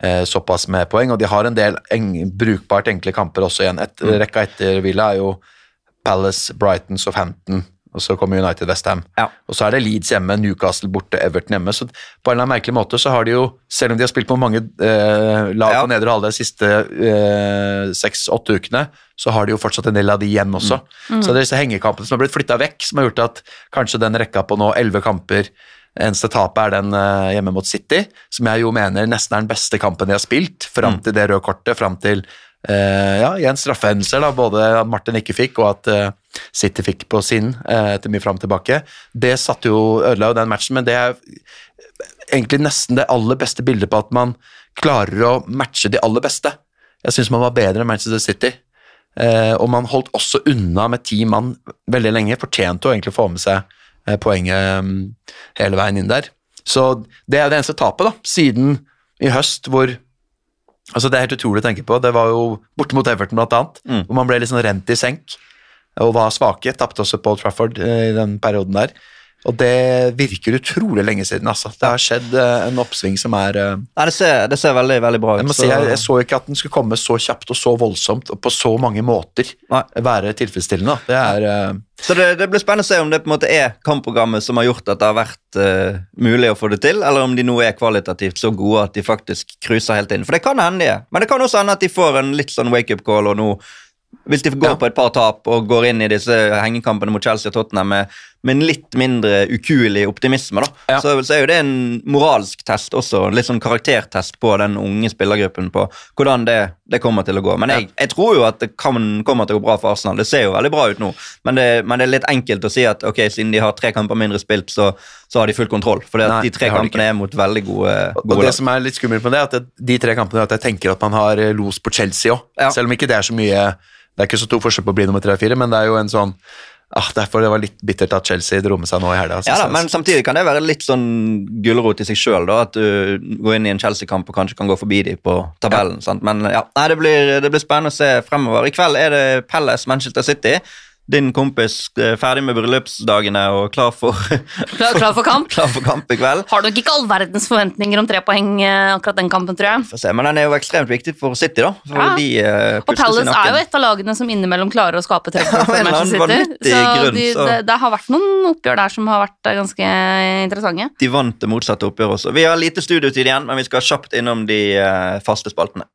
eh, såpass med poeng. Og de har en del eng brukbart enkle kamper også igjen. Et, Mm. Rekka etter Villa er jo Palace, Brighton, Southampton, og så kommer United Westham. Ja. Og så er det Leeds hjemme, Newcastle borte, Everton hjemme. Så på en eller annen merkelig måte så har de jo, selv om de har spilt på mange eh, lag Ja. på nedre halvdel de siste eh, seks-åtte ukene, så har de jo fortsatt en del av de igjen også. Så det er disse hengekampene som har blitt flytta vekk, som har gjort at kanskje den rekka på nå elleve kamper Eneste tapet er den eh, hjemme mot City, som jeg jo mener nesten er den beste kampen de har spilt, fram til det røde kortet, fram til Uh, ja, igjen straffehendelser, da, både at Martin ikke fikk, og at uh, City fikk på sin uh, etter mye fram og tilbake. Det satte jo, ødela jo den matchen, men det er egentlig nesten det aller beste bildet på at man klarer å matche de aller beste. Jeg syns man var bedre enn Manchester City. Og man holdt også unna med ti mann veldig lenge. Fortjente å egentlig få med seg poenget mm, hele veien inn der. Så det er det eneste tapet, da, siden i høst hvor Altså Det er helt utrolig å tenke på. Det var jo borte mot Everton, blant annet, Mm. hvor man ble litt sånn rent i senk og var svake. Tapte også Paul Trafford eh, i den perioden der. Og det virker utrolig lenge siden, altså. Det har skjedd eh, en oppsving som er eh, Nei, det ser, det ser veldig veldig bra ut. jeg må så- si, jeg, jeg så ikke at den skulle komme så kjapt og så voldsomt og på så mange måter Nei. være tilfredsstillende. Det er eh, Så det, det blir spennende å se om det på en måte er kampprogrammet som har gjort at det har vært uh, mulig å få det til, eller om de nå er kvalitativt så gode at de faktisk cruiser helt inn. For det kan hende de er. Men det kan også hende at de får en litt sånn wake-up call, og nå hvis de går Ja. på et par tap og går inn i disse hengekampene mot Chelsea og Tottenham med, med en litt mindre ukuelig optimisme, Ja. så, så er jo det en moralsk test også, en litt sånn karaktertest på den unge spillergruppen på hvordan det, det kommer til å gå. Men jeg, jeg tror jo at det kan, kommer til å gå bra for Arsenal. Det ser jo veldig bra ut nå, men det, men det er litt enkelt å si at ok, siden de har tre kamper mindre spilt, så, så har de full kontroll. For de tre kampene er mot veldig gode, og gode det som er litt skummelt med det, er at de tre kampene er at jeg tenker at man har eh, los på Chelsea òg. Ja. Selv om ikke det er så mye Det er ikke så stor forskjell på å bli nummer tre og fire, men det er jo en sånn ah, Derfor det var litt bittert at Chelsea dro med seg nå i helga. Ja da, men samtidig kan det være litt sånn gulrot i seg sjøl, at du går inn i en Chelsea-kamp og kanskje kan gå forbi dem på tabellen. Sant? Men ja, nei, det blir, det blir spennende å se fremover. I kveld er det Pelles Manchester City. Din kompis eh, ferdig med bryllupsdagene og klar for, Klar, klar for kamp. klar for kamp i kveld. Har nok ikke all verdens forventninger om tre poeng eh, akkurat den kampen, tror jeg. Se, Men den er jo ekstremt viktig for City, da. For Ja. de uh, Og Palace er jo et av lagene som innimellom klarer å skape trøbbel for Manchester City. Så grunn, de, så- det, det har vært noen oppgjør der som har vært ganske interessante. De vant det motsatte oppgjøret også. Vi har lite studiotid igjen, men vi skal kjapt innom de uh, faste spaltene.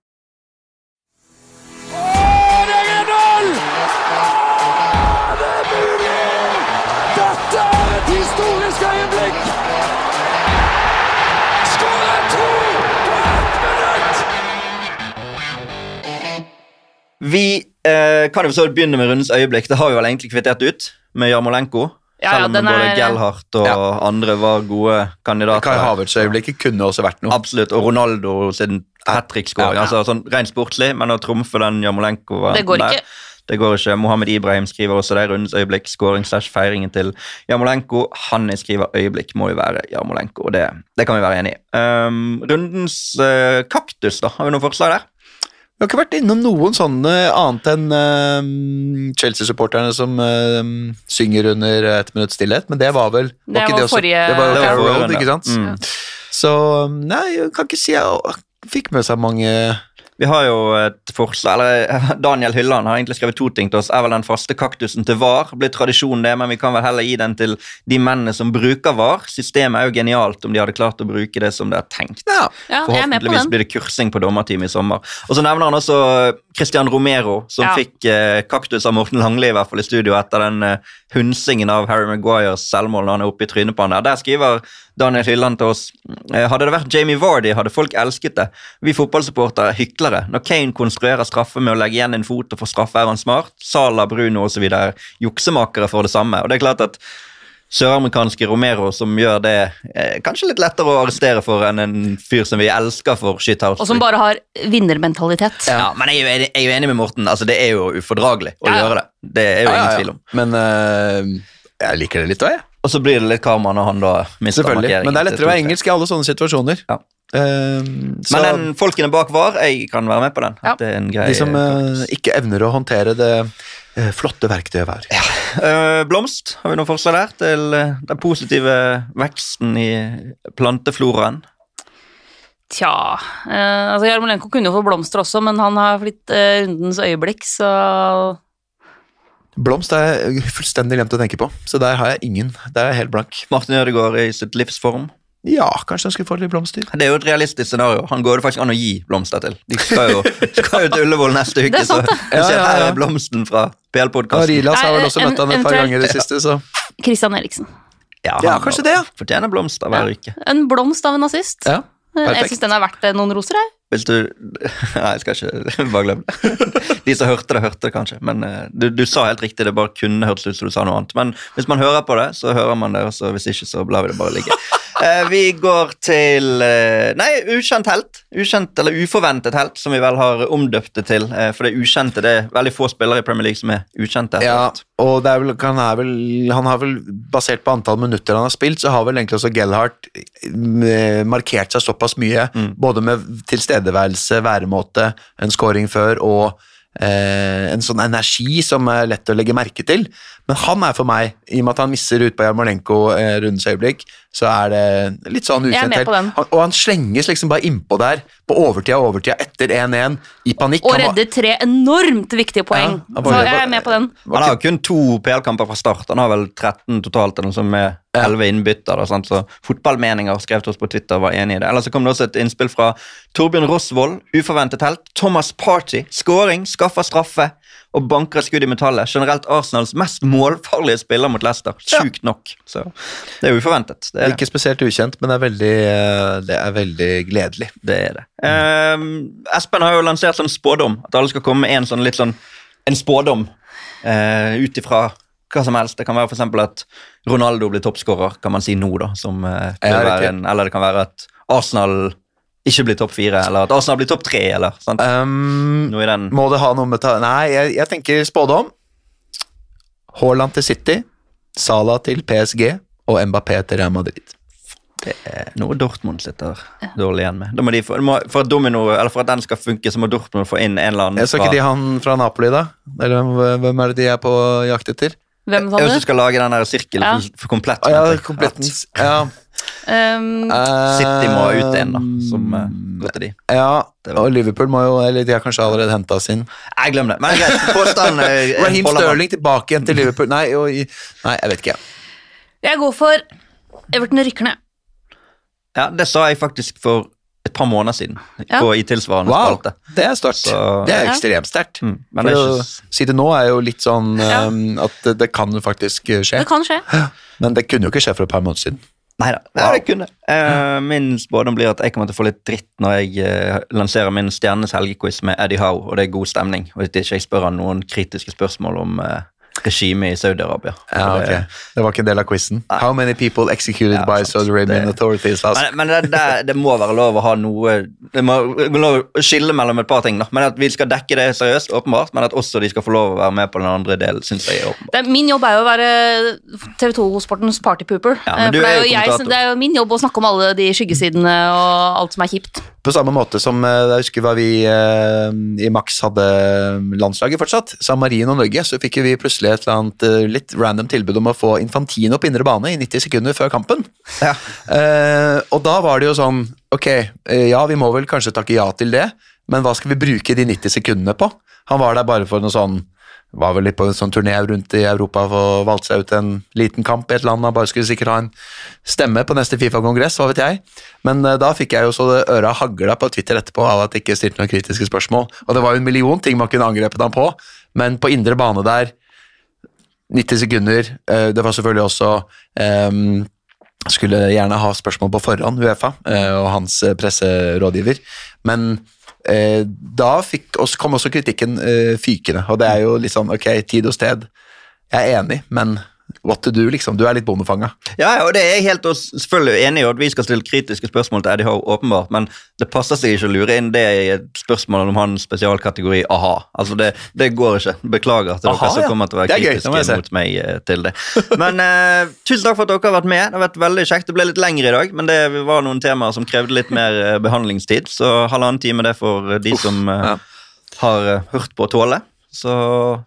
Vi eh, kan jo så begynne med rundens øyeblikk. Det har vi vel egentlig kvittert ut med Jarmolenko. Ja, ja, selv om den både er- og Ja. andre var gode kandidater. Kai Havertz-øyeblikket kunne også vært noe. Absolutt. Og Ronaldo sin hat trick-skåring. Ja, ja. Altså, sånn, rent sportslig, men å trumfe den Jarmolenko Det går ikke. Det går ikke. Mohammed Ibrahim skriver også det. Rundens øyeblikk, skåring slash feiringen til Jarmolenko. Han skriver øyeblikk må jo være Jarmolenko, og det, det kan vi være enig i. Um, rundens eh, kaktus, da. Har vi noen forslag der? Vi har ikke vært innom noen sånne annet enn uh, Chelsea-supporterne som uh, synger under ett minutts stillhet, men det var vel Det ikke var også- forrige- Det var Det var Road, ikke sant? Mm. Så nei, jeg kan ikke si jeg fikk med seg mange Vi har jo et forslag, eller Daniel Hylland har egentlig skrevet to ting til oss. Er vel den faste kaktusen til VAR? Blir tradisjon det, men vi kan vel heller gi den til de mennene som bruker VAR. Systemet er jo genialt om de hadde klart å bruke det som det er tenkt. Ja, Ja, jeg er med på Forhåpentligvis blir det kursing på dommerteamet i sommer. Og så nevner han også Christian Romero, som Ja. fikk eh, kaktus av Morten Langli i hvert fall i studio etter den eh, hunsingen av Harry Maguires selvmål når han er oppe i trynet på han der. Der skriver Daniel Hylland til oss eh, Hadde det vært Jamie Vardy, hadde folk elsket det. Vi fotballsupportere er hyklere. Når Kane konstruerer straffe med å legge igjen en fot og få straffe, er han smart. Sala, Bruno osv. er juksemakere for det samme. Og det er klart at søramerikanske Romero som gjør det eh, kanskje litt lettere å arrestere for enn en fyr som vi elsker for shithouse. Og som bare har vinnermentalitet. ja, men jeg er, jo enig, jeg er jo enig med Morten. Altså, det er jo ufordragelig å Ja, ja. gjøre det. Det er jo Ja, ingen ja. tvil om. Men uh, jeg liker det litt òg, jeg. Og så blir det litt karma når han da mister markeringen. Men det er lettere å være engelsk i alle sånne situasjoner. Ja. Eh, så Men den folkene bak var, jeg kan være med på den. Ja. Det er en grei de som uh, ikke evner å håndtere det eh, flotte verktøyet var. Ja. Blomst, har vi noe forslag der til eh, den positive veksten i plantefloraen? Tja eh, altså Jarmolenko kunne jo få blomster også, men han har blitt eh, rundens øyeblikk, så Blomst er jeg fullstendig glemt å tenke på, så der har jeg ingen. Der er jeg helt blank. Martin Ødegaard i sitt livsform. Ja, kanskje han skulle få litt blomster. Det er jo et realistisk scenario. Han går det faktisk an å gi blomster til. De skal jo, skal jo til Ullevål neste uke, så det. jeg ser Ja, ja, her er blomsten fra PL-podkasten. Rilas har vel også møtt ham et par ganger i det siste, så Christian Eriksen. Ja, Ja, han kanskje det, ja. Fortjener blomster hver uke. En blomst av en nazist. ja. Perfekt. Jeg syns den er verdt eh, noen roser, jeg. Hvis du Nei, jeg skal ikke Bare glem det. De som hørte det, hørte det kanskje. Men eh, du, du sa helt riktig, det bare kunne hørtes ut som du sa noe annet. Men hvis man hører på det, så hører man det, og hvis ikke, så lar vi det bare ligge. Eh, vi går til eh, Nei, ukjent helt. Ukjent, eller uforventet helt, som vi vel har omdøpt det til. Eh, for det ukjente, det er veldig få spillere i Premier League som er ukjente. Ja, og det vel, han, vel, han har vel, basert på antall minutter han har spilt, så har vel egentlig også Gellhardt markert seg såpass mye, både med tilstedeværelse, væremåte, en scoring før og eh, en sånn energi som er lett å legge merke til. Men han er for meg, i og med at han misser ut på Jarmolenko eh, rundens øyeblikk, så er det litt sånn ukjent helt. Han, og han slenges liksom bare innpå der, på overtida og overtida, etter 1-1, i panikk. Og redder tre enormt viktige poeng. Ja, bare, så jeg er med på den. Han har kun to PL-kamper fra start. Han har vel 13 totalt, eller noe sånt med 11 innbyttere. Så Fotballmeninger skrev til oss på Twitter var enig i det. Eller så kom det også et innspill fra Torbjørn Rosvold, uforventet helt. Thomas Party, skåring, skaffer straffe og banker skudd i metallet. Generelt Arsenals mest målfarlige spiller mot Leicester. Sjukt nok. Så det er uforventet. Det er. Ikke spesielt ukjent, men det er veldig, eh, det er veldig gledelig. det, er det. Ehm, Espen har jo lansert sånn spådom. At alle skal komme med en sånn litt sånn en spådom eh, ut ifra hva som helst. Det kan være eksempel at Ronaldo blir toppskårer, kan man si nå, da. Som, eh, Ja, være en, eller det kan være at Arsenal ikke blir topp fire, eller at Arsenal blir topp tre, eller sant? Um, noe i den må det ha noe med ta Nei, jeg, jeg tenker spådom. Haaland til City, Salah til PSG og Mbappé til Real Madrid. Det er noe Dortmund sitter dårlig igjen med. Da må de få, må, for, at domino, eller for at den skal funke, så må Dortmund få inn en eller annen Jeg så ikke de han fra Napoli, da? Eller hvem- hvem er det de er på jakt etter? Hvem sa du? du du? skal lage den der sirkelen Ja. for, komplett. Ja, Ja. Um, City må ut en, da, som uh, går ja. Og Liverpool må jo Eller de har kanskje allerede henta sin. Jeg glemmer det, men greit. Påstand eh, Raheem. Sterling tilbake igjen til Liverpool. Nei, og, nei jeg vet ikke. jeg går for Everton rykker ned. Ja, Det sa jeg faktisk for et par måneder siden, Ja. på, i tilsvarende Wow, spalte. det er sterkt. Så- Det er ekstremt sterkt. Mm, men For å ikke si det nå er jo litt sånn Ja. um, at det, det kan faktisk uh, skje. Det kan skje. Men det kunne jo ikke skje for et par måneder siden. Nei da, Wow. det kunne. Eh, min spådom blir at jeg kommer til å få litt dritt når jeg eh, lanserer min Stjernes helgequiz med Eddie Howe, og det er god stemning. Og at ikke jeg spør han noen kritiske spørsmål om uh, regimet i Saudi-Arabia. Ja, okay. det- var ikke en del av quizen. How many people executed Ja, by. Saudi Arabian Det- authorities? Ask. Men, men det, det, det må være lov å ha noe Det må det må lov å skille mellom et par ting. da Men At vi skal dekke det seriøst, åpenbart, men at også de skal få lov å være med på den andre delen, syns jeg er åpenbart. Det min jobb er jo å være TV 2-sportens partypooper. Ja, men Eh, det er jo jeg, det er jo min jobb å snakke om alle de skyggesidene og alt som er kjipt. På samme måte som eh, jeg husker hva vi eh, i Max hadde landslaget fortsatt, San Marino og Norge, så fikk vi plutselig et eller annet eh, litt random tilbud om å få Infantino på indre bane i 90 sekunder før kampen. Ja. Uh, og da var det jo sånn Ok, eh, ja, vi må vel kanskje takke ja til det, men hva skal vi bruke de 90 sekundene på? Han var der bare for noe sånn var vel litt på en sånn turné rundt i Europa å valgte seg ut en liten kamp i et land. Han bare skulle sikkert ha en stemme på neste Fifa-kongress, hva vet jeg. Men uh, da fikk jeg jo så det øra hagla på Twitter etterpå av at jeg ikke stilte noen kritiske spørsmål. Og det var jo en million ting man kunne angrepet ham på, men på indre bane der 90 sekunder. eh, Det var selvfølgelig også um, Skulle gjerne ha spørsmål på forhånd, Uefa eh, og hans eh, presserådgiver. Men da oss, kom også kritikken fykende. Og det er jo litt sånn ok, tid og sted. Jeg er enig, men what to do, liksom. Du er litt bondefanga. Ja, og det er jeg helt og selvfølgelig enig i at vi skal stille kritiske spørsmål til Eddie Howe, åpenbart, men det passer seg ikke å lure inn det i et spørsmål om hans spesialkategori a-ha. Altså, det, det går ikke. Beklager til Aha, dere som ja. kommer til å være gøy, kritiske mot meg eh, til det. Men uh, tusen takk for at dere har vært med. Det har vært veldig kjekt. Det ble litt lengre i dag, men det var noen temaer som krevde litt mer eh, behandlingstid, så halvannen time det for de de som uh, ja. har hørt på å tåle. Så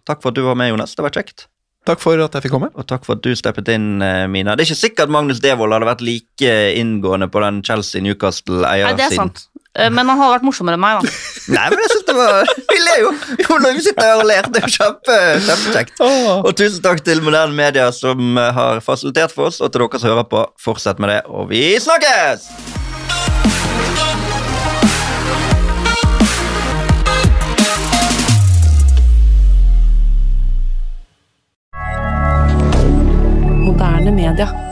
takk for at du var med, Jonas. Det var kjekt. Takk for at jeg fikk komme. Og takk for at du steppet inn, eh, Mina. Det er ikke sikkert Magnus Devold hadde vært like inngående på den Nei, det er Chelsea-Newcastle-eiersiden. sant. Eh, Men han hadde vært morsommere enn meg, da. Nei, men jeg synes det var Vi ler jo jo når vi sitter her og ler. Det er jo kjempe, kjempekjekt. Og tusen takk til Moderne Media som eh, har fasilitert for oss, og til dere som hører på. Fortsett med det, og vi snakkes! Moderne media.